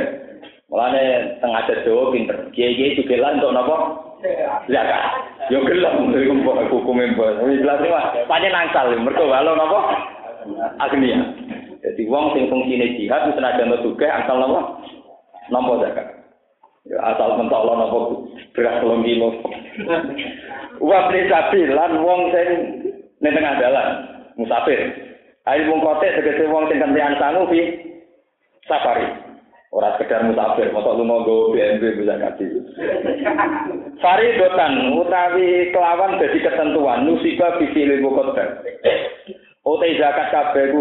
Speaker 1: Mulane tengah Jawa pinter. Kiai-kiai juga lan untuk napa? Zakat. Yo gelem hukume mbok. Wis jelas mah pancen nangsal mergo walau napa? Agniya. Jadi wong sing fungsine jihad wis senajan juga asal napa? Nampa zakat. Ya asal mentok Allah napa beras telung kilo. (laughs) Wa sabil lan wong sing ning tengah dalan musafir. Ayo wong kote tegese wong sing kentean sangu fi safari. Ora sekedar musafir, mosok lu nggo BNB bisa kasih. Fari dotan utawi kelawan dadi ketentuan fi filil muqaddar. Ote zakat kabeh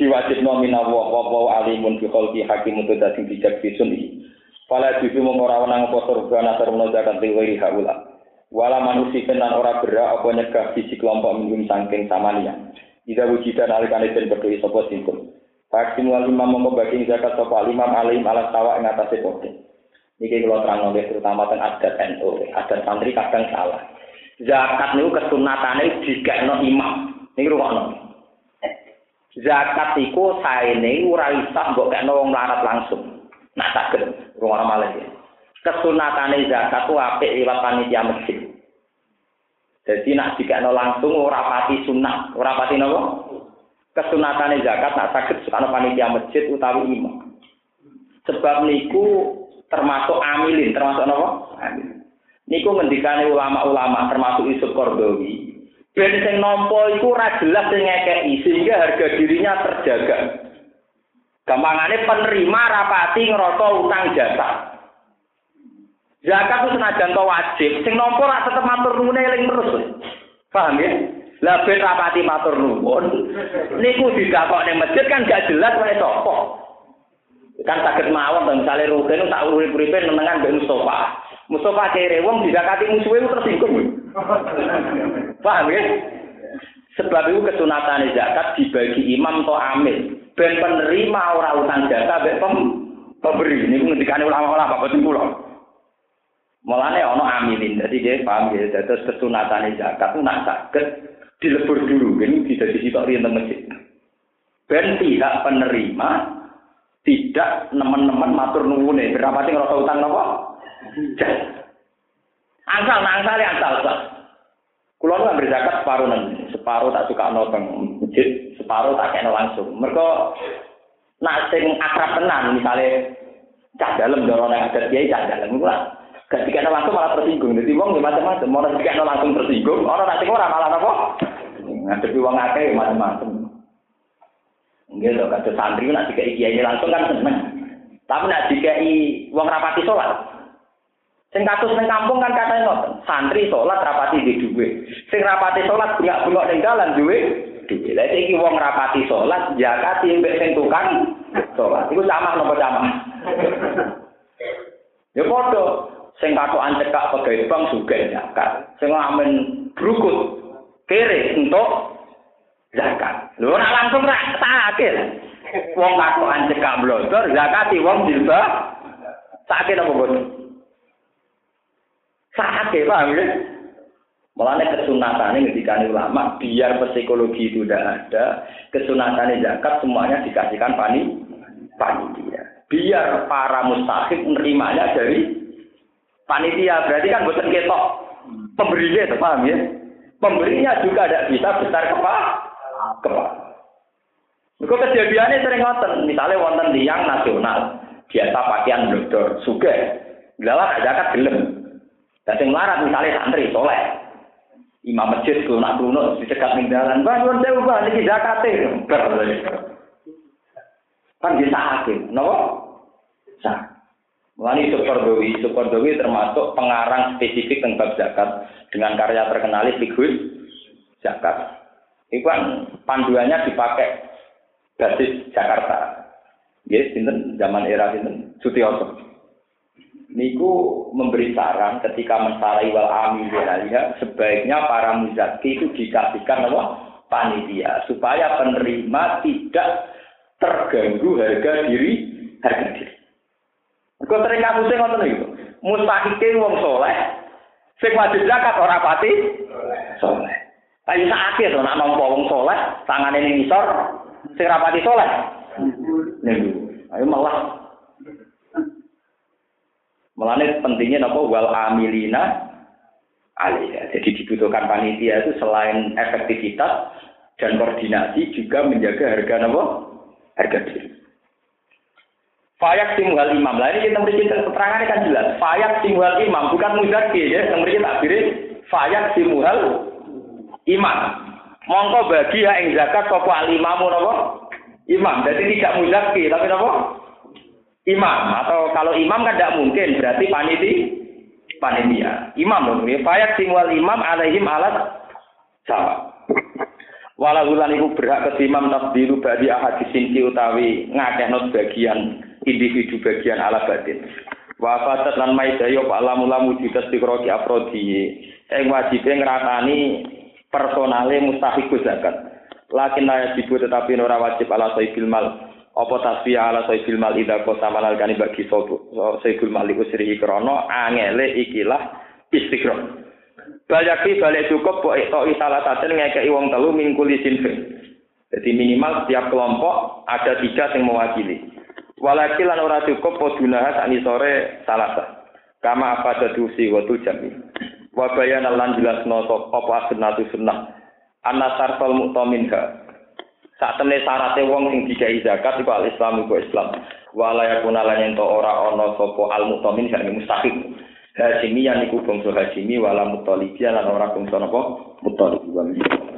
Speaker 1: diwajib nomina wa wa alimun bi khalqi hakim untuk dadi bijak bisuni Fala jibu mengora wenang apa surga nasar zakat liwiri haula. Wala manusia tenan ora berak apa nyegah biji kelompok minum sangking samania. Ida wujidan alikane den berdoi sapa singkul. Faksimu al imam mongko zakat sapa imam alim ala tawa ing atase pote. Niki kalau terang nolih terutama tentang adat NU, adat santri kadang salah. Zakat niku kesunatannya jika no imam. Niki rumah Zakat iku saene ora isah mbok kena wong larat langsung. Nak saged rumah malah ya. Kesunatane zakat ku apik liwat panitia masjid. Jadi nak dikekno langsung ora pati sunat, ora pati napa? Kesunatane zakat nak saged panitia masjid utawi imam. Sebab niku termasuk amilin, termasuk apa? Amilin. Niku ngendikane ulama-ulama termasuk Yusuf Kordowi. Ben sing nampa iku ora jelas sing ngekeki sehingga harga dirinya terjaga. Gampangane penerima rapati ngerasa utang jasa. Zakat itu senajan to wajib, sing nampa ora tetep matur nuwun eling terus. Paham ya? Lah ben rapati matur nuwun. Niku didakokne masjid kan gak jelas wae sapa. kan sakit mawon dan misalnya rugen tak urip uripe nenengan mbek Mustafa. Mustafa kere wong didakati musuhe tersinggung. Paham ya? Sebab itu kesunatan zakat dibagi imam atau amil. Ben penerima ora utang jasa mbek pem pemberi. Niku ngendikane ulama-ulama boten kula. Mulane ana amilin. Jadi dia paham ya, terus kesunatan zakat itu nak sakit dilebur dulu, ini bisa disitok di masjid. Ben pihak penerima tidak nemen-nemen matur nuwune berapa sing ngrasa utang napa angsal angsal angsal angsal Kulo nggak berzakat separuh nanti, separuh tak suka nonton separuh tak kena langsung. Mereka nak sing akrab tenan, misalnya cah dalam dorong yang ada kiai cah dalam, lah gak dikena langsung malah tersinggung. Jadi wong macam-macam, mau dikena langsung tersinggung, orang nanti orang malah apa? Ngadepi wong akeh macam-macam. Nggih lho kados santri nak dikai kiai langsung kan seneng. Tapi nak dikai wong rapati salat. Sing kados ning kampung kan katanya ngoten, santri salat rapati di duwe. Sing rapati salat enggak bengok ning dalan duwe duwe. Lah iki wong rapati salat zakati mbek sing tukang salat. Iku camah napa camah? (laughs) ya padha sing katokan cekak pegawai bank sugih zakat. Sing amen brukut kere entuk zakat. Lho ora langsung ra sakit. Wong kakokan cekak blodor zakati wong dilba sakit apa boten? Sakit paham ya? Mulanya kesunatannya ketika ulama, biar psikologi itu tidak ada, kesunatannya zakat semuanya dikasihkan pani, panitia. Biar para mustahik menerimanya dari panitia. Berarti kan bukan ketok pemberinya itu, paham ya? Pemberinya juga tidak bisa besar kepala kepala. Mereka kejadiannya sering ngoten, misalnya wonten tiang nasional, biasa pakaian blodor, suge, Gila zakat gelem. Dan sing larat misalnya santri soleh, imam masjid kuno kuno dicegat ning dalan, "Bang, nyuwun sewu, Bang, niki zakate." Kan bisa hakim, nopo? Sah. Mulai Sukordowi, Sukordowi termasuk pengarang spesifik tentang zakat dengan karya terkenal Figur Zakat. Itu kan panduannya dipakai basis Jakarta. Ya, sinten zaman era sinten Sutioso. Niku memberi saran ketika mensarai wal amil ya, sebaiknya para muzaki itu dikasihkan apa? panitia supaya penerima tidak terganggu harga diri harga diri. Kau sering kamu sing ngoten itu. Mustahike wong soleh, sing wajib zakat ora pati soleh. Ayo sakit to nak nampa wong saleh, tangane ning isor, sing rapati saleh. Ayo malah Melane pentingnya napa wal amilina alaiha. Jadi dibutuhkan panitia itu selain efektivitas dan koordinasi juga menjaga harga napa? Harga diri. Fayak simwal imam. Lah ini kita memberikan keterangan kan jelas. Fayak simwal imam bukan muzaki ya. Yang memberikan takbirin fayak simwal imam. Mongko bagi ya ing zakat sapa alimamu napa? Imam. Jadi tidak muzaki tapi napa? Imam atau kalau imam kan tidak mungkin berarti paniti panitia. Imam dong. Fayak singwal imam alaihim alat sama. Walau ulan iku berhak ke imam tasdiru badi ahad disinci utawi ngakehno bagian individu bagian ala batin. Wa fatat lan maidayo pak lamu-lamu judas dikroki afrodi. Ing wajibe ngratani personale mustahiku zakat. Lakin la yajibu tetapi ora wajib ala saibil mal apa tasbih ala sayyidil mal idza qasa kani bagi sopo sayyidul malik usrihi krana angele ikilah istiqra Bayaki balik cukup kok itu salah satu ngekei wong telu mingkuli sinfin. Jadi minimal setiap kelompok ada tiga yang mewakili. Walakil lan ora cukup podunah sani sore salah. Kama apa dadusi waktu jami. Wabayan lan jelas nosok apa asnatu sunnah. Anasar tol muktaminha. Saat temne syaratnya wong sing dikai zakat iku al Islam iku Islam. Wala yakuna lan ento ora ana sapa al muktamin sing mustahil. Hasimi yang iku bangsa Hasimi wala mutalibi lan ora bangsa napa mutalibi.